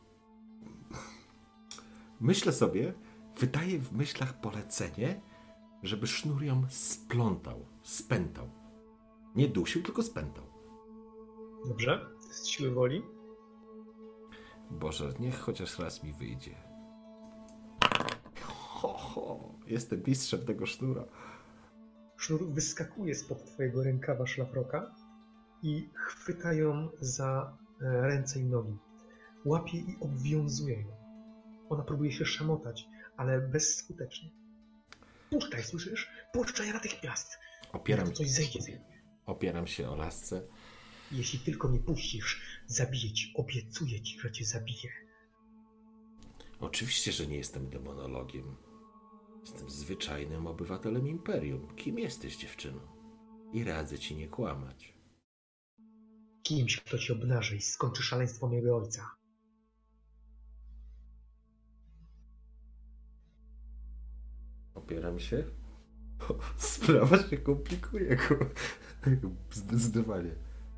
myślę sobie, wydaję w myślach polecenie, żeby sznur ją splątał, spętał. Nie dusił, tylko spętał. Dobrze? Z siły woli. Boże, niech chociaż raz mi wyjdzie. Ho, ho, jestem mistrzem tego sznura. Sznur wyskakuje spod twojego rękawa szlafroka i chwyta ją za ręce i nogi. Łapie i obwiązuje ją. Ona próbuje się szamotać, ale bezskutecznie. Puszczaj, słyszysz? Puszczaj natychmiast! Opieram, To coś zejdzie z niej. opieram się o lasce. Jeśli tylko nie puścisz, zabiję ci. Obiecuję ci, że cię zabiję. Oczywiście, że nie jestem demonologiem. Jestem zwyczajnym obywatelem imperium. Kim jesteś, dziewczyno? I radzę ci nie kłamać. Kimś, kto ci obnaży i skończy szaleństwo mojego ojca. Opieram się. Sprawa się komplikuje. ku- Zdecydowanie.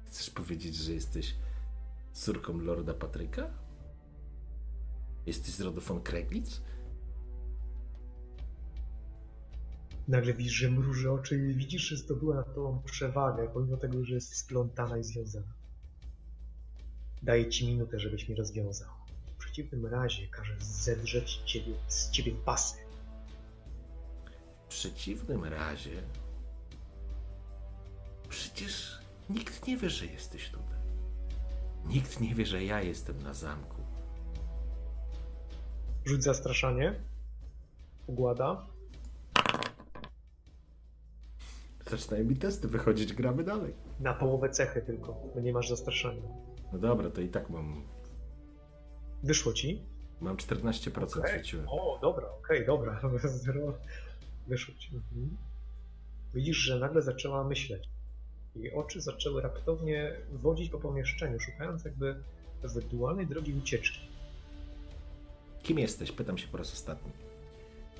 Chcesz powiedzieć, że jesteś córką Lorda Patryka? Jesteś z rodu von Kreglitz? Nagle widzisz, że mruży oczy i widzisz, że zdobyła nad tobą przewagę, pomimo tego, że jest splątana i związana. Daję ci minutę, żebyś mnie rozwiązał. W przeciwnym razie każę zedrzeć ciebie, z ciebie pasy. W przeciwnym razie. Przecież nikt nie wie, że jesteś tutaj. Nikt nie wie, że ja jestem na zamku. Rzuć zastraszanie. Ugłada. Zaczynają mi testy wychodzić, gramy dalej. Na połowę cechy tylko, bo nie masz zastraszania. No dobra, to i tak mam. Wyszło ci? Mam 14% Okej. rzuciłem. O, dobra, okej, dobra. Zero. Wyszło ci. Mhm. Widzisz, że nagle zaczęła myśleć. Jej oczy zaczęły raptownie wodzić po pomieszczeniu, szukając jakby ewentualnej drogi ucieczki. Kim jesteś? Pytam się po raz ostatni.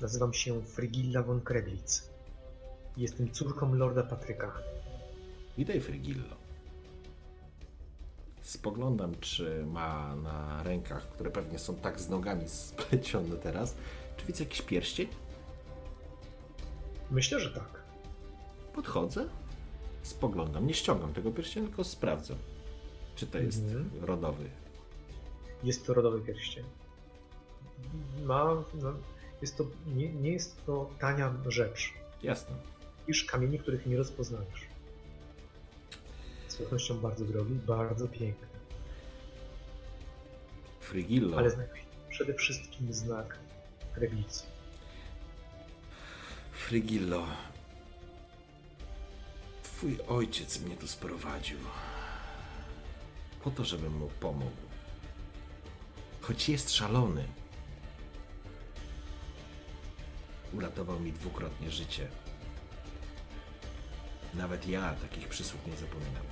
Nazywam się Frigilla von Kreglitz. Jestem córką Lorda Patryka. Witaj, Frigillo. Spoglądam, czy ma na rękach, które pewnie są tak z nogami splecione teraz, czy widzę jakiś pierścień? Myślę, że tak. Podchodzę, spoglądam, nie ściągam tego pierścienia, tylko sprawdzam, czy to jest Mhm. rodowy. Jest to rodowy pierścień. Ma, no, jest to, nie, nie jest to tania rzecz. Jasne. Iż kamieni, których nie rozpoznajesz. Z pewnością bardzo drogi, bardzo piękny. Frigillo, Ale znajduje przede wszystkim znak Kreglicy. Frigillo. Twój ojciec mnie tu sprowadził. Po to, żebym mu pomógł. Choć jest szalony. Uratował mi dwukrotnie życie. Nawet ja takich przysług nie zapominam.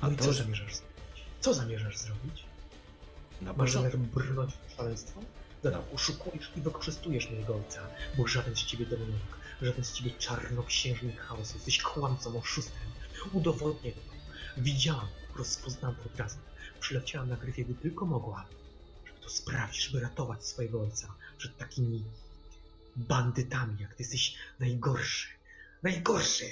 A No i to, co że zamierzasz zrobić? Co zamierzasz zrobić? na Masz zamiar brnąć w szaleństwo? Dobra, oszukujesz i wykorzystujesz mojego ojca, bo żaden z ciebie demonolog, żaden z ciebie czarnoksiężnik chaosu. Jesteś kłamcą, oszustem. Udowodnię to. Widziałam, rozpoznałam to od razu. Przyleciałam na gryfie, gdy tylko mogła, żeby to sprawić, żeby ratować swojego ojca przed takimi bandytami, jak ty jesteś najgorszy. Najgorszy!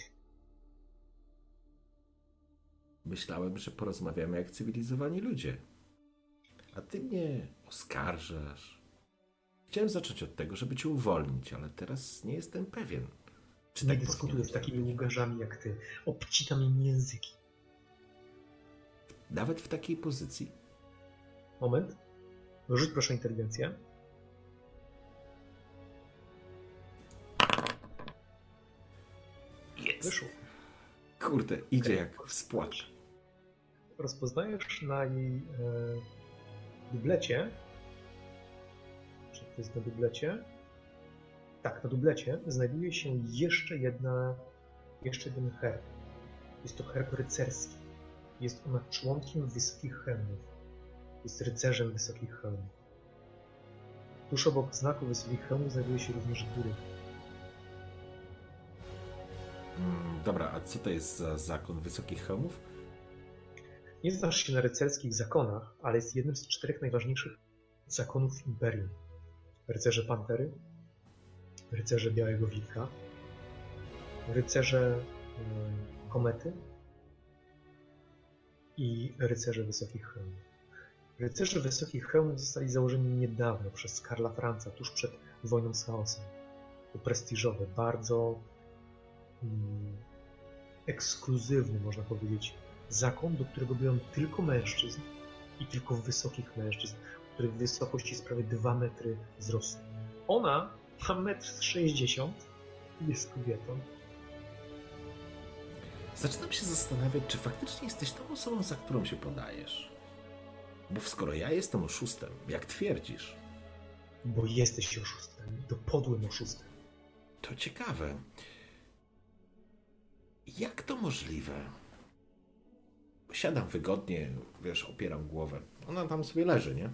Myślałem, że porozmawiamy jak cywilizowani ludzie. A ty mnie oskarżasz. Chciałem zacząć od tego, żeby cię uwolnić, ale teraz nie jestem pewien. Czy Nie tak dyskutuję z takimi zrobić? łgarzami jak ty. Obcinam im języki. Nawet w takiej pozycji. Moment. Rzuć proszę inteligencję. Jest. Wyszło. Kurde, idzie Okej. jak w spłacz. Rozpoznajesz na jej e, dublecie. Czy to jest na dublecie? Tak, na dublecie znajduje się jeszcze jedna, jeszcze jeden herb. Jest to herb rycerski. Jest ona członkiem Wysokich Helmów. Jest rycerzem Wysokich Helmów. Tuż obok znaku Wysokich Helmów znajduje się również góry. Mm, dobra, a co to jest za zakon wysokich hełmów? Nie znasz się na rycerskich zakonach, ale jest jednym z czterech najważniejszych zakonów Imperium. Rycerze Pantery, rycerze Białego Wilka, rycerze e, Komety i rycerze Wysokich Hełmów. Rycerze Wysokich Hełmów zostali założeni niedawno przez Karla Franca, tuż przed wojną z chaosem. To prestiżowy, bardzo mm, ekskluzywny, można powiedzieć, zakon, do którego byłem tylko mężczyzn i tylko wysokich mężczyzn, których wysokość jest prawie 2 metry wzrostu. Ona ma 1,60 m i jest kobietą. Zaczynam się zastanawiać, czy faktycznie jesteś tą osobą, za którą się podajesz. Bo skoro ja jestem oszustem, jak twierdzisz, Bo jesteś oszustem, to podłym oszustem. to ciekawe. Jak to możliwe? Siadam wygodnie, wiesz, opieram głowę. Ona tam sobie leży, nie?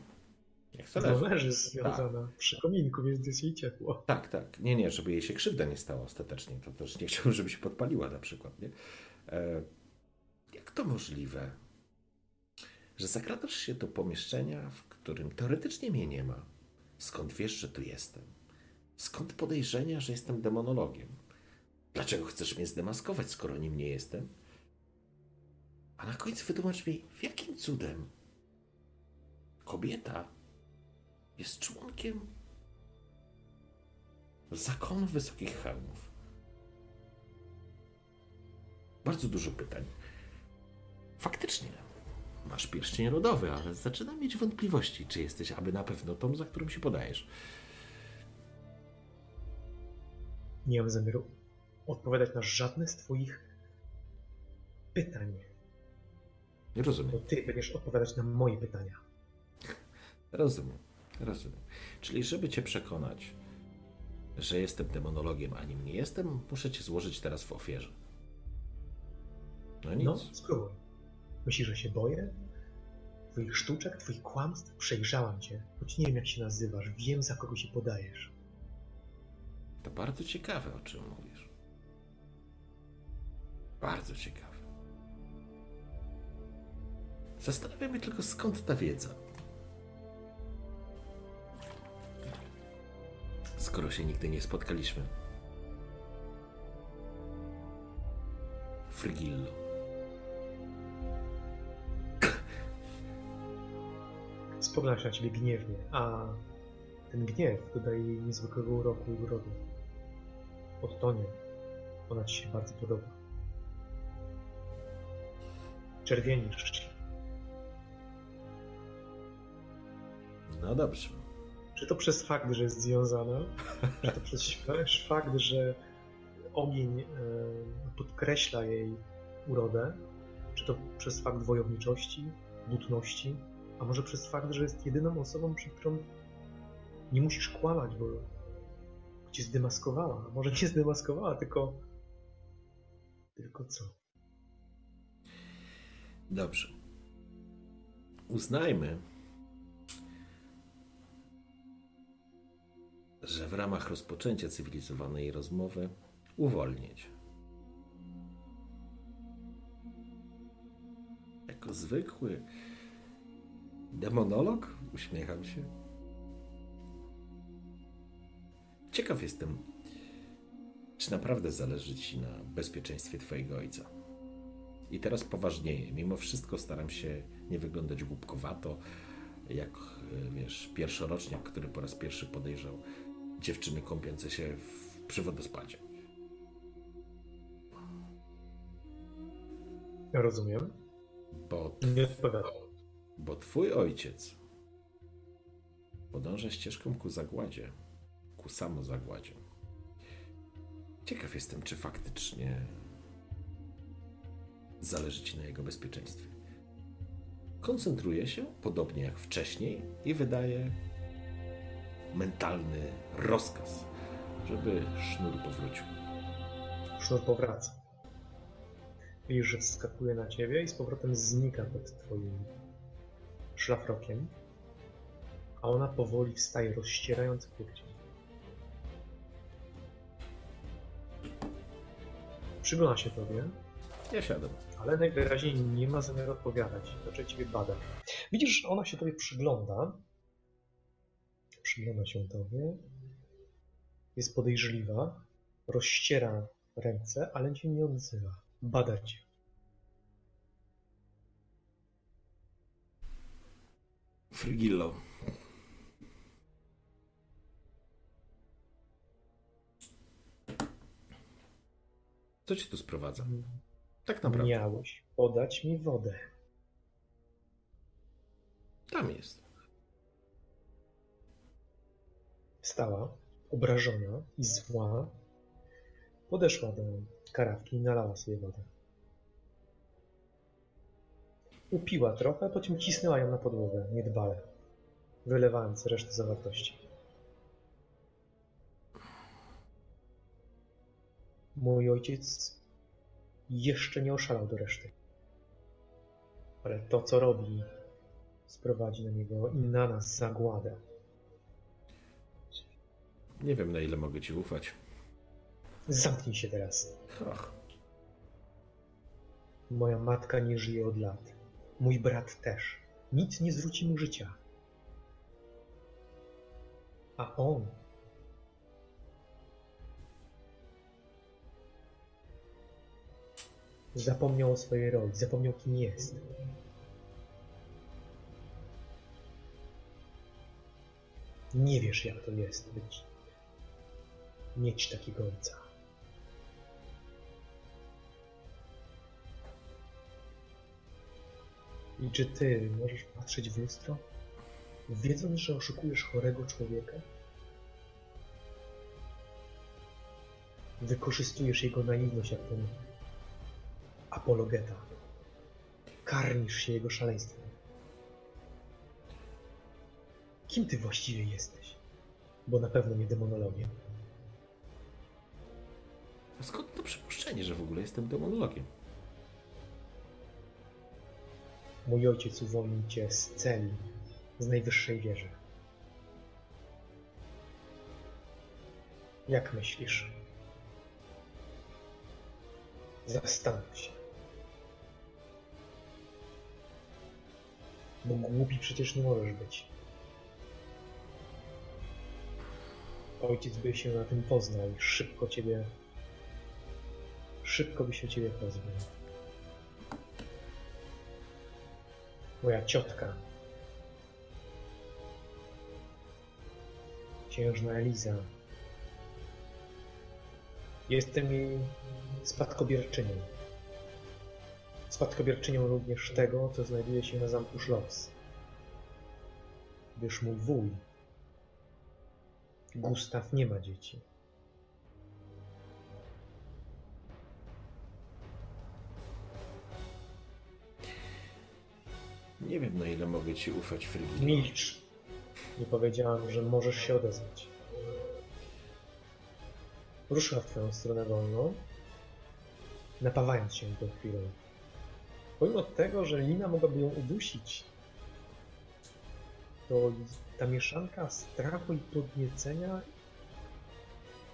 Jak sobie leży. Leży związana przy kominku, więc jest jej ciepło. Tak, tak. Nie, nie, żeby jej się krzywda nie stała ostatecznie. To też nie chciałbym, żeby się podpaliła na przykład, nie? E, jak to możliwe, że zakradasz się do pomieszczenia, w którym teoretycznie mnie nie ma? Skąd wiesz, że tu jestem? Skąd podejrzenia, że jestem demonologiem? Dlaczego chcesz mnie zdemaskować, skoro nim nie jestem? A na końcu wytłumacz mi, jakim cudem kobieta jest członkiem zakonu wysokich hełmów. Bardzo dużo pytań. Faktycznie, masz pierścień rodowy, ale zaczynam mieć wątpliwości, czy jesteś aby na pewno tą, za którą się podajesz. Nie mam zamiaru odpowiadać na żadne z twoich pytań, Nie rozumiem. bo ty będziesz odpowiadać na moje pytania. Rozumiem. Rozumiem. Czyli, żeby cię przekonać, że jestem demonologiem, a nim nie jestem, muszę cię złożyć teraz w ofierze. No nic. No, spróbuj. Myślisz, że się boję? Twoich sztuczek, twoich kłamstw? Przejrzałam cię, choć nie wiem jak się nazywasz, wiem za kogo się podajesz. To bardzo ciekawe, o czym mówisz. Bardzo ciekawe. Zastanawia mnie tylko, skąd ta wiedza. Skoro się nigdy nie spotkaliśmy. Frigillo. Spogląda się na ciebie gniewnie, a ten gniew dodaje jej niezwykłego uroku i urodu. Odtonie, ona ci się bardzo podoba. Czerwienisz No dobrze. Czy to przez fakt, że jest związana? Czy to przez fakt, że ogień e, podkreśla jej urodę? Czy to przez fakt wojowniczości, butności? A może przez fakt, że jest jedyną osobą, przed którą nie musisz kłamać, bo cię zdemaskowała? A może nie zdemaskowała, tylko... Tylko co? Dobrze. Uznajmy, że w ramach rozpoczęcia cywilizowanej rozmowy uwolnić. Jako zwykły demonolog uśmiecham się. Ciekaw jestem, czy naprawdę zależy ci na bezpieczeństwie twojego ojca. I teraz poważnieje. Mimo wszystko staram się nie wyglądać głupkowato, jak wiesz, pierwszoroczniak, który po raz pierwszy podejrzał dziewczyny kąpiące się w, przy wodospadzie. Rozumiem. Bo, Nie odpowiadam. bo twój ojciec podąża ścieżką ku zagładzie, ku samozagładzie. Ciekaw jestem, czy faktycznie zależy ci na jego bezpieczeństwie. Koncentruje się, podobnie jak wcześniej, i wydaje mentalny rozkaz, żeby sznur powrócił. Sznur powraca. Widzisz, że wskakuje na ciebie i z powrotem znika pod twoim szlafrokiem, a ona powoli wstaje, rozścierając pięknie. Przygląda się tobie, Ja siadam. ale najwyraźniej nie ma zamiaru odpowiadać. Raczej ciebie bada. Widzisz, że ona się tobie przygląda. Przygląda się tobie. Jest podejrzliwa. Rozściera ręce, ale cię nie odzywa. Bada cię. Frigillo. Co ci tu sprowadza? Tak naprawdę. Miałeś podać mi wodę. Tam jest. Wstała, obrażona i zła. Podeszła do karawki i nalała sobie wodę. Upiła trochę, po czym cisnęła ją na podłogę, niedbale, wylewając resztę zawartości. Mój ojciec jeszcze nie oszalał do reszty. Ale to, co robi, sprowadzi na niego i na nas zagładę. Nie wiem, na ile mogę ci ufać. Zamknij się teraz. Ach, Moja matka nie żyje od lat. Mój brat też. Nic nie zwróci mu życia. A on. Zapomniał o swojej roli, zapomniał kim jest. Nie wiesz, jak to jest być. Mieć takiego ojca. I czy ty możesz patrzeć w lustro, wiedząc, że oszukujesz chorego człowieka? Wykorzystujesz jego naiwność jak ten apologeta. Karnisz się jego szaleństwem. Kim ty właściwie jesteś? Bo na pewno nie demonologiem. Skąd to przypuszczenie, że w ogóle jestem demonologiem? Mój ojciec uwolnił cię z celi, z najwyższej wieży. Jak myślisz? Zastanów się. Bo głupi przecież nie możesz być. Ojciec by się na tym poznał i szybko ciebie. Szybko by się ciebie pozbył. Moja ciotka. Księżna Eliza. Jestem jej spadkobierczynią. Spadkobierczynią również tego, co znajduje się na zamku Schloss. Gdyż mój wuj, Gustaw, nie ma dzieci. Nie wiem, na ile mogę ci ufać, Frigillo. Milcz. Nie powiedziałam, że możesz się odezwać. Ruszyła w twoją stronę wolną, napawając się tą chwilą. Pomimo tego, że Lina mogłaby ją udusić, to ta mieszanka strachu i podniecenia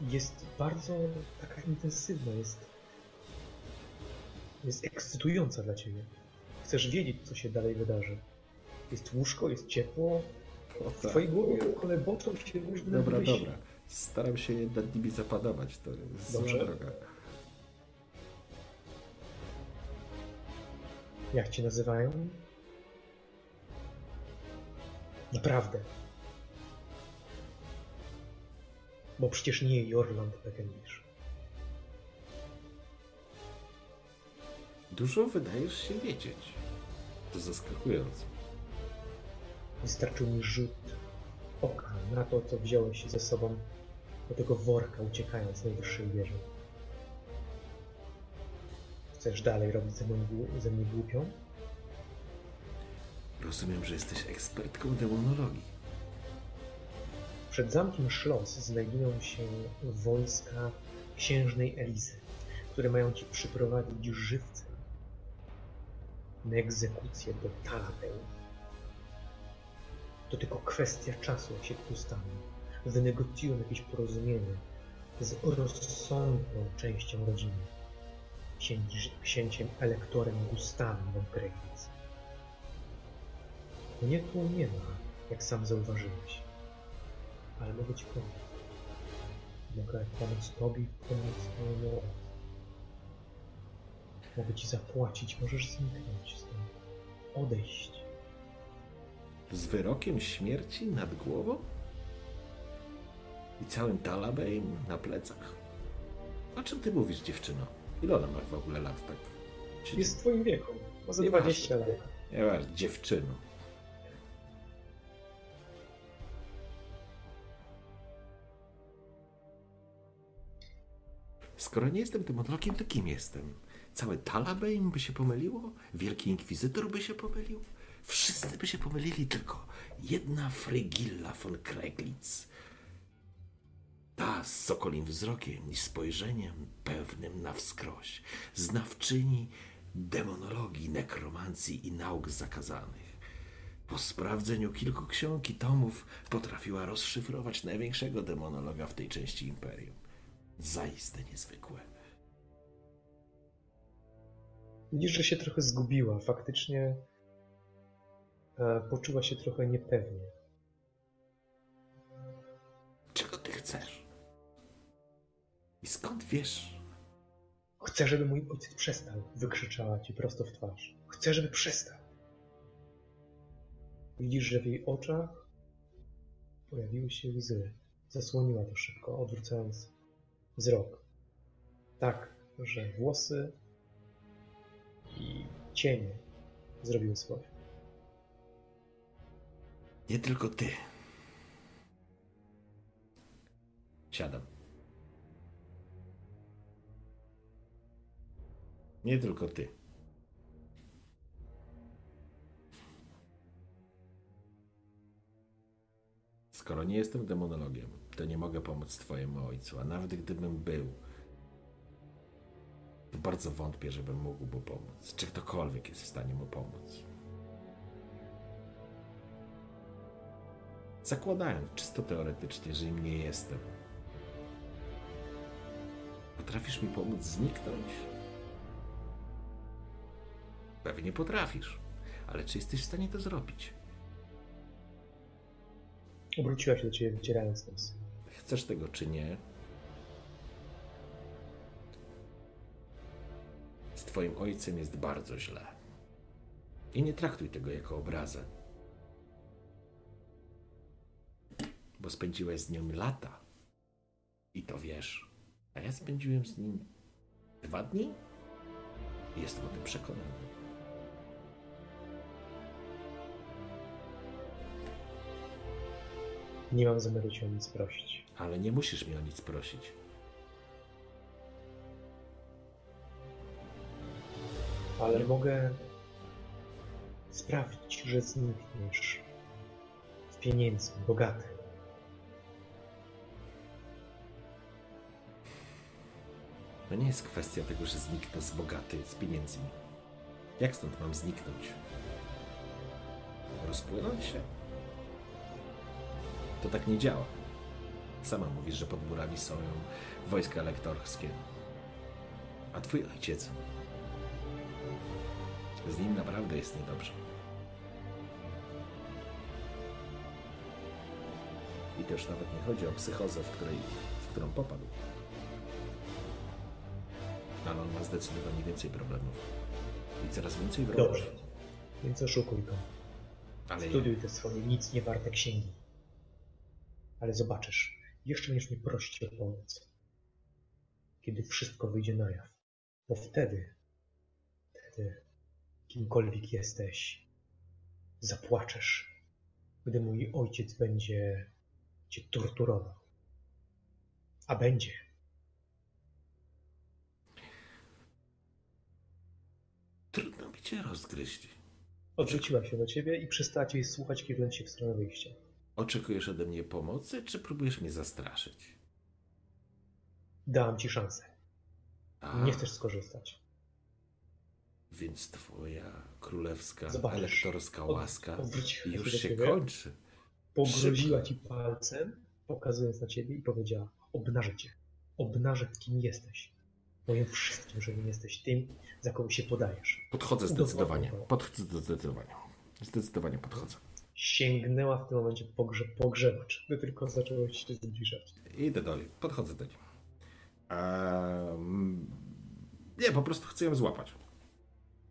jest bardzo taka intensywna, jest, jest ekscytująca dla ciebie. Chcesz wiedzieć, co się dalej wydarzy. Jest łóżko, jest ciepło. O, W tak. twojej głowie koleboczą się różne Dobra, myśli. dobra. Staram się nad nimi zapanować. To jest Dobrze. droga. Jak cię nazywają? Naprawdę. Bo przecież nie Jorland Pekendish. Dużo wydajesz się wiedzieć. To zaskakujące. Wystarczył mi rzut oka na to, co wziąłeś ze sobą do tego worka, uciekając z najwyższej wieży. Chcesz dalej robić ze mną, ze mnie głupią? Rozumiem, że jesteś ekspertką demonologii. Przed zamkiem Szlos znajdują się wojska księżnej Elizy, które mają ci przyprowadzić żywcem egzekucję do Talateum. To tylko kwestia czasu, jak się tu stanie. Wynegocjują jakieś porozumienie z rozsądną częścią rodziny. Księci, księciem elektorem Gustawem Kreitz. Mnie tu nie ma, jak sam zauważyłeś ale mogę ci pomóc. Mogę pomóc tobie pomóc mojemu ojcu. Mogę ci zapłacić, możesz zniknąć stąd. Odejść. Z wyrokiem śmierci nad głową? I całym Talabejem na plecach? O czym ty mówisz, dziewczyno? Ile ona ma w ogóle lat, tak? Czy Jest w twoim wieku. Za Nieważne. 20 lat. Nie masz, dziewczyno. Skoro nie jestem demonologiem, to kim jestem? Całe Talabeim by się pomyliło? Wielki Inkwizytor by się pomylił? Wszyscy by się pomylili, tylko jedna Frygilla von Kreglitz. Ta z sokolim wzrokiem i spojrzeniem pewnym na wskroś, znawczyni demonologii, nekromancji i nauk zakazanych. Po sprawdzeniu kilku ksiąg i tomów potrafiła rozszyfrować największego demonologa w tej części imperium. Zaiste niezwykłe. Widzisz, że się trochę zgubiła. Faktycznie e, poczuła się trochę niepewnie. Czego ty chcesz? I skąd wiesz? Chcę, żeby mój ojciec przestał, wykrzyczała ci prosto w twarz. Chcę, żeby przestał. Widzisz, że w jej oczach pojawiły się łzy. Zasłoniła to szybko, odwracając wzrok. Tak, że włosy i cienie zrobiły swoje. Nie tylko ty. Siadam. Nie tylko ty. Skoro nie jestem demonologiem, to nie mogę pomóc twojemu ojcu, a nawet gdybym był, bardzo wątpię, żebym mógł mu pomóc. Czy ktokolwiek jest w stanie mu pomóc. Zakładając czysto teoretycznie, że im nie jestem. Potrafisz mi pomóc zniknąć? Pewnie potrafisz, ale czy jesteś w stanie to zrobić? Obróciła się do ciebie, wycierając nos. Chcesz tego czy nie? Twoim ojcem jest bardzo źle. I nie traktuj tego jako obrazę. Bo spędziłeś z nim lata. I to wiesz. A ja spędziłem z nim dwa dni? Jestem o tym przekonany. Nie mam zamiaru cię o nic prosić. Ale nie musisz mnie o nic prosić. Ale mogę sprawić, że znikniesz z pieniędzy, bogaty. To nie jest kwestia tego, że zniknę z bogaty, z pieniędzmi. Jak stąd mam zniknąć? Rozpłynąć się? To tak nie działa. Sama mówisz, że pod murami są wojska elektorskie. A twój ojciec? Z nim naprawdę jest niedobrze. I to już nawet nie chodzi o psychozę, w, której, w którą popadł. Ale on ma zdecydowanie więcej problemów. I coraz więcej wrogów. Dobrze. Więc oszukuj go. Ale Studiuj te swoje nic nie warte księgi. Ale zobaczysz, jeszcze będziesz mnie prosić o pomoc. Kiedy wszystko wyjdzie na jaw. Bo wtedy, wtedy, kimkolwiek jesteś, zapłaczesz, gdy mój ojciec będzie cię torturował. A będzie. trudno mi cię rozgryźć. Odwróciła się do ciebie i przestała cię słuchać, kierując się w stronę wyjścia. Oczekujesz ode mnie pomocy, czy próbujesz mnie zastraszyć? Dałam ci szansę. A, Nie chcesz skorzystać. Więc twoja królewska, Zobaczysz. elektorska Od- łaska odwróciła już się ciebie, kończy. Pogroziła ci palcem, pokazując na ciebie i powiedziała: Obnażę cię. Obnażę, kim jesteś. Powiem wszystkim, że nie jesteś tym, za kogo się podajesz. Podchodzę zdecydowanie. Podchodzę zdecydowanie. Zdecydowanie podchodzę. Sięgnęła w tym momencie pogrze pogrzebacz, gdy tylko zaczęłeś się zbliżać. Idę dalej. Podchodzę do niej. Nie, po prostu chcę ją złapać.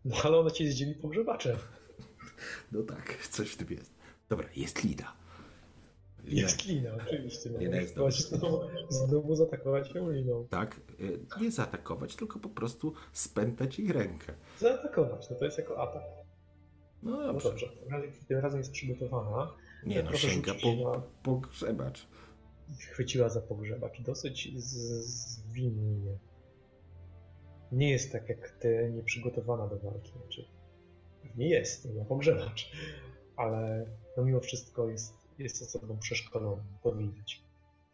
No ale ona cię zdzieli pogrzebaczem. No tak, coś w tym jest. Dobra, jest Lida. Lida. Jest lina, oczywiście. No, Lina jest znowu, znowu zaatakować ją liną. Tak, y, nie zaatakować, tylko po prostu spętać jej rękę. Zaatakować, no to jest jako atak. No No dobrze. dobrze, tym razem, tym razem jest przygotowana. Nie no, sięga po, na- pogrzebacz. chwyciła za pogrzebacz. Dosyć zwinnie. Nie jest tak jak ty, nieprzygotowana do walki. Znaczy, pewnie jest, nie ma pogrzebacz, ale no mimo wszystko jest, jest osobą przeszkoloną, to widać.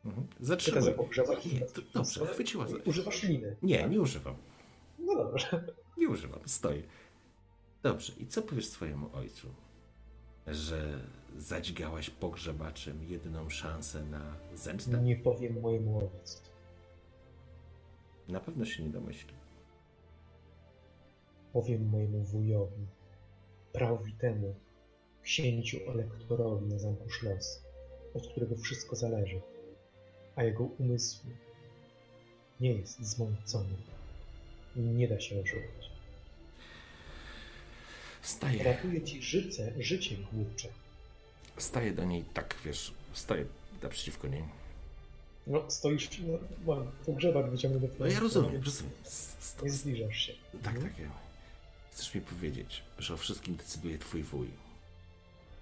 Mhm. Zatrzymuj. za pogrzebacz. Dobrze, chwyciła. Używasz liny. Nie, nie używam. No dobrze. Nie używam, stoję. Dobrze, i co powiesz swojemu ojcu? Że zadźgałaś pogrzebaczem jedyną szansę na zemstę? Nie powiem mojemu ojcu. Na pewno się nie domyśli. Powiem mojemu wujowi, prawowitemu, księciu elektorowi na zamku Szlos, od którego wszystko zależy, a jego umysł nie jest zmącony i nie da się oszukać. Staję, Ratuje ci życie, życie głupcze. staję do niej tak, wiesz, stoję naprzeciwko niej. No, stoisz, no, mam pogrzebacz wyciągnę do No ja rozumiem, rozumiem. Sto- Nie zbliżasz się. Tak, Mhm. tak. ja- Chcesz mi powiedzieć, że o wszystkim decyduje twój wuj,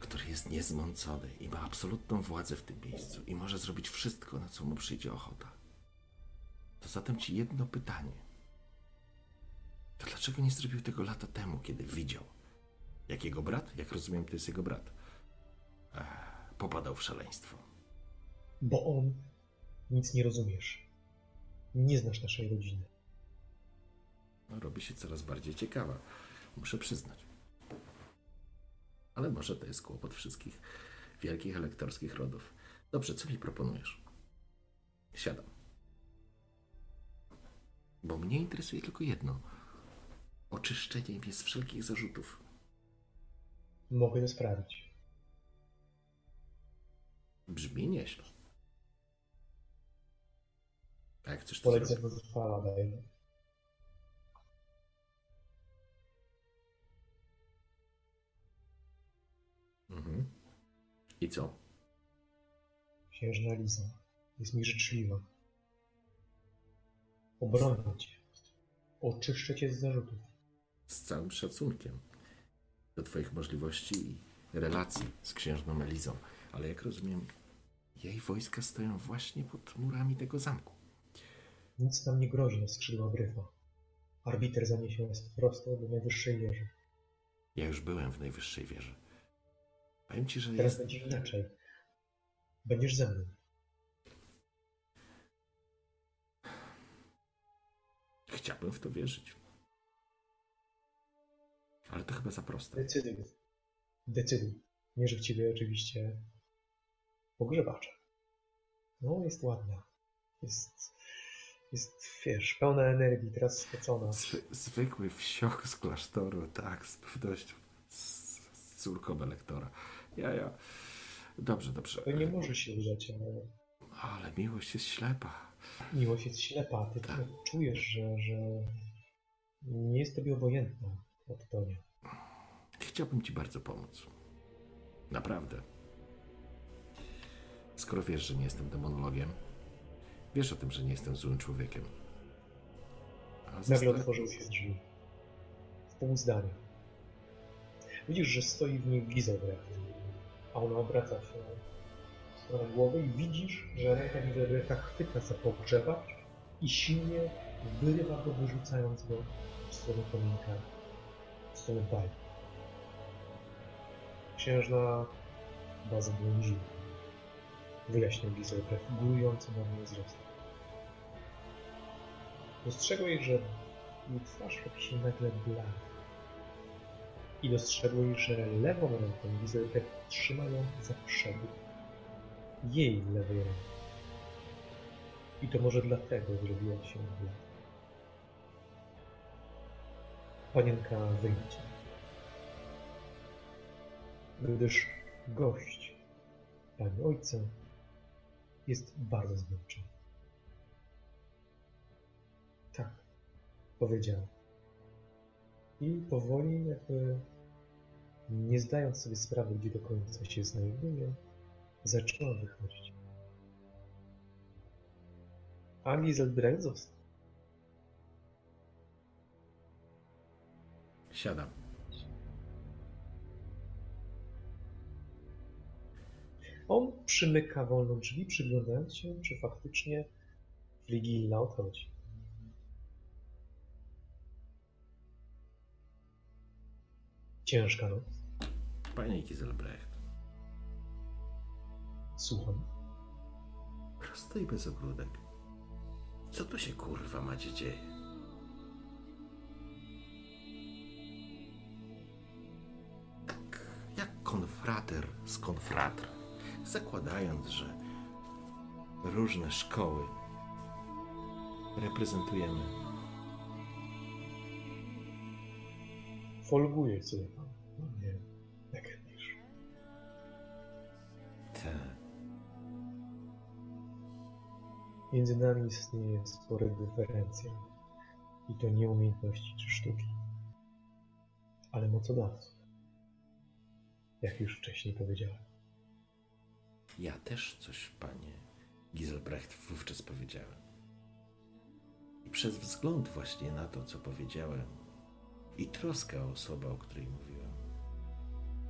który jest niezmącony i ma absolutną władzę w tym miejscu i może zrobić wszystko, na co mu przyjdzie ochota. To zatem ci jedno pytanie. To dlaczego nie zrobił tego lata temu, kiedy widział, jak jego brat, jak rozumiem, to jest jego brat, ech, popadał w szaleństwo? Bo on nic nie rozumiesz. Nie znasz naszej rodziny. No, robi się coraz bardziej ciekawa, muszę przyznać. Ale może to jest kłopot wszystkich wielkich elektorskich rodów. Dobrze, co mi proponujesz? Siadam. Bo mnie interesuje tylko jedno. Oczyszczenie mnie z wszelkich zarzutów. Mogę to sprawić. Brzmi nieźle. A jak chcesz to Poleć zrobić? ze Mhm. I co? Księżna Liza jest mi życzliwa. Obronię cię. Oczyszczę cię z zarzutów. z całym szacunkiem do Twoich możliwości i relacji z księżną Elizą, ale jak rozumiem, jej wojska stoją właśnie pod murami tego zamku. Nic nam nie grozi na skrzydła gryfa. Arbiter zaniesie nas prosto do najwyższej wieży. Ja już byłem w najwyższej wieży. Powiem Ci, że Teraz jest... będzie inaczej. Będziesz ze mną. Chciałbym w to wierzyć. Ale to chyba za proste. Decyduj. Decyduj. Mierzę w ciebie oczywiście pogrzebacza. No, jest ładna. Jest, jest, wiesz, pełna energii, teraz spocona. Zwy, zwykły wsiok z klasztoru, tak, z pewnością. Z, z córką elektora. Ja, ja. Dobrze, dobrze. To nie może się udać, ale Ale miłość jest ślepa. miłość jest ślepa. Ty Tak. czujesz, że, że nie jest tobie obojętna od Tonia. Chciałbym ci bardzo pomóc. Naprawdę. Skoro wiesz, że nie jestem demonologiem, wiesz o tym, że nie jestem złym człowiekiem. Nagle otworzyły się drzwi. W pół zdania. Widzisz, że stoi w niej Gizelbrecht, a ona obraca się w stronę głowy i widzisz, że ręka Gizelbrechta chwyta za pogrzebacz i silnie wyrywa go, wyrzucając go w stronę kominka, w stronę bali. Księżna baza błądziła. Wyjaśnił Gizelbrecht, górujący na mnie wzrostem. Dostrzegłeś, że jej twarz robi się nagle blada. I dostrzegłeś, że lewą ręką Gizelbrecht trzyma ją za przewód jej lewej ręki. I to może dlatego zrobiła się blada. Panienka wyjdzie. Gdyż gość, pani ojca, jest bardzo zmęczony. Tak, powiedziała. I powoli, jakby nie zdając sobie sprawy, gdzie do końca się znajduje, zaczęła wychodzić. A Giselbrecht został. Siadam. On przymyka wolno drzwi, przyglądając się, czy faktycznie Frigilla odchodzi. Ciężka noc. Panie Giselbrecht, Słucham. prosto i bez ogródek. Co tu się kurwa macie dzieje? Tak jak konfrater z konfratr, zakładając, że różne szkoły reprezentujemy. Folguje sobie pan. Nie, jak wiesz. Te Między nami istnieje spora dyferencja. I to nie umiejętności czy sztuki, ale mocodawców. Jak już wcześniej powiedziałem. Ja też coś, panie Giselbrecht, wówczas powiedziałem. I przez wzgląd właśnie na to, co powiedziałem i troskę o osobę, o której mówiłem,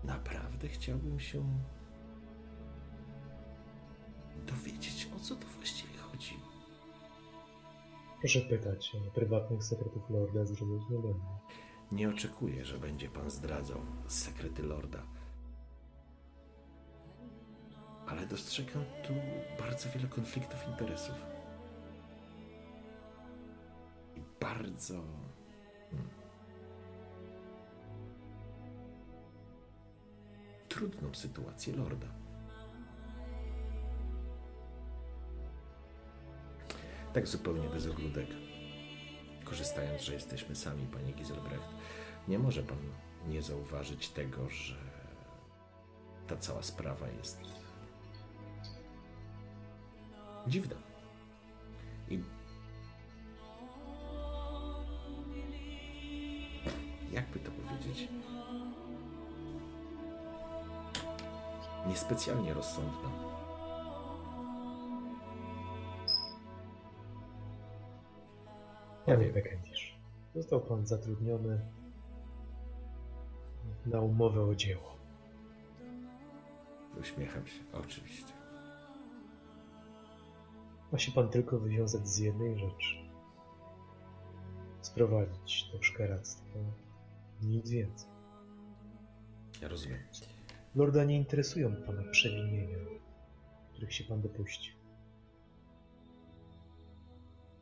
naprawdę chciałbym się dowiedzieć, o co tu właściwie chodzi. Proszę pytać, prywatnych sekretów Lorda zrobić nie będę. Nie oczekuję, że będzie pan zdradzał sekrety Lorda. Ale dostrzegam tu bardzo wiele konfliktów interesów. I bardzo. Trudną sytuację Lorda. Tak zupełnie bez ogródek korzystając, że jesteśmy sami, panie Giselbrecht, nie może pan nie zauważyć tego, że ta cała sprawa jest dziwna. I jakby to powiedzieć? Niespecjalnie rozsądna. Panie Bekendisz, został pan zatrudniony na umowę o dzieło. Uśmiecham się, oczywiście. Ma się pan tylko wywiązać z jednej rzeczy. Sprowadzić to szkaractwo. Nic więcej. Ja rozumiem. Lorda nie interesują pana przewinienia, których się pan dopuścił.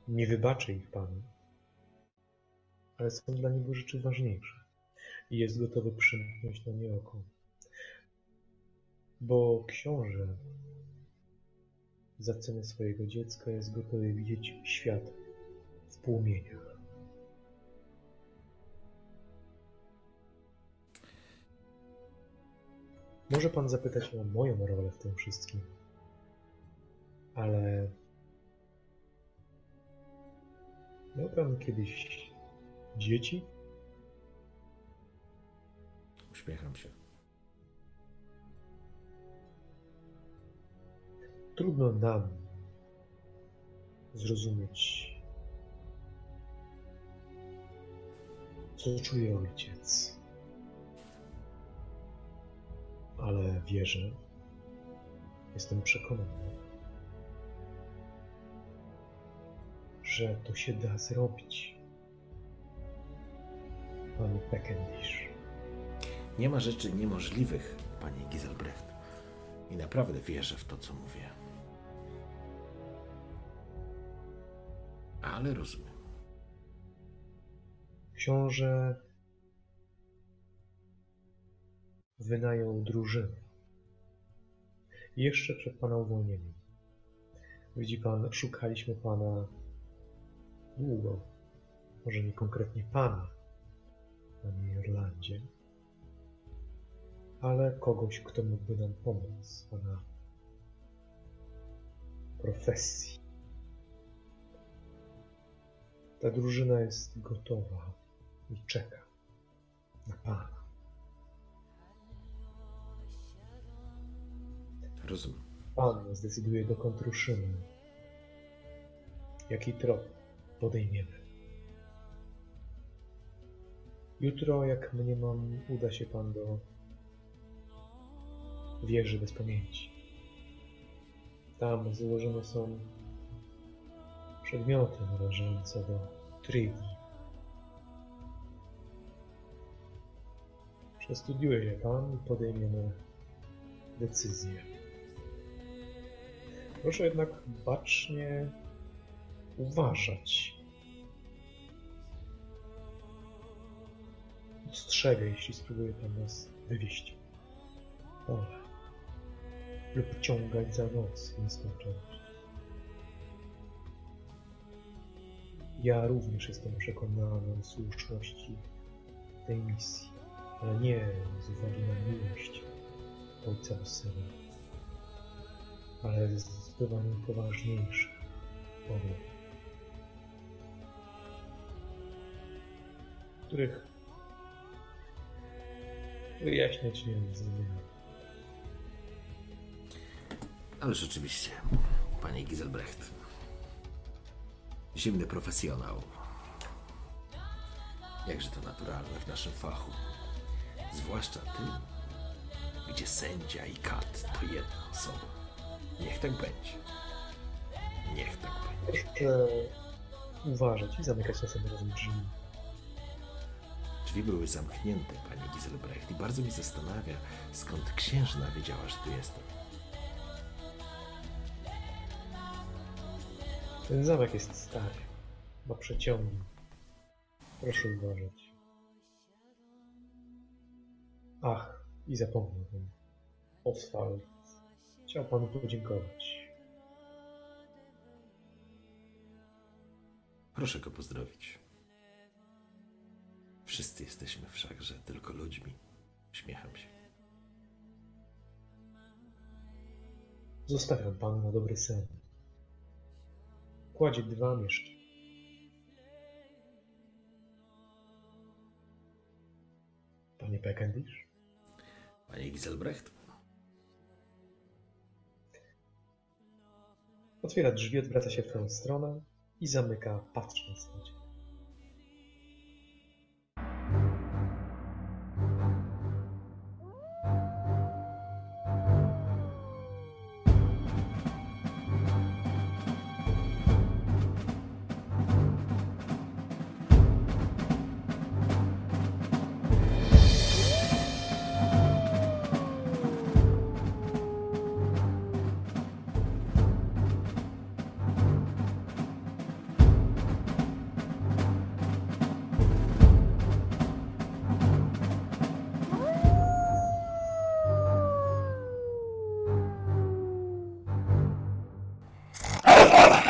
Nie wybaczy ich panu, ale są dla niego rzeczy ważniejsze i jest gotowy przymknąć na nie oko. Bo książę za cenę swojego dziecka jest gotowy widzieć świat w płomieniach. Może pan zapytać o moją rolę w tym wszystkim, ale miał pan kiedyś dzieci? Uśmiecham się. Trudno nam zrozumieć, co czuje ojciec. Ale wierzę, jestem przekonany, że to się da zrobić. Panie Peckendish. Nie ma rzeczy niemożliwych, panie Giselbrecht. I naprawdę wierzę w to, co mówię. Ale rozumiem. Książę wynajął drużynę. Jeszcze przed pana uwolnieniem. Widzi pan, szukaliśmy pana długo. Może nie konkretnie pana, panie Irlandzie, ale kogoś, kto mógłby nam pomóc z pana profesji. Ta drużyna jest gotowa i czeka na pana. Rozumiem. Pan zdecyduje dokąd ruszymy. Jaki trop podejmiemy. Jutro, jak mniemam, uda się pan do wieży bez pamięci. Tam złożone są przedmioty należące do Trygi. Przestudiuje je pan i podejmiemy decyzję. Proszę jednak bacznie uważać. Ostrzegę, jeśli spróbuje pan nas wywieźć pole lub ciągać za nos w nieskończoność. Ja również jestem przekonany o słuszności tej misji, ale nie z uwagi na miłość ojca do syna, ale zdecydowanie poważniejszych powodów, których wyjaśniać nie zrozumiałem. Ale rzeczywiście, panie Giselbrecht. Zimny profesjonał. Jakże to naturalne w naszym fachu. Zwłaszcza tym, gdzie sędzia i kat to jedna osoba. Niech tak będzie. Niech tak będzie. Uważać i zamykać czasem razem drzwi. Drzwi były zamknięte, panie Giselbrecht, i bardzo mi zastanawia, skąd księżna wiedziała, że tu jestem. Ten zamek jest stary. Ma przeciągi. Proszę uważać. Ach, i zapomniałem. Oswald chciał panu podziękować. Proszę go pozdrowić. Wszyscy jesteśmy wszakże tylko ludźmi. Uśmiecham się. Zostawiam panu na dobry sen. Kładzie dwa mieszki. Panie Peckendish? Panie Giselbrecht? Otwiera drzwi, odwraca się w tę stronę i zamyka, patrząc na ciebie.